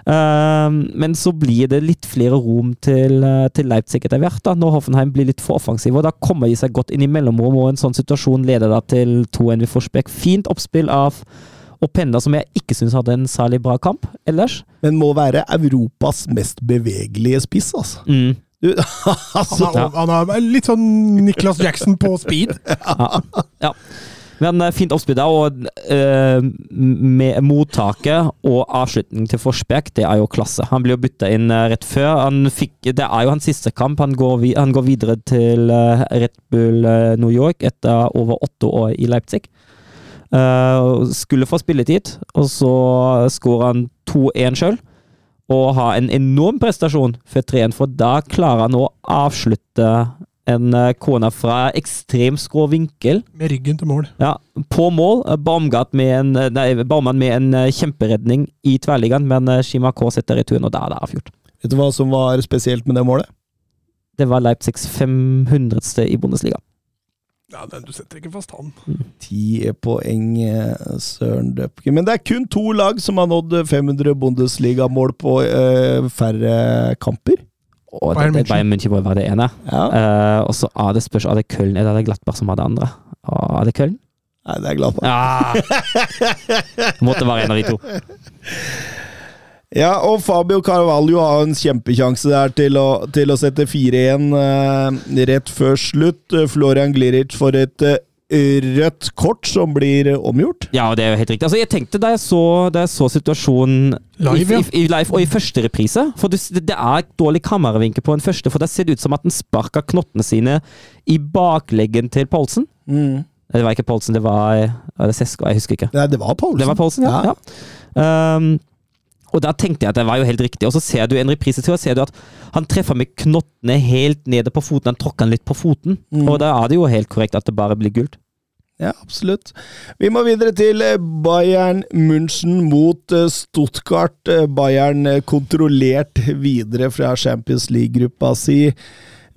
Uh, men så blir det litt flere rom til, eh, til Leipzig etter hvert, da, når Hoffenheim blir litt for offensiv. og Da kommer de seg godt inn i mellomrom, og en sånn situasjon leder da til 2-1 i Forsbekk. Fint oppspill av Openda, som jeg ikke syns hadde en særlig bra kamp ellers. Men må være Europas mest bevegelige spiss, altså. Mm. Du, Han altså er, han er litt sånn Nicholas Jackson på speed. Ja. ja. Men eh, fint oppspill og uh, med mottaket og avslutning til Forsbekk, det er jo klasse. Han blir jo bytta inn eh, rett før. Han fikk, det er jo hans siste kamp. Han går, vi, han går videre til Red Bull New York etter over åtte år i Leipzig. Eh, skulle få spilletid, og så skårer han 2-1 sjøl. Og har en enorm prestasjon for 3-1, for da klarer han å avslutte en eh, kone fra ekstremt skrå vinkel Med ryggen til mål. ja, på mål. Eh, Baumgart med en, eh, nei, Baumann med en eh, kjemperedning i tverrliggeren, men eh, Shima K setter returen, og da er det avgjort. Vet du hva som var spesielt med det målet? Det var Leipzigs 500. i Bundesliga. Ja, den, Du setter ikke fast han. Ti poeng, eh, Søren Døpke. Men det er kun to lag som har nådd 500 Bundesliga-mål på eh, færre kamper. Og Bayern det, det, München. Bayern München må være det ene. Ja. Uh, og så er det spørs er det Köln eller er det Glattberg som har det andre. Og er det Köln? Nei, det er glad for. Ja! Måtte være en av de to. Ja, og Fabio Carvalho har en kjempekjanse der til å, til å sette 4-1 eh, rett før slutt. Eh, Florian Gliric får et eh, rødt kort som blir omgjort. Ja, det er jo helt riktig. Altså, jeg tenkte da jeg så, da jeg så situasjonen Live, i, ja. i, i live, og i første reprise For det, det er et dårlig kameravinkel på en første, for det ser ut som at den sparka knottene sine i bakleggen til Poulsen. Mm. Det var ikke Poulsen, det var, var det Sesko, jeg husker ikke. Nei, det var Paulsen. Det var Poulsen, ja. ja. Um, og da tenkte jeg at det var jo helt riktig. Og så ser du en reprise til, og ser du at han treffer med knottene helt nede på foten. Han tråkker han litt på foten. Mm. Og da er det jo helt korrekt at det bare blir gult. Ja, absolutt. Vi må videre til eh, Bayern München mot eh, Stuttgart. Eh, Bayern kontrollert videre fra Champions League-gruppa si.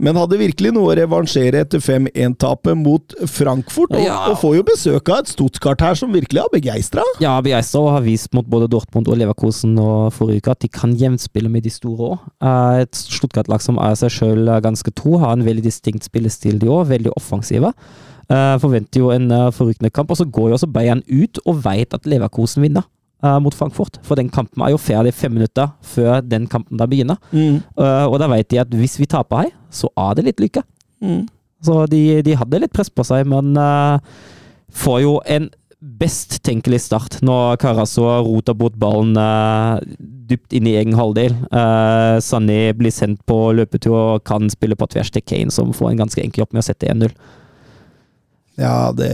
Men hadde virkelig noe å revansjere etter 5-1-tapet mot Frankfurt, og, Ja. og får jo besøk av et Stuttgart her som virkelig har begeistra. Ja, begeistra og har vist mot både Dortmund og Leverkosen og forrige uke at de kan jevnspille med de store òg. Et Stuttgart-lag som er seg sjøl ganske tro, har en veldig distinkt spillestil de òg, veldig offensive. Eh, forventer jo en uh, forrykende kamp, og så går jo også Bayern ut og veit at Leverkosen vinner eh, mot Frankfurt. For den kampen er jo ferdig fem minutter før den kampen da begynner. Mm. Uh, og da vet de at hvis vi taper her, så er det litt lykke. Mm. Så de, de hadde litt press på seg, men eh, får jo en best tenkelig start når Karaso roter bort ballen uh, dypt inn i egen halvdel. Uh, Sané blir sendt på løpetur og kan spille på tvers til Kane, som får en ganske enkel jobb med å sette 1-0. Ja, det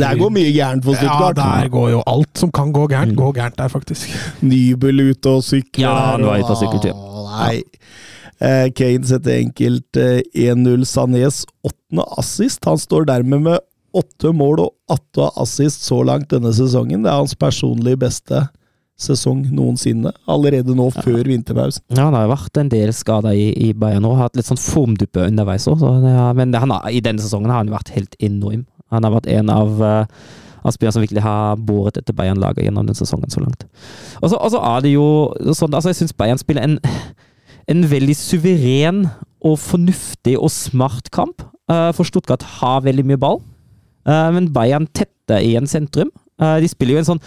Der går mye gærent for Ja, der går jo alt som kan gå gærent, går gærent der, faktisk. Nybel ute og sykler. Ja, han var ute og syklet, ja. Nei. Eh, Kane setter enkelt eh, 1-0. Sanés åttende assist. Han står dermed med åtte mål og åtte assist så langt denne sesongen. Det er hans personlig beste sesong noensinne. Allerede nå, før vinterpausen. Ja, han har jo vært en del skada i, i Bayern og hatt litt sånn formduppe underveis òg, men har, i denne sesongen har han vært helt enorm. Han har vært en av uh, av som virkelig har båret etter Bayern-laget gjennom den sesongen så langt. Og så, og så er det jo sånn altså Jeg syns Bayern spiller en, en veldig suveren og fornuftig og smart kamp. Uh, for Stuttgart har veldig mye ball, uh, men Bayern tetter igjen sentrum. Uh, de spiller jo en sånn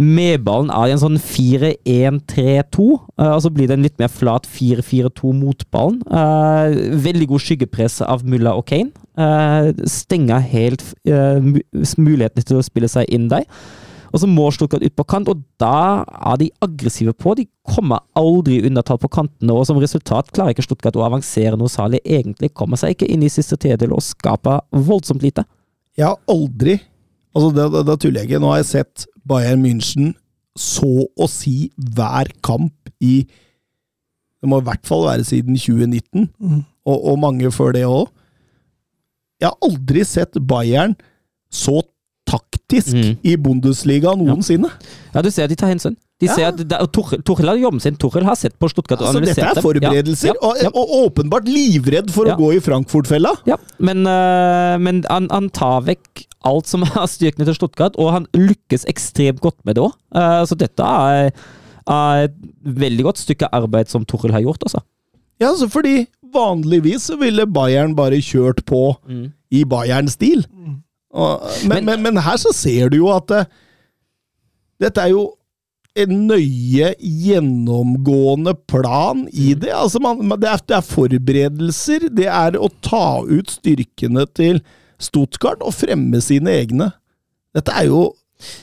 med ballen er det en sånn 4-1-3-2, uh, og så blir det en litt mer flat 4-4-2 mot ballen. Uh, veldig god skyggepress av Mulla og Kane. Uh, stenger helt mu- mulighetene til å spille seg inn der. Og så må Stuttgart ut på kant, og da er de aggressive på. De kommer aldri undertall på kantene, og som resultat klarer ikke Stuttgart å avansere noe særlig. Egentlig kommer seg ikke inn i siste tredjedel og skaper voldsomt lite. Jeg har aldri Altså, da tuller jeg ikke. Nå har jeg sett Bayern München så å si hver kamp i Det må i hvert fall være siden 2019, Mm. og, og mange før det òg. Jeg har aldri sett Bayern så taktisk Mm. i Bundesliga noensinne. Ja, du ser at de tar hensyn. De Ja. ser at Tuchel har jobben sin. Tuchel har sett på Stuttgart og Altså, dette er forberedelser, Ja, ja, og, ja. og åpenbart livredd for Ja. å gå i Frankfurt-fella. Ja, men, uh, men han, han tar vekk alt som er styrkene til Stuttgart, og han lykkes ekstremt godt med det òg. så dette er, er et veldig godt stykke arbeid som Tuchel har gjort, altså. Ja, altså fordi vanligvis så ville Bayern bare kjørt på i Bayern-stil. Mm. Men, men, men her så ser du jo at uh, dette er jo en nøye gjennomgående plan i det. Altså man, det, er, det er forberedelser. Det er å ta ut styrkene til Stuttgart og fremme sine egne. Dette er jo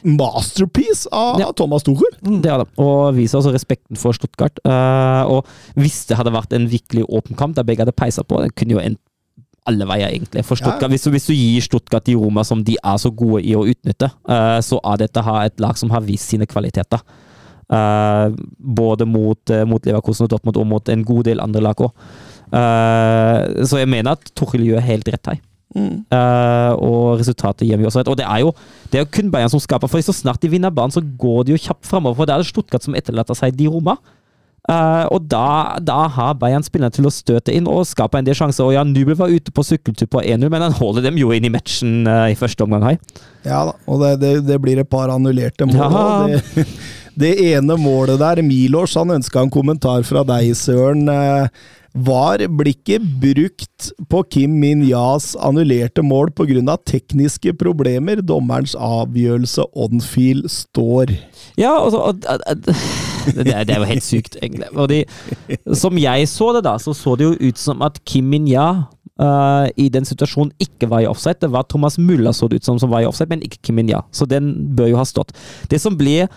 masterpiece av Ja. Thomas Tuchel. Det er det. Og viser også respekten for Stuttgart. Uh, og hvis det hadde vært en virkelig åpen kamp der begge hadde peisa på, den kunne jo endt alle veier, egentlig. For Stuttgart, Ja. hvis, du, hvis du gir Stuttgart de rommene som de er så gode i å utnytte, uh, så er dette et lag som har vist sine kvaliteter. Uh, både mot, uh, mot Leverkusen og Dortmund og mot en god del andre lag òg. så jeg mener at Tuchel gjør helt rett her. Mm. Og resultatet gir meg også rett. Og det er jo det er jo kun Bayern som skaper, for så snart de vinner banen, så går de jo kjapt framover. For det er det Stuttgart som etterlater seg de rommene. Eh, og da, da har Bayern spillerne til å støte inn og skape en del sjanser. Og ja, Nubel var ute på sykkeltur på 1-0, men han holder dem jo inn i matchen uh, i første omgang Hei. Ja da, og det, det, det blir et par annullerte mål. Ja. Det, det ene målet der, Milors, han ønska en kommentar fra deg, Søren. Eh, Var blikket brukt på Kim Min-Yas annullerte mål pga. tekniske problemer? Dommerens avgjørelse on-feel står. Ja, altså, og, og, og, det, det er jo helt sykt, egentlig. De, som jeg så det, da, så så det jo ut som at Kim Min-ya eh, i den situasjonen ikke var i offside. Det var Thomas Mulla så det ut som som var i offside, men ikke Kim Min-ja. Så den bør jo ha stått. Det som blir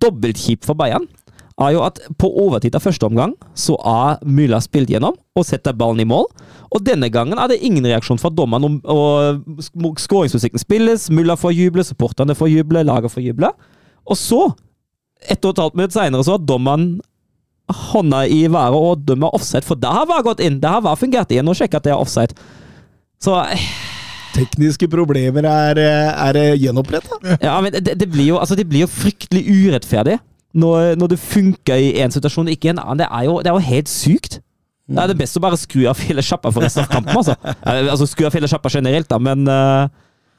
dobbeltkjipt for Bayern, er jo at på overtid av første omgang så er Müller spilt gjennom og setter ballen i mål. Og denne gangen er det ingen reaksjon fra dommeren, og, skåringsmusikken spilles, Müller får juble, supporterne får juble, laget får juble. Og så, ett og et halvt minutt seinere, så har dommeren hånda i været og dømmer offside, for det har VAR gått inn. Det har VAR fungert igjen og sjekka at det er offside. Så Tekniske problemer er, er gjenoppretta. Ja, men det, det, blir jo, altså, det blir jo fryktelig urettferdig når, når det funker i én situasjon og ikke i en annen. Det er jo, det er jo helt sykt. Det er det beste å bare skru av hele sjappa for resten av kampen, altså. Eh, altså skru av hele sjappa generelt, da, men uh,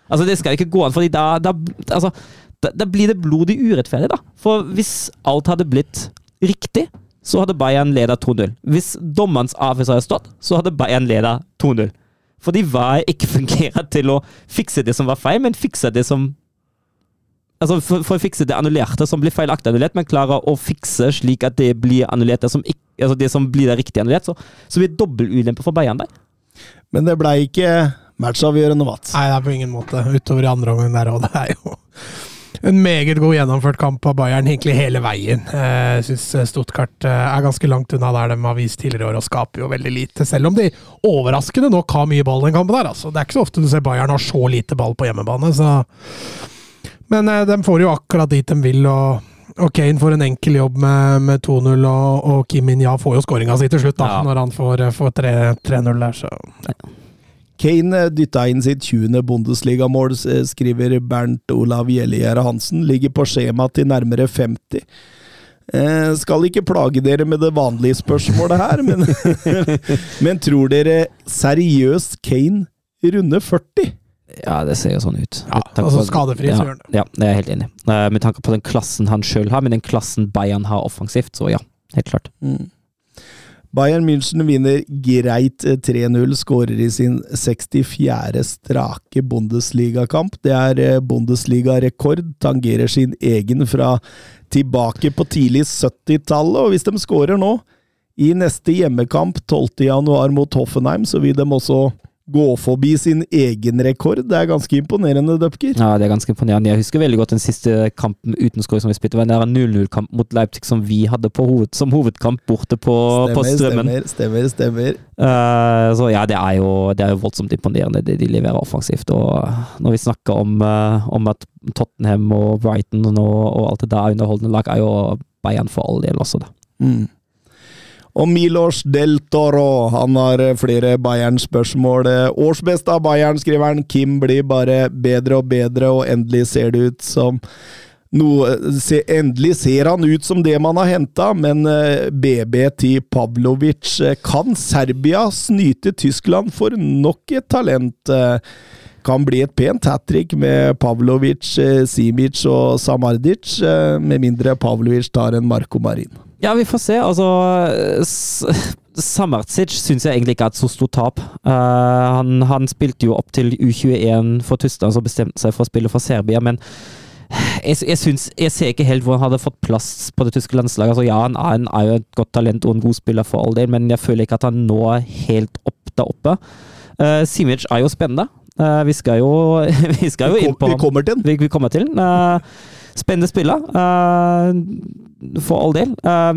altså, det skal ikke gå an, fordi da, da, altså, da, da blir det blodig urettferdig, da. For hvis alt hadde blitt riktig, så hadde Bayern leda 2-0. Hvis dommerens avgjørelse hadde stått, så hadde Bayern leda 2-0. Fordi VAR ikke fungerer til å fikse det som var feil, men fikse det som Altså for, for, å fikse det annullerte som blir feilaktig annullert, men klarer å fikse slik at det blir annullert det som, ikke, altså det som blir det riktige annullert, så, så blir det dobbeltulempe for Bayern der. Men det blei ikke matchavgjørende, Mats. Nei, det er på ingen måte. Utover i andre omgang der òg. Det er jo en meget god gjennomført kamp av Bayern egentlig hele veien. Jeg syns Stuttgart eh, er ganske langt unna der de har vist tidligere år og skaper jo veldig lite. Selv om de overraskende nok har mye ball den kampen der. Altså. Det er ikke så ofte du ser Bayern har så lite ball på hjemmebane. Så. Men eh, de får jo akkurat dit de vil. og og Kane får en enkel jobb med, med 2-0, og, og, Kim Min-ja får jo skåringa si til slutt, da, ja. når han får, får 3-0 der. så... Ja. Kane eh, dytta inn sitt 20. Bundesligamål, eh, skriver Bernt Olav Gjellegjerde Hansen. Ligger på skjema til nærmere 50. Eh, skal ikke plage dere med det vanlige spørsmålet her, men, men tror dere seriøst Kane runder 40? Ja, det ser jo sånn ut. Ja, altså skadefri, ja, så gjør Ja, det er jeg helt enig i. Uh, med tanke på den klassen han sjøl har, med den klassen Bayern har offensivt, så ja, helt klart. Mm. Bayern München vinner greit 3-0, skårer i sin 64. strake Bundesligakamp. Det er eh, Bundesliga-rekord, tangerer sin egen fra tilbake på tidlig 70-tallet, og hvis de skårer nå, i neste hjemmekamp 12.1 mot Hoffenheim, så vil de også gå forbi sin egen rekord. Det er ganske imponerende, Dupker. Ja, det er ganske imponerende. Jeg husker veldig godt den siste kampen uten skår som vi spilte. Det var en 0-0-kamp mot Leipzig som vi hadde hoved, som hovedkamp borte på, stemmer, på Strømmen. Stemmer, stemmer. stemmer. Uh, så ja, det er, jo, det er, jo, voldsomt imponerende det de leverer offensivt. Og når vi snakker om, uh, om at Tottenham og Brighton og, og alt det der underholdende lag, er jo Bayern for all del også, da. Mm. Og Milos del Toro, han har eh, flere Bayern-spørsmål. Årsbeste Årsbest av Bayern, skriver han. Kim blir bare bedre og bedre, og endelig ser det ut som noe se, Endelig ser han ut som det man har henta, men BB eh, til Pavlovic Kan Serbia snyte Tyskland for nok et talent? Kan bli et pent hat trick med Pavlovic, Simic og Samardic, med mindre Pavlovic tar en Marco Marin. Ja, vi får se. Altså Samardzic syns jeg egentlig ikke er et så stort tap. Uh, han, han, spilte jo opp til U21 for Tyskland, så bestemte seg for å spille for Serbia, men jeg, jeg, synes, jeg ser ikke helt hvor han hadde fått plass på det tyske landslaget. Altså, ja, han er, en, er, jo et godt talent og en god spiller for all del, men jeg føler ikke at han når helt opp der oppe. Uh, Simic er jo spennende. Uh, vi skal jo, vi skal jo inn på Vi kommer til den. Vi, kommer til den. Uh, Spennende spiller, uh, for all del.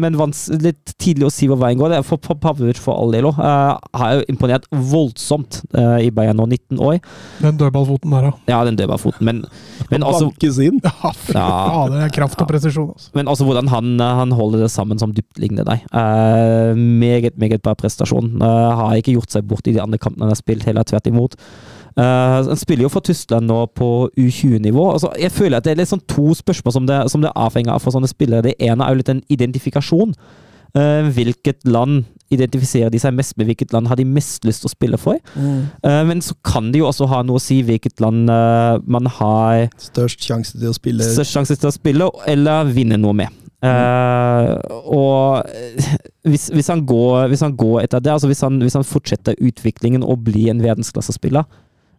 Men litt tidlig å si hvor veien går. Det er for Pavlovic for all del òg. Har jo imponert voldsomt i Bayern nå, 19 år. Den dødballfoten der, da. Ja, den dødballfoten. Men, men også inn. Ja, fy faen, det er kraft og presisjon. Altså. Men altså hvordan han, han, holder det sammen som dyptliggende deg. meget, meget bra prestasjon. har ikke gjort seg bort i de andre kampene han har spilt, heller tvert imot. Uh, han spiller jo for Tyskland nå på U20-nivå. Altså, jeg føler at det er sånn to spørsmål som det, som det er avhengig av for sånne spillere. Det ene er jo litt en identifikasjon. Uh, hvilket land identifiserer de seg mest med? Hvilket land har de mest lyst til å spille for? Mm. Uh, men så kan det jo også ha noe å si hvilket land man har Størst sjanse til å spille Størst sjanse til å spille, eller vinne noe med. Uh, og hvis, hvis, han går, hvis, han går, etter det, altså hvis han, hvis han fortsetter utviklingen og blir en verdensklassespiller,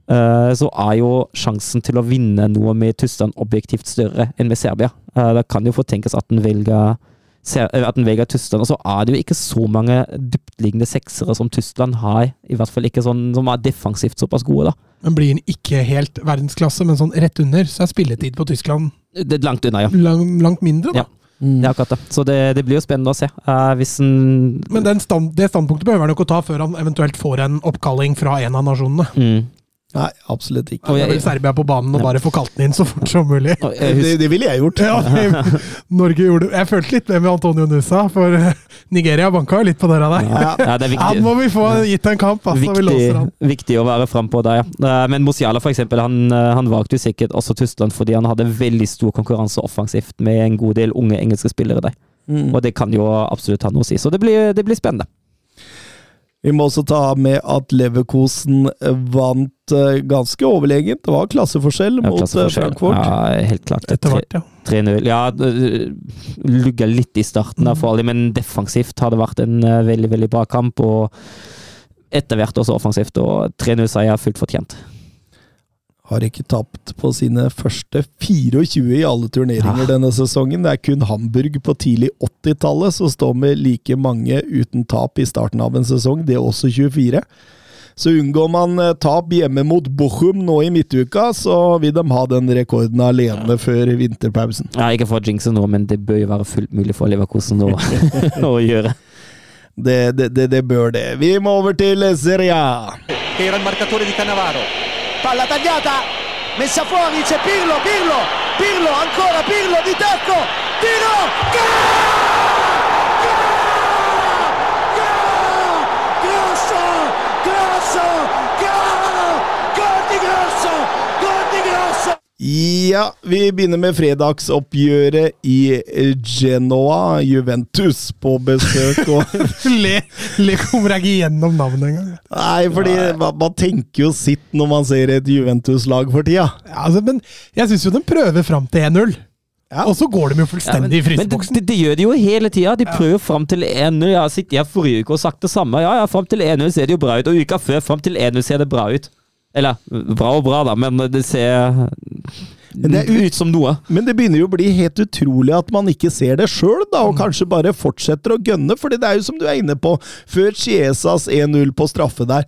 så er jo sjansen til å vinne noe med Tyskland objektivt større enn med Serbia. Uh, det kan jo fortenkes at den velger at den velger Tyskland. Og så er det jo ikke så mange dyptliggende seksere som Tyskland har. I hvert fall ikke sånn som er defensivt såpass gode, da. Men blir den ikke helt verdensklasse, men sånn rett under, så er spilletid på Tyskland Det er langt unna, ja. lang, langt mindre, da. Ja. Det er akkurat det. Så det, det blir jo spennende å se. Uh, den Men den stand, det standpunktet behøver han jo ikke å ta før han eventuelt får en oppkalling fra en av nasjonene. mm. Nei, absolutt ikke. Og jeg- vil Serbia på banen og bare få kalt den inn så fort som mulig. Det, det ville jeg gjort. Ja, det- Norge gjorde Jeg følte litt det med Antonio Nusa, for eh, Nigeria banka jo litt på døra der. Ja. ja, det er Han må vi få gitt en kamp, altså. Vi låser Viktig, han. viktig å være frampå der, ja. Eh, Men Mosiala, for eksempel, han, eh, han valgte jo sikkert også Tyskland fordi han hadde veldig stor konkurranse offensivt med en god del unge engelske spillere der. Mm. Og det kan jo absolutt ha noe å si. Så det blir, det blir spennende. Vi må også ta med at Leverkosen vant eh, ganske overlegent. Det var klasseforskjell Ja, mot eh, klasseforskjell. Frankfurt. Ja, helt klart. Etter hvert, ja. 3-0. Ja, lugga litt i starten, der for alle, men defensivt har det vært en øh, veldig veldig bra kamp. Og etter hvert også offensivt. Og 3-0-seier fullt fortjent. Har ikke tapt på sine første 24 i alle turneringer Ja. denne sesongen. Det er kun Hamburg på tidlig 80-tallet som står med like mange uten tap i starten av en sesong, det er også 24. Så unngår man eh, tap hjemme mot Bochum nå i midtuka, så vil de ha den rekorden alene før vinterpausen. Ja, ikke for å jinxe nå, men det bør jo være fullt mulig for Leverkosen å, å gjøre. Det, det, det, det bør det. Vi må over til Serie A. era il marcatore di Cannavaro. Palla tagliata, messa fuori, c'è Pirlo, Pirlo, Pirlo, ancora Pirlo di tacco, tiro, Grosso, grosso, Ja, vi begynner med fredagsoppgjøret i Genoa. Juventus på besøk. Og Le, le kommer jeg ikke gjennom navnet engang. Nei, fordi man, man tenker jo sitt når man ser et Juventus-lag for tida. Ja, altså, men jeg syns jo de prøver fram til 1-0. Og så går de jo fullstendig i men det, fryseboksen. det, det gjør de jo hele tida. De prøver fram til 1-0. Jeg har sittet her forrige uke og sagt det samme. Ja, ja, fram til 1-0 ser det jo bra ut, og uka før fram til 1-0 ser det bra ut. Eller bra og bra, da, men det ser Men det er ut- som noe. Men det begynner jo å bli helt utrolig at man ikke ser det sjøl, da, og kanskje bare fortsetter å gønne. fordi det er jo som du er inne på, før Chiesas 1-0 på straffe der,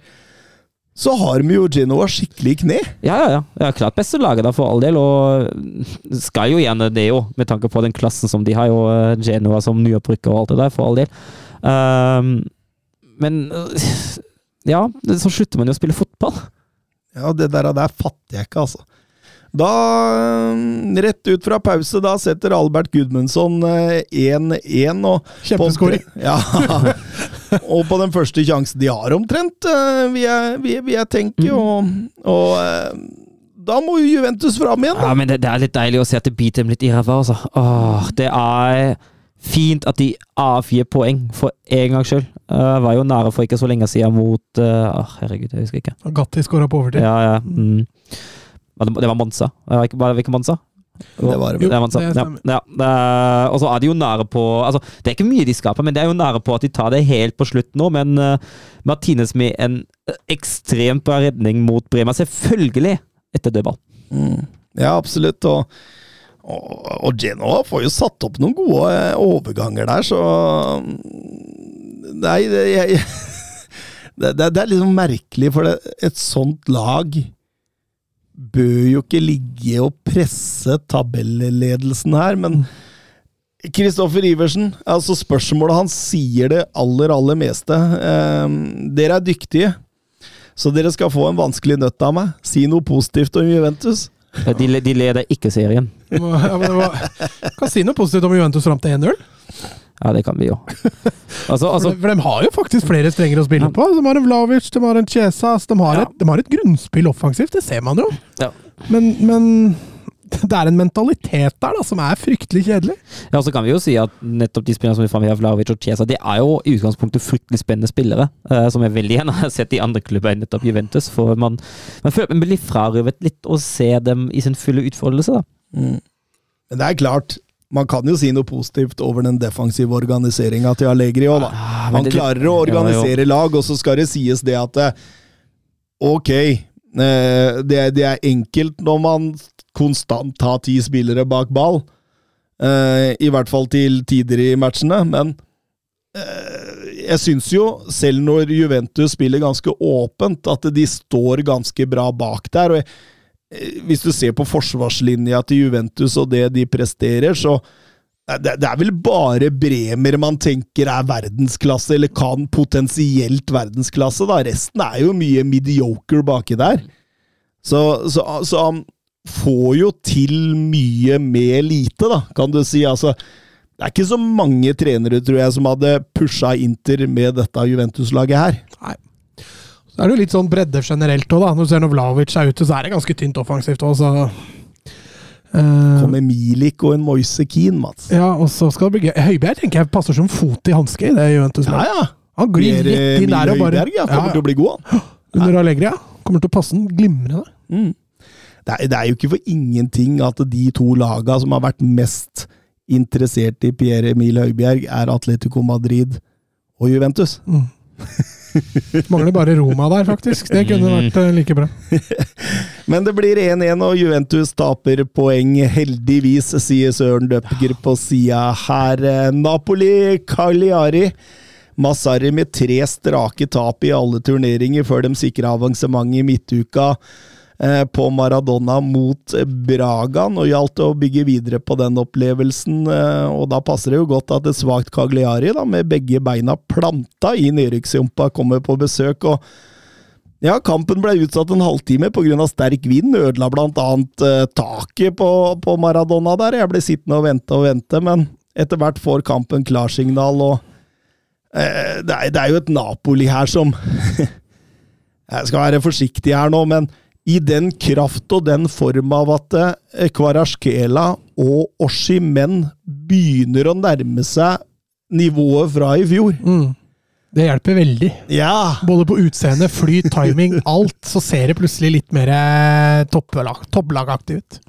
så har vi jo Genoa skikkelig i kne. Ja, ja, ja. ja klart beste laget da, for all del, og skal jo gjerne det jo, med tanke på den klassen som de har, jo eh, Genoa som nyopprykker og alt det der, for all del. Um, men ja, så slutter man jo å spille fotball. Ja, det der, der fatter jeg ikke, altså. Da, mm, rett ut fra pause, da setter Albert Gudmundsson eh, 1-1. og på- Kjempeskåring. Ja. og på den første sjansen de har omtrent, eh, vil jeg, vil, vil jeg tenke. Og, og eh, da må jo Juventus fram igjen, da. Ja, men det, det er litt deilig å se at det biter dem litt i ræva, altså. Åh, det er fint at de avgir poeng, for en gangs skyld. Uh, var jo nære for ikke så lenge siden mot uh, Herregud, jeg husker ikke. Gatti skåra på overtid. Ja, ja. Mm. Det, var Monza. Var det ikke- Monsa? det Monza? Det var det Jo, Det er det Ja, ja. Og så er de jo nære på altså, Det er ikke mye de skaper, men det er jo nære på at de tar det helt på slutt nå. Men uh, Martinez med en ekstremt bra redning mot Bremer, selvfølgelig etter dødball. Mm. Ja, absolutt. Og, og, og Genoa får jo satt opp noen gode eh, overganger der, så Nei, det, jeg, det, det, det er liksom merkelig, for et sånt lag bør jo ikke ligge og presse tabelledelsen her, men Kristoffer Iversen, altså spørsmålet hans sier det aller, aller meste. Eh, dere er dyktige, så dere skal få en vanskelig nøtt av meg. Si noe positivt om Juventus. De, de leder ikke serien. Ja, men det var, kan si noe positivt om Juventus fram til 1-0. Ja, det kan vi jo. Altså, altså de- for de har jo faktisk flere strenger å spille på. De har en Vlaovic, de har en Chesas. de har, Ja. et, de har et grunnspill offensivt, det ser man jo. Ja. Men, men det er en mentalitet der da, som er fryktelig kjedelig. Ja, så kan vi jo si at nettopp de spillerne som vi framhever, Vlahovic og Chiesa, de er jo i utgangspunktet fryktelig spennende spillere, eh, som jeg veldig gjerne har sett i andre klubber enn nettopp Juventus. For man, man føler man blir frarøvet litt å se dem i sin fulle utfoldelse. da. Mm. Men det er klart, man kan jo si noe positivt over den defensive organiseringa til Allegri òg, da. Ah, Han klarer å organisere lag, og så skal det sies det at eh, Ok, eh, det, det er enkelt når man konstant ha ti spillere bak ball. Uh, I hvert fall til tider i matchene, men eh, jeg syns jo, selv når Juventus spiller ganske åpent, at de står ganske bra bak der. og jeg, eh, Hvis du ser på forsvarslinja til Juventus og det de presterer, så det, det er vel bare Bremer man tenker er verdensklasse, eller kan potensielt verdensklasse. da. Resten er jo mye mediocre baki der. Så, så, så han får jo til mye med lite, da, kan du si. Altså, det er ikke så mange trenere, tror jeg, som hadde pusha Inter med dette Juventus-laget her. Nei. Så er det jo litt sånn bredde generelt òg, da. Når du ser når Vlaovic er ute, så er det ganske tynt offensivt òg, så eh, Kommer Milik og en Moise Keane, Mats. Ja, og så skal det bli gøy. Høibjerg tenker jeg passer som fot i hanske i det Juventus-laget. ja. ja. Han glir eh, rett inn der og bare Høyberg, ja, kommer Ja, til å bli god, han. Under Allegri, ja. Kommer til å passe den glimrende. Mm. Det, er, det er jo ikke for ingenting at de to laga som har vært mest interessert i Pierre Emil Høibjerg, er Atletico Madrid og Juventus. Mangler bare Roma der, faktisk. Det kunne vært eh, like bra. Men det blir 1-1, og Juventus taper poeng. Heldigvis, sier Søren Døpker på sida her. Napoli, Cagliari. Massari med tre strake tap i alle turneringer før de sikra avansement i midtuka på Maradona mot Braga. Nå gjaldt det å bygge videre på den opplevelsen, eh, og da passer det jo godt at et svakt Cagliari, da, med begge beina planta i nedrykksjumpa, kommer på besøk. og ja, kampen ble utsatt en halvtime pga. sterk vind. Ødela bl.a. Eh, taket på, på Maradona der. Jeg ble sittende og vente og vente, men etter hvert får kampen klarsignal, og eh, det, er, det er jo et Napoli her som Jeg skal være forsiktig her nå, men i den kraft og den form av at eh, Kvarasjkela og Oshimen begynner å nærme seg nivået fra i fjor. Mm. Det hjelper veldig. Ja! Både på utseende, flyt, timing, alt. Så ser det plutselig litt mer eh, topplag, topplagaktig ut.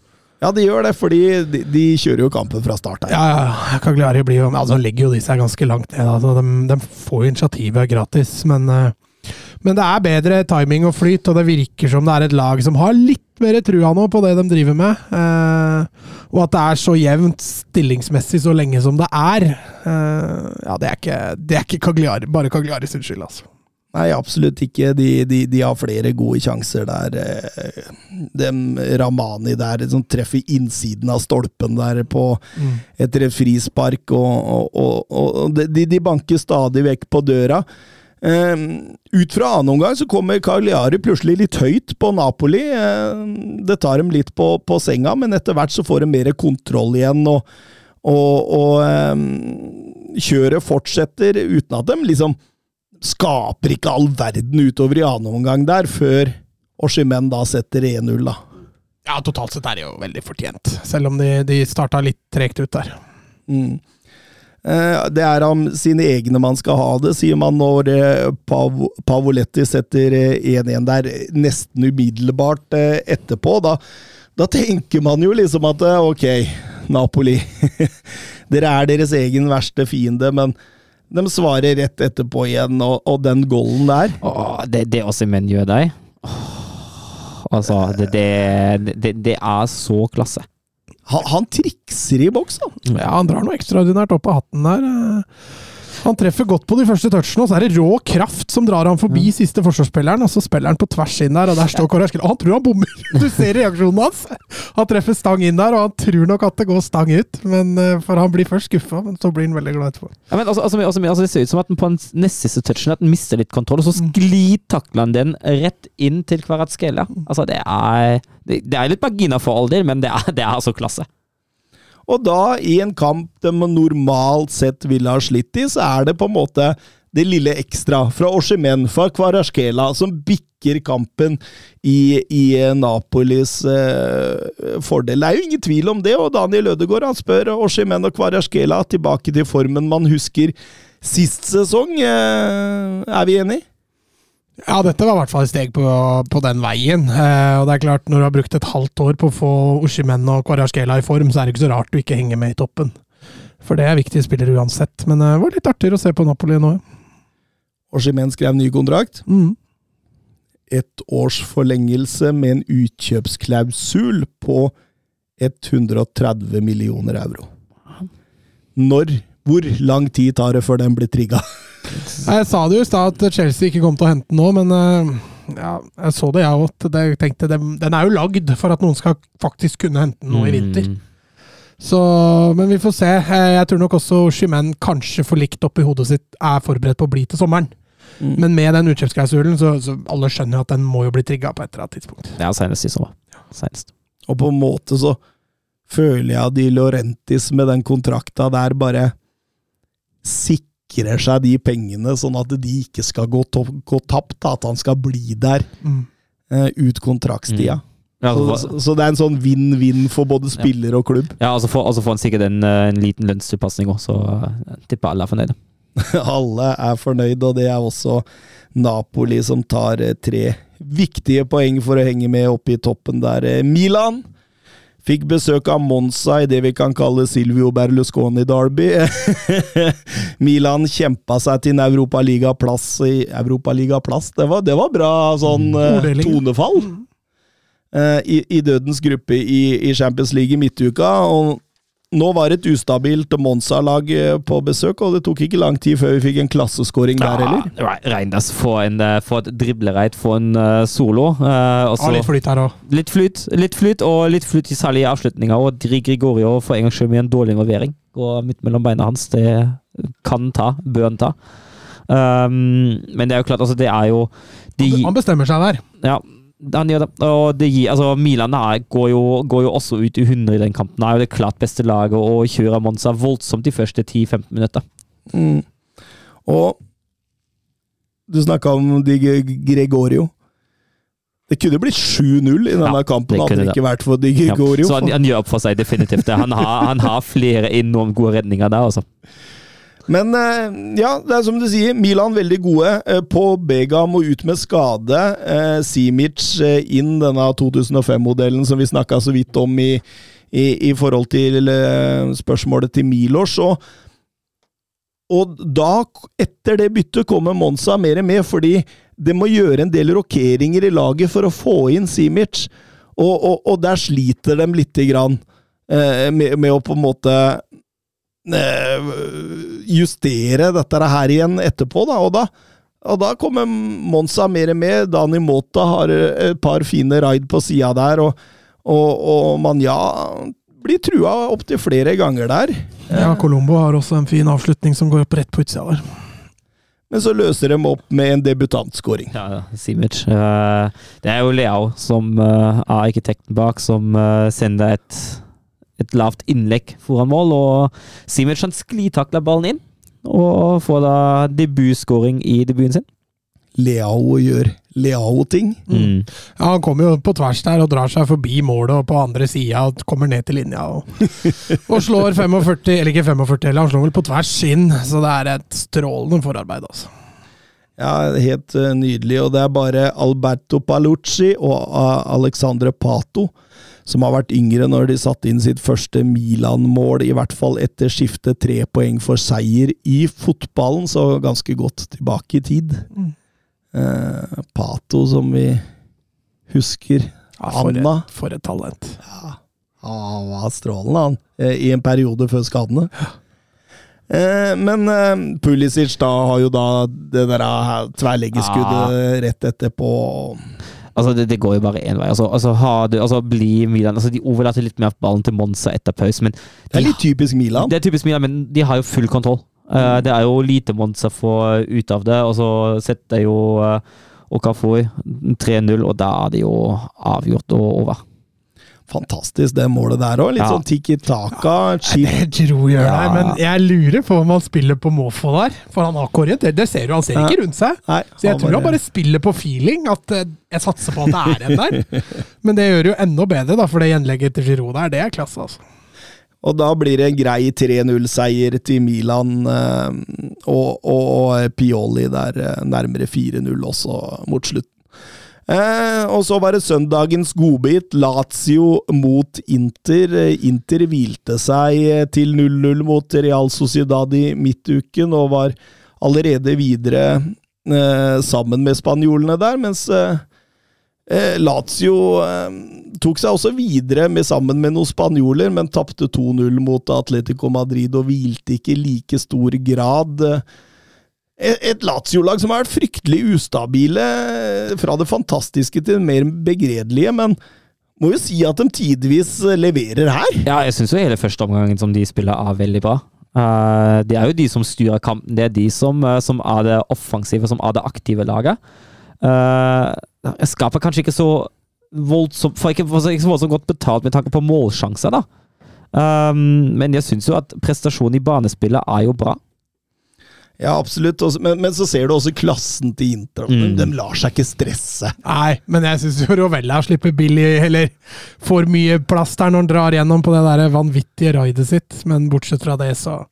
Ja, de gjør det, fordi de, de kjører jo kampen fra start her. Ja, ja. Kagliari blir jo Altså, legger jo de seg ganske langt ned. Altså, de, de får jo initiativet gratis, men eh, men det er bedre timing og flyt, og det virker som det er et lag som har litt mer trua nå på det de driver med. Eh, og at det er så jevnt stillingsmessig så lenge som det er. Eh, ja, det er ikke, det er ikke Cagliari, bare Cagliari sin skyld, altså. Nei, absolutt ikke. De, de, de har flere gode sjanser der. eh, Dem Ramani der som treffer innsiden av stolpen der på etter et frispark, og, og, og, og de, de banker stadig vekk på døra. Eh, ut fra annen omgang så kommer Cagliari plutselig litt høyt på Napoli. Eh, det tar dem litt på, på senga, men etter hvert så får de mer kontroll igjen. og, og, og eh, kjøret fortsetter uten at de liksom skaper ikke all verden utover i annen omgang der, før Oshimen da setter 1-0, da. Ja, totalt sett er det jo veldig fortjent, selv om de, de starta litt tregt ut der. Mm. Eh, Det er om sine egne man skal ha det, sier man når eh, Pav Pavoletti setter eh, 1-1 der nesten umiddelbart eh, etterpå. Da, da tenker man jo liksom at eh, ok, Napoli, dere er deres egen verste fiende, men de svarer rett etterpå igjen, og, og den goalen der Åh, det, det Osimhen gjør deg Åh, Altså, det, det, det er så klasse. Han, han trikser i boks, da! Ja, han drar noe ekstraordinært opp av hatten der. Han treffer godt på de første touchene, og så er det rå kraft som drar han forbi siste forsvarsspilleren, og så spiller han på tvers inn der, og der står Kåre Han tror han bommer! Du ser reaksjonen hans! Han treffer stang inn der, og han tror nok at det går stang ut, men eh, for han blir først skuffa, men så blir han veldig glad etterpå. Ja, men altså, altså, altså, altså, det ser ut som at den på den nest siste touchen at den mister litt kontroll, og så sklitakler han den rett inn til Kvaratskela. Altså, det er det, det er litt marginer for all del, men det er, det er altså klasse. Og da, i en kamp de normalt sett ville ha slitt i, så er det på en måte det lille ekstra fra Oshimen, fra Kvarasjkela, som bikker kampen i, i Napolis eh, fordel. Det er jo ingen tvil om det, og Daniel Ødegaard han spør Oshimen og Kvarasjkela tilbake til formen man husker sist sesong. Eh, er vi enige? Ja, dette var i hvert fall et steg på, på den veien. Eh, og det er klart, når du har brukt et halvt år på å få Oshimen og Kvarasjkela i form, så er det ikke så rart du ikke henger med i toppen. For det er viktige spillere uansett. Men eh, det var litt artigere å se på Napoli nå. Oshimen skrev ny kontrakt. Mm. Et års forlengelse med en utkjøpsklausul på 130 millioner euro. når Hvor lang tid tar det før den blir trigga? Jeg sa det jo i stad at Chelsea ikke kom til å hente den nå, men eh, ja, jeg så det, jeg òg. Jeg tenkte den, den er jo lagd for at noen skal faktisk kunne hente den nå i vinter. Mm. Så, men vi får se. Jeg tror nok også Shimen kanskje for likt oppi hodet sitt er forberedt på å bli til sommeren. Mm. Men med den utkjøpsklausulen, så, så alle skjønner jo at den må jo bli trigga på et eller annet tidspunkt. Ja, senest i sommer. Senest. Og på en måte så føler jeg at De Laurentis med den kontrakta der bare sikrer seg de pengene, sånn at de ikke skal gå, to gå tapt. da, At han skal bli der Mm. uh, ut kontraktstida. Ja, Så, altså, så, så det er en sånn vinn-vinn for både spiller og klubb. ja, altså får altså får han sikkert en, eh, en liten lønnstilpasning òg, så eh, jeg tipper alle er fornøyde. Alle er fornøyd, og det er også Napoli som tar tre viktige poeng for å henge med oppe i toppen der. Milan fikk besøk av Monza i det vi kan kalle Silvio Berlusconi-derby. Milan kjempa seg til en Europaligaplass i Europaligaplass. Det var, det var bra sånn mm, Orddeling. tonefall. eh, i, I dødens gruppe i, i Champions League i midtuka. og nå var det et ustabilt Monza-lag eh, på besøk, og det tok ikke lang tid før vi fikk en klasseskåring der heller. Ja, Reinders får, en, eh, et driblereit, får en uh, solo. Uh, og Ja, litt flyt her òg. litt flyt, litt flyt, og litt flyt i særlig i avslutninga. Og Dri Grigorio får en gangs skyld med en dårlig involvering. Går midt mellom beina hans. Det kan ta, bør han ta. Um, men det er jo klart, altså, det er jo de, Han bestemmer seg der. Ja, han gjør det. Og det gir, altså, Milan er, går, jo, går jo også ut i 100 i den kampen. Er jo det klart beste laget og kjører Monza voldsomt de første 10-15 minutter. Mm. Og du snakka om Di Gregorio. Det kunne blitt 7-0 i denne Ja, kampen, det hadde det ikke vært for Di Ja, Gregorio. så han, han gjør opp for seg definitivt. Han har, han har flere enormt gode redninger der, altså. Men eh, ja, det er som du sier, Milan veldig gode. Eh, På Bega må ut med skade. Eh, Simic inn denne 2005-modellen som vi snakka så vidt om i, i, i forhold til spørsmålet til Milos. Og, og da, etter det byttet, kommer Monza mer med, fordi det må gjøre en del rokeringer i laget for å få inn Simic. Og, og, og der sliter de lite grann med, med å på en måte justere dette her igjen etterpå, da. Og da, og da kommer Monza mer med. Dani Mota har et par fine raid på sida der, og, og, og Manja blir trua opptil flere ganger der. Ja, Colombo har også en fin avslutning som går opp rett på utsida der. Men så løser de opp med en debutantskåring. Ja, ja, Simic. Eh, det er jo Leao som eh, er arkitekten bak, som eh, sender et, et lavt innlegg foran mål. Og Simic han sklitakler ballen inn, og får da debutskåring i debuten sin. Leao gjør Leao-ting. Mm. Ja, Han kommer jo på tvers der og drar seg forbi målet og på andre sida og kommer ned til linja og, og slår 45, eller ikke 45, eller han slår vel på tvers inn. Så det er et strålende forarbeid, altså. Ja, helt eh, nydelig. Og det er bare Alberto Palucci og Alexandre Pato som har vært yngre når de satte inn sitt første Milan-mål, i hvert fall etter skiftet tre poeng for seier i fotballen, så ganske godt tilbake i tid. Mm. Eh, Pato, som vi husker. Ja, for, Anna. et, for et talent. Han var strålende, han, eh, i en periode før skadene. Eh, men eh, Pulisic da har jo da det der tverrleggerskuddet rett etterpå. Altså, det, det går jo bare én vei. Altså, altså, du, altså bli Milan altså, De overlater litt mer ballen til Monza etter pause, men Det er litt typisk Milan. Det er typisk Milan, men de har jo full kontroll. Uh, det er jo lite Monza får ut av det, og så setter jo uh, Okafor 3-0, og da er det jo avgjort og over. Fantastisk, det målet der òg. Litt Ja. sånn tiki taka. chip. Det Giroud gjør Ja. der, men jeg lurer på om han spiller på måfå der. For han har ikke orientert, det ser du, han ser Ja. ikke rundt seg. Nei, Så jeg tror han bare spiller på feeling, at eh, jeg satser på at det er en der. Men det gjør det jo enda bedre, da, for det gjenlegget til Giroud der, det er klasse, altså. Og da blir det en grei 3-0-seier til Milan, eh, og, og Pioli der eh, nærmere 4-0 også mot slutten. Eh, og så var det søndagens godbit, Lazio mot Inter. Eh, Inter hvilte seg eh, til 0-0 mot Real Sociedad i midtuken, og var allerede videre eh, sammen med spanjolene der, mens eh, Eh, Lazio eh, tok seg også videre med, sammen med noen spanjoler, men tapte 2-0 mot Atletico Madrid og hvilte ikke i like stor grad. Et, et Lazio-lag som har vært fryktelig ustabile, fra det fantastiske til det mer begredelige, men må jo si at de tidvis leverer her. Ja, jeg syns jo hele første omgangen som de spiller, er veldig bra. Uh, det er jo de som styrer kampen. Det er de som, uh, som er det offensive, som er det aktive laget. Uh, jeg skaper kanskje ikke så voldsomt Får ikke, ikke så voldsomt godt betalt med tanke på målsjanser, da. Um, men jeg syns jo at prestasjonen i banespillet er jo bra. Ja, absolutt. Også, men, men, så ser du også klassen til Inter. Mm. De lar seg ikke stresse. Nei, men jeg syns Rovella slipper billig, eller får mye plass der når han drar gjennom på det der vanvittige raidet sitt. Men bortsett fra det, så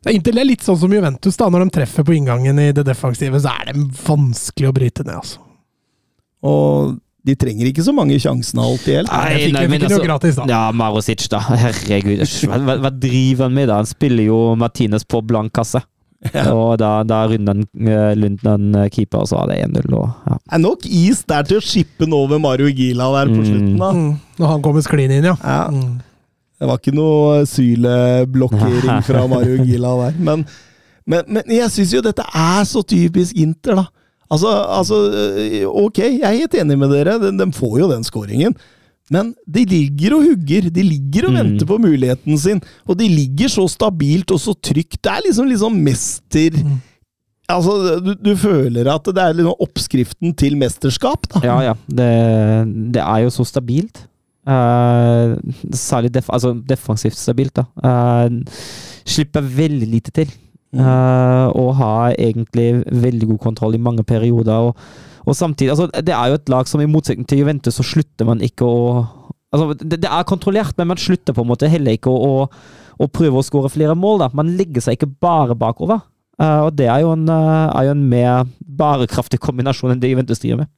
det er Inter er litt sånn som Juventus. da, Når de treffer på inngangen i det defensive, så er det vanskelig å bryte ned. altså. Og de trenger ikke så mange sjansene alltid helt. Nei, jeg fikk, nei, jeg fikk altså, gratis, da. Ja, Marosic, da. Herregud. Hva, hva, driver han med, da? Han spiller jo Martinez på blank kasse. Ja. Og da, da runder Lundan uh, keeper, og så var det 1-0. Ja. Det er nok is der til å shippe den over Mario Gila der på mm. slutten. da. Mm. Når han kommer sklin inn, ja. ja. Mm. Det var ikke noe syleblokkering fra Mario Gila der. Men, men, men jeg syns jo dette er så typisk Inter, da. Altså, altså, øh, ok, jeg er helt enig med dere, de, de får jo den scoringen. Men de ligger og hugger, de ligger og mm. venter på muligheten sin. Og de ligger så stabilt og så trygt. Det er liksom, liksom mester... Mm. Altså, du, du, føler at det er liksom oppskriften til mesterskap, da. Ja, ja. Det, det er jo så stabilt. Uh, særlig def altså defensivt stabilt, da. Uh, slipper veldig lite til. Uh, og har egentlig veldig god kontroll i mange perioder. Og, og, samtidig altså, Det er jo et lag som i motsetning til Juventus, så slutter man ikke å altså, det, det, er kontrollert, men man slutter på en måte heller ikke å, å, å prøve å skåre flere mål. da. Man legger seg ikke bare bakover. Uh, og det er jo, en, uh, er jo en mer bærekraftig kombinasjon enn det Juventus driver med.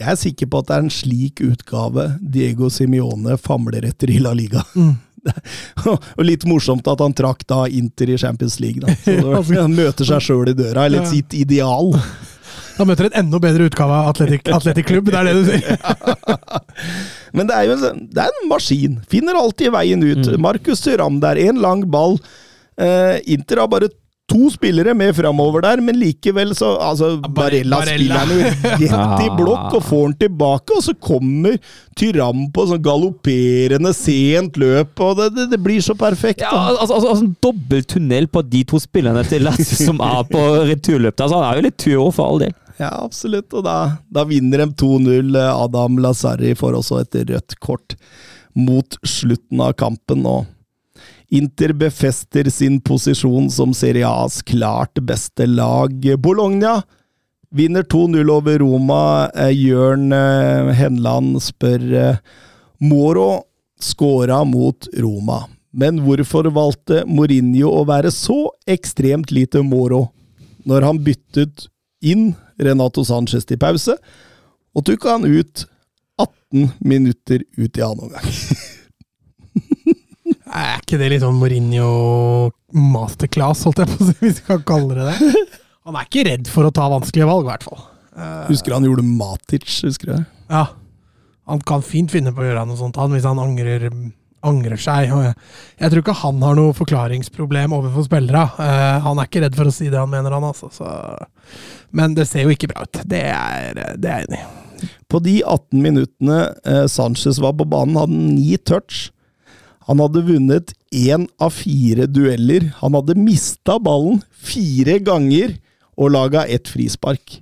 Jeg er sikker på at det er en slik utgave Diego Simione famler etter i La Liga. Mm. og litt morsomt at han trakk da Inter i Champions League. Da. Så han møter seg sjøl i døra, eller sitt ideal. Han møter en enda bedre utgave av Atletic, Klubb, det er det du sier. Men det er jo en, det er en maskin. Finner alltid veien ut. Mm. Markus Thuram der, en lang ball. Uh, Inter har bare to spillere med framover der, men likevel så altså, Barella, Barella. spiller han jo rett i blokk og får han tilbake, og så kommer Tyram på sånn galopperende sent løp, og det, det, det blir så perfekt. Ja, altså, altså, altså, En dobbel tunnel på de to spillerne til Lasse som er på returløp. Altså, han er jo litt tur for all del. Ja, absolutt, og da, da vinner de 2-0. Adam Lazari får også et rødt kort mot slutten av kampen. og Inter befester sin posisjon som Serie A's klart beste lag. Bologna vinner 2-0 over Roma. Eh, Jørn eh, Henland spør eh, Moro skåra mot Roma, men hvorfor valgte Mourinho å være så ekstremt lite Moro når han byttet inn Renato Sanchez til pause, og tukka han ut 18 minutter ut i annen omgang? Er ikke det litt sånn Mourinho masterclass, holdt jeg på å si, hvis vi kan kalle det det? Han er ikke redd for å ta vanskelige valg, i hvert fall. Uh, husker han gjorde Matic, husker du? Ja. Han kan fint finne på å gjøre noe sånt han, hvis han angrer, angrer seg. Jeg, jeg, tror ikke han har noe forklaringsproblem overfor spillere. Uh, han er ikke redd for å si det han mener, han altså. Så. Men det ser jo ikke bra ut. Det er, det er jeg enig i. På de 18 minuttene uh, Sanchez var på banen, hadde han ni touch. Han hadde vunnet én av fire dueller. Han hadde mista ballen fire ganger og laga ett frispark.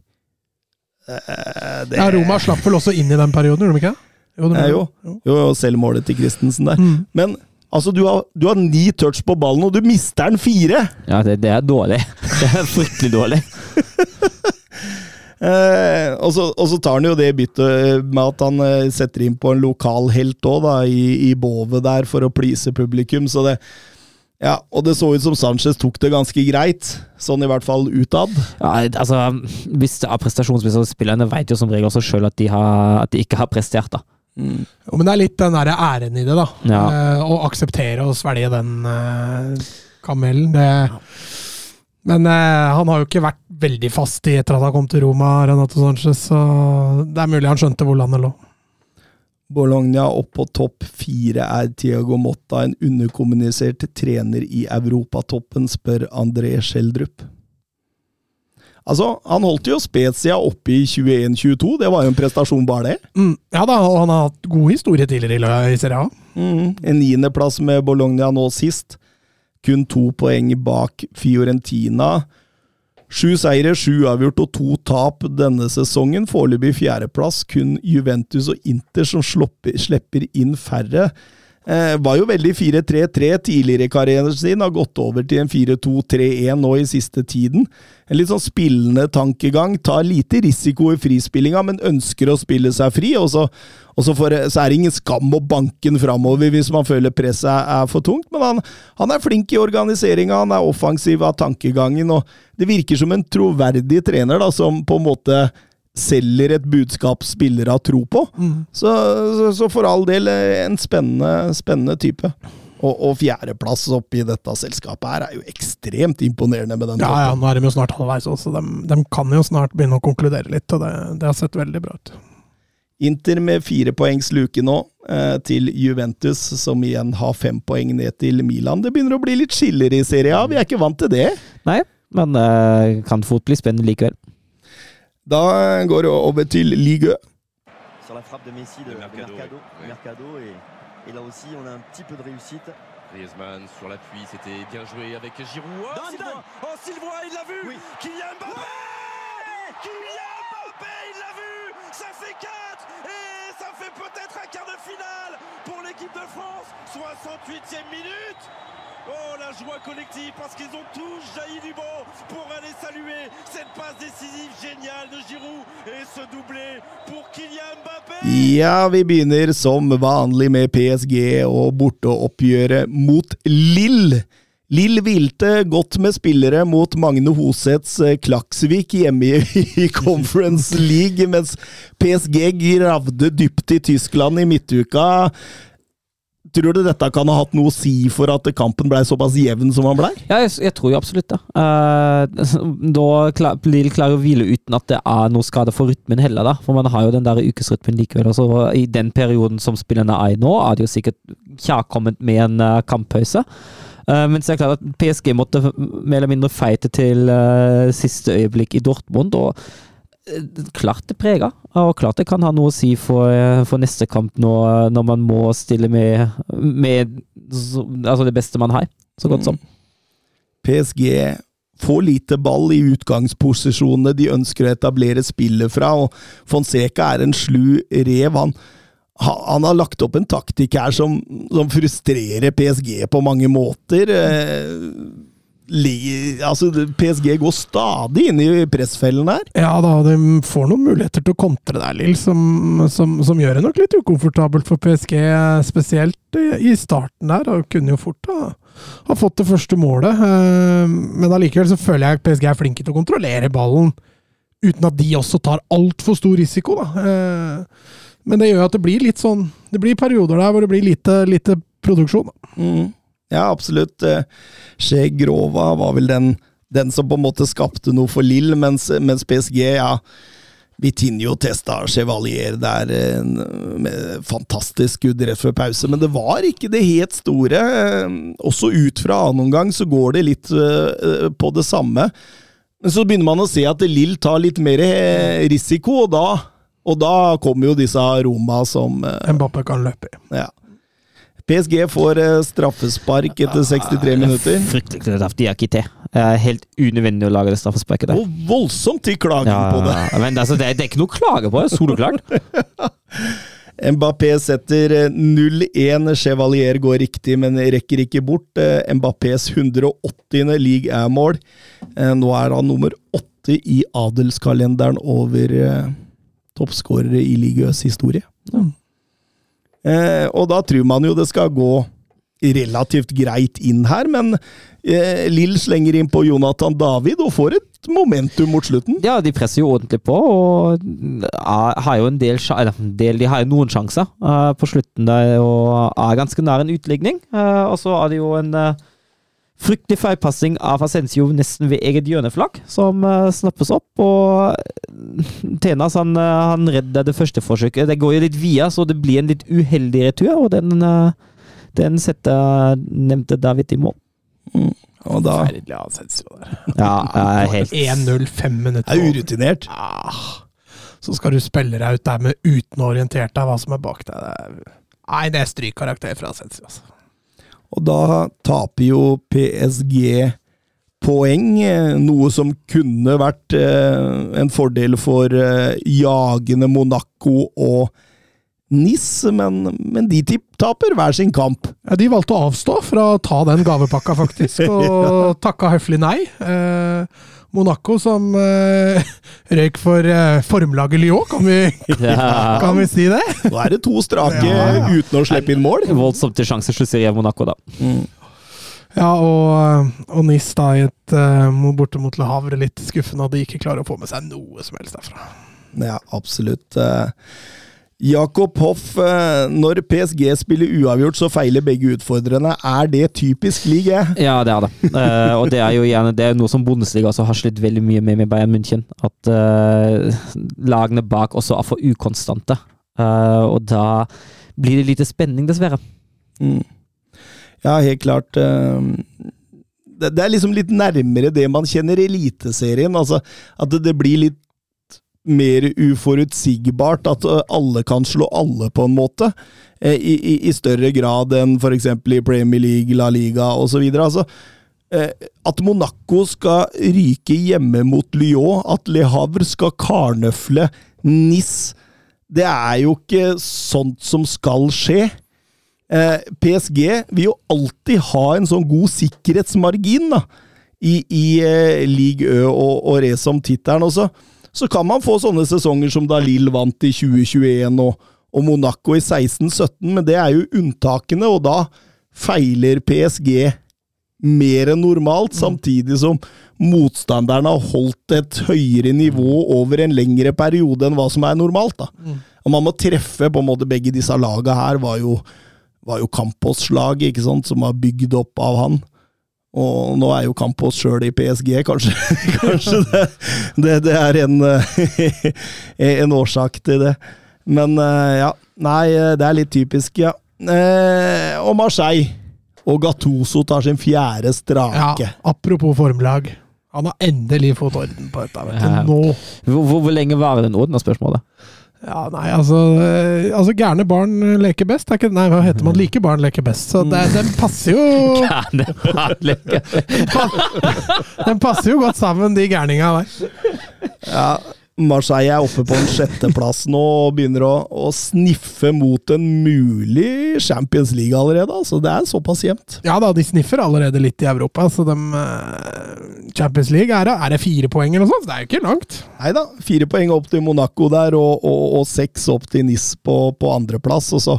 Eh, det... Ja, Roma slapp vel også inn i den perioden, gjorde de ikke? Jo, det jo. jo, selv målet til Christensen der. Mm. Men altså, du har, du har, ni touch på ballen, og du mister den fire! Ja, det, det er dårlig. Det er fryktelig dårlig. Eh, og, så, og, så, tar han jo det byttet med at han eh, setter inn på en lokal helt òg, i, i Bove der, for å please publikum. Så det ja, og det så ut som Sanchez tok det ganske greit, sånn i hvert fall utad. Ja, altså, hvis det er prestasjonsvisse spillerne vet jo som regel også sjøl at, at de ikke har prestert, da. Mm. Men det er litt den der æren i det, da. Ja. Eh, å akseptere og svelge den eh, kamelen. Det Men eh, han har jo ikke vært veldig fast i etter at han kom til Roma, Renato Sanchez, så det er mulig han skjønte hvor landet lå. Bologna opp på topp fire er Tiago Motta en underkommunisert trener i europatoppen, spør André Schjelderup. Altså, han holdt jo Spezia oppe i 21-22, det var jo en prestasjon bare det. Mm, ja da, og han har hatt god historie tidligere i i Serie A. Mm. En niendeplass med Bologna nå sist. Kun to poeng bak Fiorentina. Sju seire, sju avgjort og to tap denne sesongen. Foreløpig fjerdeplass. Kun Juventus og Inter som slipper inn færre. Eh, var jo veldig 4-3-3 tidligere i karrieren sin, har gått over til en 4-2-3-1 nå i siste tiden. En litt sånn spillende tankegang. Tar lite risiko i frispillinga, men ønsker å spille seg fri. Og så, er det ingen skam å banke den framover hvis man føler presset er for tungt. Men han, han er flink i organiseringa, han er offensiv av tankegangen, og det virker som en troverdig trener da, som på en måte selger et budskap spillere har tro på. Så, så, så for all del eh, en spennende, spennende type. Og, og fjerdeplass oppi dette selskapet her er jo ekstremt imponerende med den Ja, ja, nå er de jo snart halvveis også, så de, de kan jo snart begynne å konkludere litt, og det, det har sett veldig bra ut. Inter med firepoengs luke nå, eh, til Juventus, som igjen har fem poeng ned til Milan. Det begynner å bli litt skiller i Serie A, vi er ikke vant til det. Nei, men eh, kan fort bli spennende likevel. Da går det over til Ligue. sur la frappe de Messi de, de Mercado, Mercado, et, et là aussi on a un petit peu de réussite. Griezmann sur l'appui, c'était bien joué avec Giroud. Oh, Dans Sylvain Oh, Sylvain, il l'a vu. Oui. Kylian Mbappé. Kylian Mbappé, il l'a vu. Ça fait 4 Et ça fait peut-être un quart de finale pour l'équipe de France. 68e minute Oh, la joie collective parce qu'ils ont tous jailli du banc pour aller saluer cette passe décisive géniale de Giroud et ce doublé pour Kylian Mbappé Ja, vi begynner som vanlig med PSG og borteoppgjøret mot Lill. Lill hvilte godt med spillere mot Magne Hosets eh, Klaksvik hjemme i Conference League, mens PSG gravde dypt i Tyskland i midtuka. Tror du dette kan ha hatt noe å si for at kampen ble såpass jevn som han ble? Ja, jeg, jeg tror jo absolutt det. Uh, da klar, blir de klare å hvile uten at det er noe skade for rytmen heller, da. For man har jo den der ukesrytmen likevel. Og så I den perioden som spillerne er i nå, er det jo sikkert kjærkomment med en uh, kamppause. Uh, men så er det klart at PSG måtte mer eller mindre feite til uh, siste øyeblikk i Dortmund. og Klart det preger, og klart det kan ha noe å si for, eh, for neste kamp nå, eh, når man må stille med, med så, altså det beste man har, så godt som. PSG får lite ball i utgangsposisjonene de ønsker å etablere spillet fra, og Fonseca er en slu rev. Han, han har lagt opp en taktikk her som, som frustrerer PSG på mange måter. Eh, altså, PSG går stadig inn i pressfellen der. Ja da, de får noen muligheter til å kontre der, Lill, som, som, som gjør det nok litt ukomfortabelt for PSG, spesielt i, starten der. Og kunne jo fort ha, ha fått det første målet. eh, Men allikevel så føler jeg at PSG er flinke til å kontrollere ballen, uten at de også tar altfor stor risiko, da. Eh, Men det gjør at det blir litt sånn Det blir perioder der hvor det blir lite, lite produksjon. Da. Mm. Ja, absolutt. Eh, Che Grova var vel den, den som på en måte skapte noe for Lill, mens, mens PSG, ja Vitinho testa Chevalier der eh, med fantastisk skudd rett før pause, men det var ikke det helt store. Eh, Også ut fra annen omgang så går det litt på det samme. Men så begynner man å se at Lill tar litt mer risiko, og da, og da kommer jo disse Roma som Mbappé kan løpe i. ja. PSG får eh, straffespark etter 63 minutter. Fryktelig straff. de er ikke til. Er helt unødvendig å lage det straffesparket der. Og voldsomt til klaging Ja, på det. men altså, det, er, er ikke noe å klage på, det er soleklart. Mbappé setter eh, 0-1. Chevalier går riktig, men rekker ikke bort. Eh, Mbappés 180. league er-mål. Eh, Nå er han nummer åtte i adelskalenderen over eh, toppskårere i ligas historie. Eh, og da tror man jo det skal gå relativt greit inn her, men eh, Lill slenger inn på Jonathan David og får et momentum mot slutten. Ja, de presser jo ordentlig på, og er- har jo en del, del De har jo noen sjanser uh, på slutten der, og er ganske nær en utligning. Uh, og så er det jo en uh, Fryktelig feilpassing av Ascencio nesten ved eget hjørneflagg, som uh, snappes opp. Og Tenas han, uh, han redder det første forsøket. Det går jo litt via, så det blir en litt uheldig retur, og den, uh, den setter nevnte David i mål. Mm. Og da Forferdelig Asensio der. Ja, helt 1-0, fem minutter. er urutinert. Ah, så skal du spille deg ut der med uten å orientere deg hva som er bak deg. Nei, det er strykkarakter fra Asensio. Altså. Og da taper jo PSG poeng, eh, noe som kunne vært eh, en fordel for eh, jagende Monaco og NIS, men, men de taper hver sin kamp. Ja, de valgte å avstå fra å ta den gavepakka, faktisk, og takka høflig nei. Eh, Monaco som uh, røyk for uh, formlaget Lyon, kan vi, Ja. kan vi si det? Nå er det to strake Ja, ja. uten å slippe inn mål. Voldsomt til sjansesløseri av Monaco, da. Ja, og, og NIS da i et uh, borte mot Le Havre litt skuffende at de ikke klarer å få med seg noe som helst derfra. Ja, absolutt. Eh, Jakob Hoff, eh, når PSG spiller uavgjort, så feiler begge utfordrerne. Er det typisk lige? Ja, det er det. Eh, og det er jo igjen det er noe som Bundesliga har slitt veldig mye med med Bayern München. At eh, lagene bak også er for ukonstante. Og da blir det lite spenning, dessverre. Mm. Ja, helt klart. Det, det er liksom litt nærmere det man kjenner i Eliteserien. Altså, at det, det blir litt mer uforutsigbart. At eh, alle kan slå alle, på en måte. eh, I, i, i større grad enn f.eks. i Premier League, La Liga osv. Altså, eh, at Monaco skal ryke hjemme mot Lyon, at Le Havre skal karnøfle NIS, det er jo ikke sånt som skal skje. PSG vil jo alltid ha en sånn god sikkerhetsmargin da, i, i Ligue Ø og, og race om tittelen også. Så kan man få sånne sesonger som da Lill vant i 2021 og, og Monaco i 16-17, men det er jo unntakene, og da feiler PSG mer enn normalt, samtidig som motstanderne har holdt et høyere nivå over en lengre periode enn hva som er normalt. da. Og man må treffe på en måte begge disse laga her, var jo, var jo Campos-laget, ikke sant, som var bygd opp av han. Og nå er jo Campos sjøl i PSG, kanskje, kanskje det, det, det er en, en årsak til det. Men eh, ja, nei, det er litt typisk, ja. Eh, Og Marseille. Og Gattuso tar sin fjerde Ja, strake. apropos formlag. Han har endelig fått orden på dette. vet du. Nå. Hvor, hvor, hvor lenge varer den orden, er spørsmålet? Ja, nei, altså, eh, altså Gærne barn leker best. Er ikke, nei, hva heter man? Like barn leker best. Så det, den passer jo Gærne barn leker. Den passer jo godt sammen, de gærninga der. Ja, Marseille er oppe på en sjetteplass nå og begynner å, å sniffe mot en mulig Champions League allerede. Altså, det er såpass jevnt. Ja da, de sniffer allerede litt i Europa, så de eh, Champions League er, er det fire poeng eller noe sånt? Det er jo ikke langt. Nei da, fire poeng opp til Monaco der, og, og, og seks opp til NIS på, på andreplass. Og så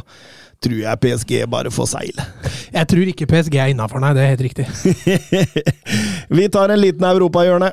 tror jeg PSG bare får seile. Jeg tror ikke PSG er innafor, nei. Det er helt riktig. Vi tar en liten europahjørne.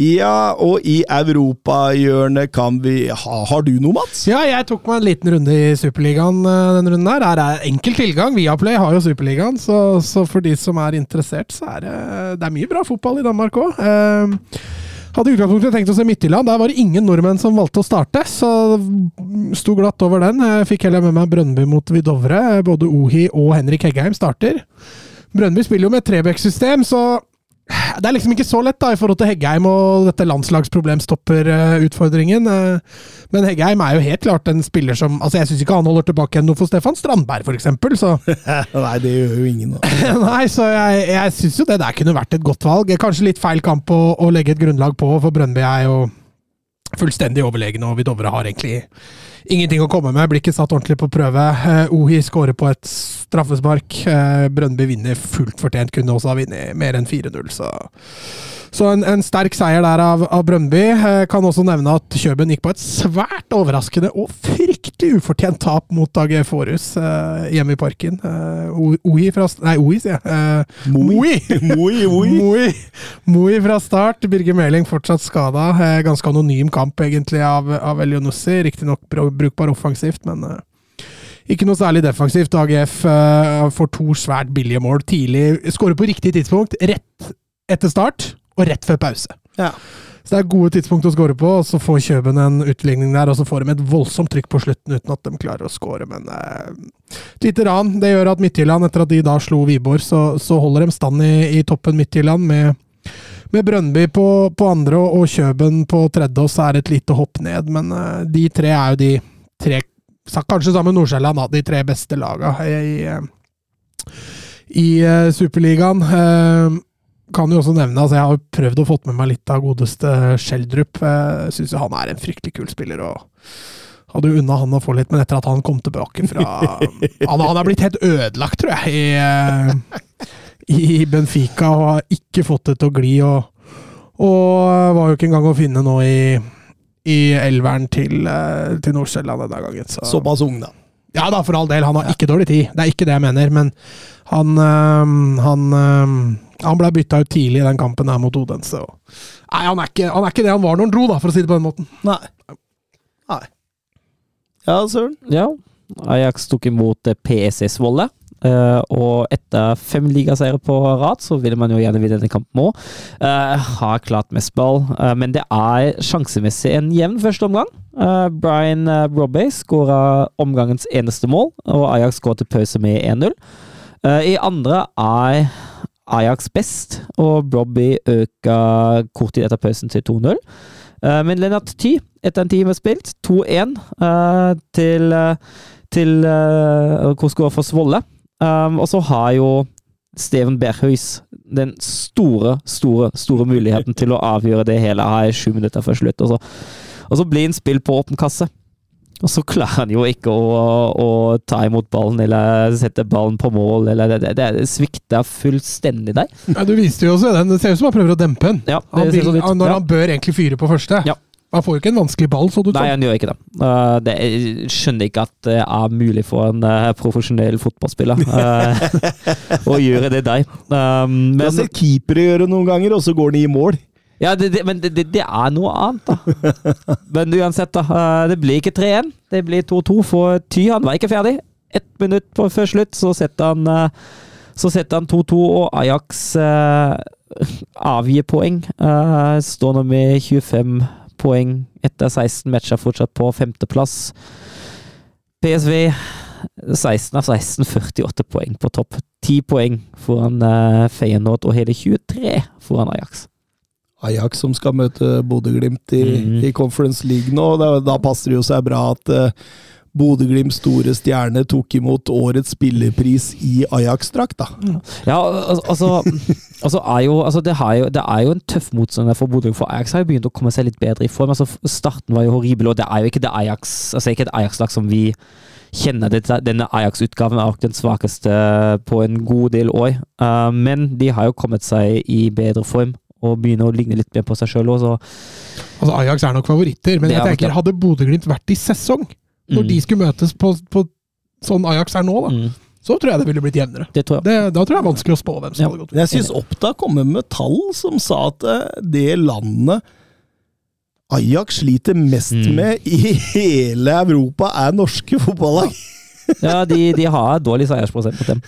Ja, og i europahjørnet kan vi ha Har du noe, Mats? Ja, jeg tok meg en liten runde i Superligaen eh, denne runden her. Her er enkel tilgang. Viaplay har jo Superligaen, så, så for de som er interessert, så er det, det er mye bra fotball i Danmark òg. hadde utgangspunktet tenkt å se Midtjylland. Der var det ingen nordmenn som valgte å starte, så sto glatt over den. Jeg fikk heller med meg Brønnby mot Vidovre. Både Ohi og Henrik Heggheim starter. Brønnby spiller jo med et Trebekk-system, så det er liksom ikke så lett da, i forhold til Heggheim og dette landslagsproblemstopper-utfordringen. Men Heggheim er jo helt klart en spiller som altså Jeg syns ikke han holder tilbake noe for Stefan Strandberg, f.eks. Så Nei, det gjør jo ingen. nei, så jeg, jeg syns jo det der kunne vært et godt valg. Kanskje litt feil kamp å, å legge et grunnlag på, for Brøndby er jo fullstendig overlegne, og Vidovre har egentlig ingenting å komme med. Blir ikke satt ordentlig på prøve. Eh, Ohi skårer på et straffespark. Eh, Brøndby vinner fullt fortjent. Kunne også ha vunnet mer enn 4-0, så så en, en, sterk seier der av, av Brøndby. Eh, kan også nevne at Kjøben gikk på et svært overraskende og fryktelig ufortjent tap mot AG Forus eh, hjemme i parken. Eh, Oi fra Nei, Oi, sier jeg. Eh, Moi! Moi, Moi. Moi. Moi fra start. Birger Meling fortsatt skada. Ganske anonym kamp, egentlig, av, av Elionussi. Riktignok brukbar offensivt, men eh, ikke noe særlig defensivt. AGF uh, får to svært billige mål tidlig. Skårer på riktig tidspunkt, rett etter start og rett før pause. Ja. Så det er gode tidspunkt å skåre på, og så får Kjøben en utligning der, og så får de et voldsomt trykk på slutten uten at de klarer å skåre, men eh, et lite ran. Det gjør at Midtjylland, etter at de da slo Wiborg, så, så, holder de stand i, i toppen Midtjylland med, med Brøndby på, på, andre og, Kjøben på tredje, og så er det et lite hopp ned, men eh, de tre er jo de tre, kanskje sammen med Nordsjælland, de tre beste laga i, i, i uh, Superligaen. Kan jo også nevne, altså Jeg har prøvd å få med meg litt av godeste Schjelderup. Syns han er en fryktelig kul spiller. og hadde jo unna han å få litt, men etter at han kom tilbake fra Han, han er blitt helt ødelagt, tror jeg, i, eh, i, Benfica og har ikke fått det til å gli. Og, og var jo ikke engang å finne nå i, i elveren til, eh, til Nordsjælland denne gangen. Så. Såpass ung, da. Ja da, for all del. Han har ikke dårlig tid. Det er ikke det jeg mener, men han, han han ble bytta ut tidlig i den kampen her mot Odense. Nei, han er, ikke, han er, ikke, det han var når han dro, da, for å si det på den måten. Nei. Nei. Ja, Søren? Ja. Ajax tok imot eh, PSS Volle. Uh, og etter fem ligaseiere på rad, så vil man jo gjerne vinne denne kampen òg. Uh, eh, har klart mest ball, uh, men det er sjansemessig en jevn første omgang. Brian Robbey skåra omgangens eneste mål, og Ajax går til pause med 1-0. I andre er Ajax best, og Brobby øker kort tid etter pausen til 2-0. Uh, men Lennart Ty, etter en time spilt, 2-1 uh, til, til uh, Korsgård for Svolle. Um, og så har jo Steven Berghus den store, store store muligheten til å avgjøre det hele her sju minutter før slutt. Og så, og så blir han spill på åpen kasse. Og så klarer han jo ikke å, å, ta imot ballen eller sette ballen på mål. Eller det, det, det svikter fullstendig der. Ja, Du viste jo også den. Det ser ut som han prøver å dempe den. Ja, han vil, når han bør egentlig fyre på første. Ja. Han får jo ikke en vanskelig ball, så du Nei, han gjør ikke det. Uh, det jeg skjønner ikke at det er mulig for en uh, profesjonell fotballspiller uh, å gjøre det der. Um, men, jeg har sett keepere gjøre noen ganger, og så går de i mål. Ja, det, det, men det, det, er noe annet, da. Men uansett, da. Det blir ikke 3-1. Det blir 2-2 for Ty. Han var ikke ferdig. Ett minutt på før slutt så setter han så setter han 2-2, og Ajax eh, avgir poeng. Eh, står nå med 25 poeng etter 16 matcher, fortsatt på femteplass. PSV 16 av 16, 48 poeng på topp. 10 poeng foran eh, Feyenoord og hele 23 foran Ajax. Ajax som skal møte Bodø-Glimt i, mm. i, Conference League nå. Da, da, passer det jo seg bra at uh, Bodø-Glimts store stjerne tok imot årets spillerpris i Ajax-drakt, da. Ja, altså, altså, er jo, altså det, jo, det, er jo en tøff motstander for Bodø. For Ajax har jo begynt å komme seg litt bedre i form. Altså, starten var jo horribel, og det er jo ikke det Ajax altså ikke et Ajax-lag som vi kjenner det, denne Ajax-utgaven er nok den svakeste på en god del år. Uh, men de har jo kommet seg i bedre form og begynne å ligne litt mer på seg sjøl òg, Altså, Ajax er nok favoritter, men jeg tenker, hadde Bodø-Glimt vært i sesong, når mm. de skulle møtes på, på, sånn Ajax er nå, da, mm. så tror jeg det ville blitt jevnere. Det tror jeg. Det, da tror jeg det er vanskelig å spå hvem som ja. hadde gått. Jeg syns Oppda kommer med tall som sa at eh, det landet Ajax sliter mest mm. med i hele Europa, er norske fotballag. ja, de, de har dårlig seiersprosent mot dem.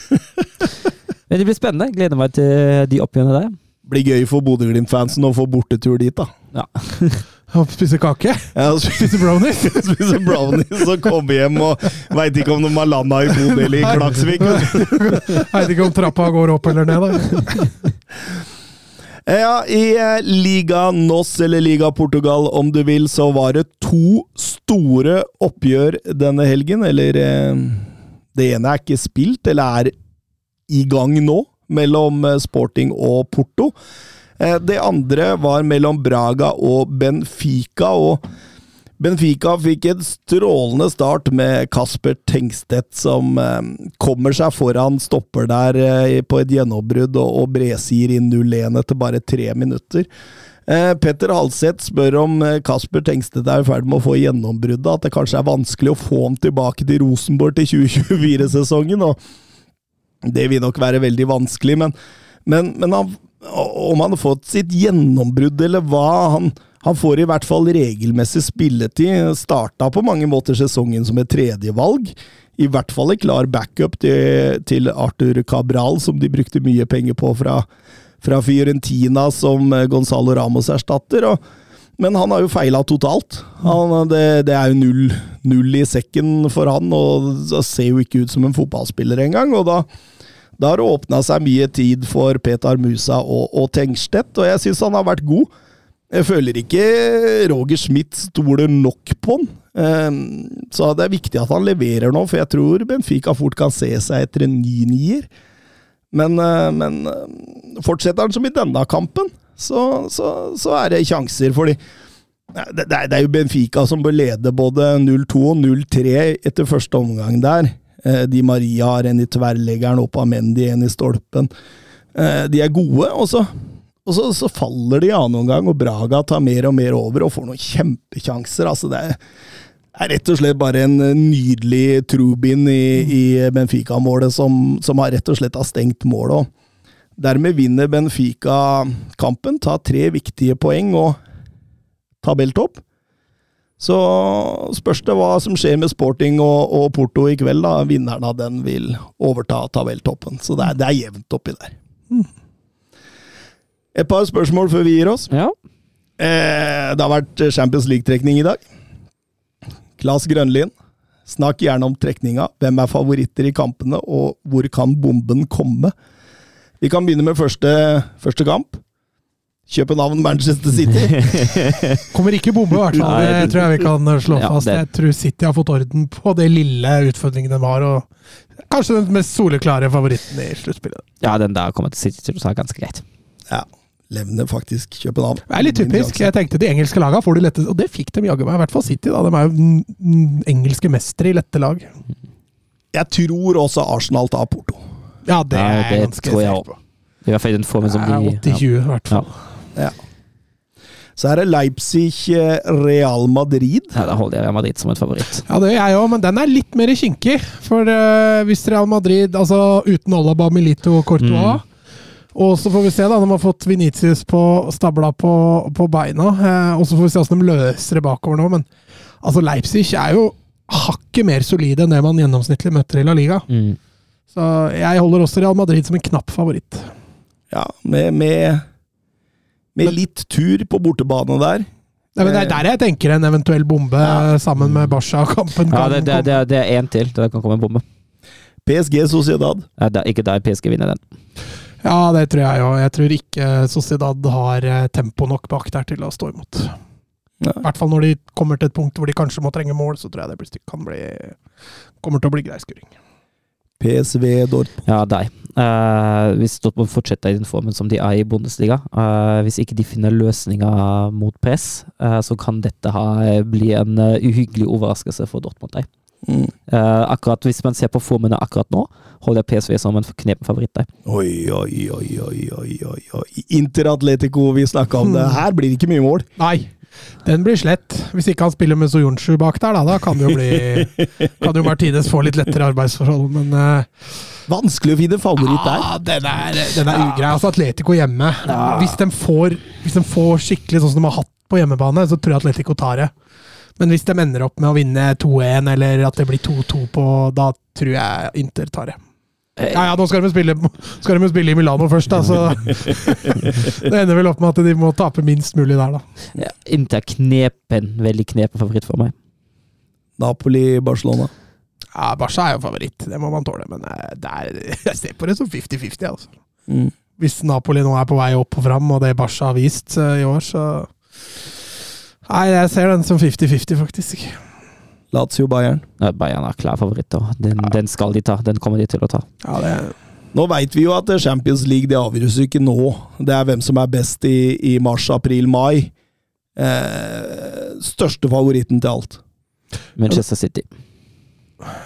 Men det blir spennende. Gleder meg til de oppgjørene der blir gøy for Bodø-Glimt-fansen å få bortetur dit, da. Ja. Og spise kake? Ja, spise brownies. spise brownies og komme hjem og veit ikke om de har landa i Bodø eller i Klaksvik. veit ikke om trappa går opp eller ned, da. Ja, i eh, Liga Nos, eller Liga Portugal om du vil, så var det to store oppgjør denne helgen. Eller eh, Det ene er ikke spilt, eller er i gang nå mellom eh, Sporting og Porto. Eh, det andre var mellom Braga og Benfica. og Benfica fikk en strålende start med Kasper Tengstedt, som eh, kommer seg foran stopper der eh, på et gjennombrudd, og, bredsier inn 0-1 etter bare tre minutter. Petter Halseth spør om Kasper Tengstedt er i ferd med å få gjennombruddet, at det kanskje er vanskelig å få ham tilbake til Rosenborg til 2024-sesongen. og Det vil nok være veldig vanskelig, men, men, men han, om han har fått sitt gjennombrudd, eller hva han han får i hvert fall regelmessig spilletid. Starta på mange måter sesongen som et tredjevalg. I hvert fall en klar backup til, til Arthur Cabral, som de brukte mye penger på fra, fra Fiorentina som Gonzalo Ramos erstatter. Og, men han har jo feila totalt. Han, det, det, er jo null, null, i sekken for han, og ser jo ikke ut som en fotballspiller engang. Og da, da har det åpna seg mye tid for Petar Musa og, og Tengstedt, og jeg syns han har vært god. Jeg føler ikke Roger Schmidt stoler nok på han. Ehm, så det er viktig at han leverer nå, for jeg tror Benfica fort kan se seg etter en ny nier. Men, eh, men eh, fortsetter han som i denne kampen, så, så, så er det sjanser. fordi det, det, er jo Benfica som bør lede både 0-2 og 0-3 etter første omgang der. Eh, Di Maria har en i tverrleggeren, opp av Mendy en i stolpen. De er gode, og så og så, så, faller de av noen gang, og Braga tar mer og mer over og får noen kjempekjanser. Altså, det er, er rett og slett bare en nydelig Trubin i, i Benfica-målet som, som, har rett og slett har stengt målet. Dermed vinner Benfica kampen, tar tre viktige poeng og tabelltopp. Så spørs det hva som skjer med Sporting og, og Porto i kveld. da. Vinneren av den vil overta tabelltoppen. Så det er, det er jevnt oppi der. Mm. Et par spørsmål før vi gir oss. Ja. Eh, det har vært Champions League-trekning i dag. Klas Grønlien, snakk gjerne om trekninga. Hvem er favoritter i kampene, og hvor kan bomben komme? Vi kan begynne med første, første kamp. København-Manchester City. Kommer ikke bombe, i hvert fall. Det tror jeg vi kan slå fast. Jeg tror City har fått orden på det lille utfordringen de har. og Kanskje den mest soleklare favoritten i sluttspillet. Ja, den der kommer til City til å ta ganske greit. Ja levner faktisk København. Det er litt typisk. Jeg tenkte de engelske lagene får de lette, og det fikk de jaggu meg. I hvert fall City. da. De er jo engelske mestere i lette lag. Jeg tror også Arsenal tar Porto. Ja, det, ja, det er ganske tror jeg òg. I hvert fall den formen som de 80-20, i hvert fall. Ja. Ja. Så er det Leipzig-Real Madrid. Ja, Da holder jeg Real Madrid som en favoritt. Ja, det gjør jeg òg, men den er litt mer kinkig. For uh, hvis Real Madrid, altså uten Olaba, Milito og Courtois mm og så får vi se, da, de har fått Venitius på stabla på, på beina. Eh, og så får vi se hvordan de løser det bakover nå. Men altså, Leipzig er jo hakket mer solide enn det man gjennomsnittlig møter i La Liga. Mm. Så jeg holder også Real Madrid som en knapp favoritt. Ja, med, med, med litt tur på bortebane der. Nei, men Det er der jeg tenker en eventuell bombe ja. sammen med Barca-kampen. Ja, det, det, det, er én til. Det kan komme en bombe. PSG Sociedad. Ja, det er ikke der PSG vinner den. Ja, det tror jeg òg. Jeg tror ikke Sociedad har eh, tempo nok bak der til å stå imot. I hvert fall når de kommer til et punkt hvor de kanskje må trenge mål, så tror jeg det kan bli, kommer til å bli grei skuring. PSV Dortmund. Ja, deg. Uh, hvis Dortmund fortsetter i den formen som de er i Bundesliga, uh, hvis ikke de finner løsninger mot press, uh, så kan dette ha, bli en uhyggelig overraskelse for Dortmund. Der. Mm. akkurat Hvis man ser på formene akkurat nå, holder PSV som en knepen favoritt der. Oi, oi, oi, oi, oi, oi. Inter Atletico, vi snakka om det. Her blir det ikke mye mål. Nei. Den blir slett. Hvis ikke han spiller med Soyuncu bak der, da, da kan det jo bli Kan jo Martinez få litt lettere arbeidsforhold, men uh, Vanskelig å finne favoritt der. Ja, den er, den er ugrei. Altså Atletico hjemme. Ja. Hvis, de får, hvis de får skikkelig sånn som de har hatt på hjemmebane, så tror jeg Atletico tar det. Men hvis de ender opp med å vinne 2-1, eller at det blir 2-2 på Da tror jeg Inter tar det. Ja, ja, nå skal de spille, skal de spille i Milano først, da, så Det ender vel opp med at de må tape minst mulig der, da. Ja, Inter knepen. Veldig knepen favoritt for meg. Napoli-Barcelona. Ja, Barca er jo favoritt, det må man tåle, men eh, er, jeg ser på det som 50-50, altså. Mm. Hvis Napoli nå er på vei opp og fram, og det Barca har vist uh, i år, så Nei, jeg ser den som 50-50, faktisk. Lazio Bayern. Bayern er klar favoritt. Den, ja. den, skal de ta. Den kommer de til å ta. Ja, det nå veit vi jo at Champions League det avgjøres ikke nå. Det er hvem som er best i, i mars, april, mai. Eh, største favoritten til alt. Manchester City.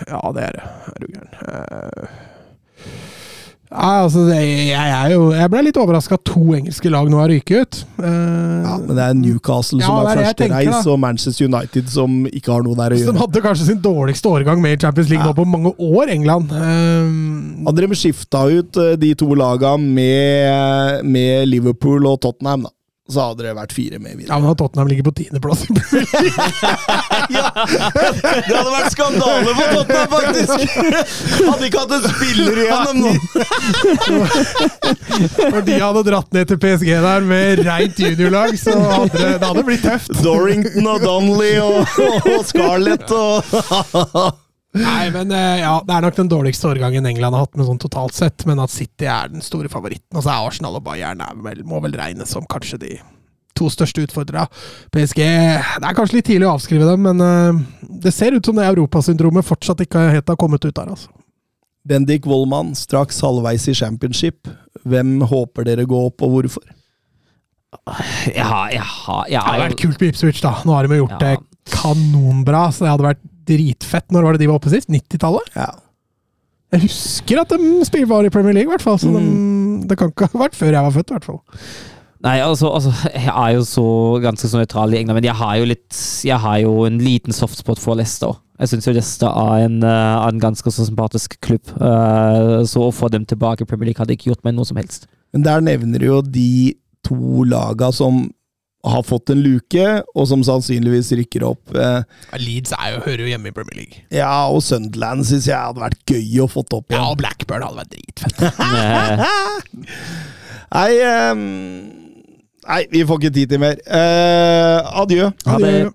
Ja, det er det. Er du gæren. Eh, Ja, altså, jeg, er jo, jeg ble litt overraska at to engelske lag nå har ryket ut. Uh, Ja, men det er Newcastle som ja, er er det første reis, og Manchester United som ikke har noe der å Som gjøre. hadde kanskje sin dårligste årgang med i Champions League Ja. nå på mange år, England. Uh, Hadde de skifta ut eh, de to laga med, med Liverpool og Tottenham, da, så hadde det vært fire med videre. ja, men Tottenham ligger på tiendeplass League. Det hadde vært skandale for Tottenham, faktisk! Hadde ikke hatt en spiller igjen om nå. Når de hadde dratt ned til PSG der med reint juniorlag, så hadde det, det hadde blitt tøft. Dorrington og Donnelly og, og Scarlett og Nei, men eh, ja, Det er nok den dårligste årgangen England har hatt, med sånn totalt sett, men at City er den store favoritten. Og så er Arsenal og Bayern er vel, må vel regnes som kanskje de to største utfordrere. PSG Det er kanskje litt tidlig å avskrive dem, men eh, det ser ut som det europasyndromet fortsatt ikke helt har kommet ut der. altså. Bendik Wollmann, straks halvveis i championship. Hvem håper dere går opp, og hvorfor? Har, jeg har, Det hadde har vært kult med Ipswich, da. Nå har de gjort Ja. det kanonbra, så det hadde vært dritfett. Når var det de var oppe sist? 90-tallet? Ja. Jeg husker at de var i Premier League, i hvert fall. Så de, det kan ikke ha vært før jeg var født, i hvert fall. Nei, altså, altså, jeg er jo så ganske så nøytral i England, men jeg har jo litt Jeg har jo en liten softspot for Leicester. Jeg syns jo Leicester er en, er en ganske så sympatisk klubb. Eh, så å få dem tilbake i Premier League hadde ikke gjort meg noe som helst. Men der nevner du jo de to laga som har fått en luke, og som sannsynligvis rykker opp. Eh, Leeds er jo, hører jo hjemme i Premier League. Ja, og Sunderland syns jeg hadde vært gøy å fått opp Ja, og Blackburn hadde vært dritfett. Nei, ehm, Nei, vi får ikke tid til mer. Eh, adjø. Ha det.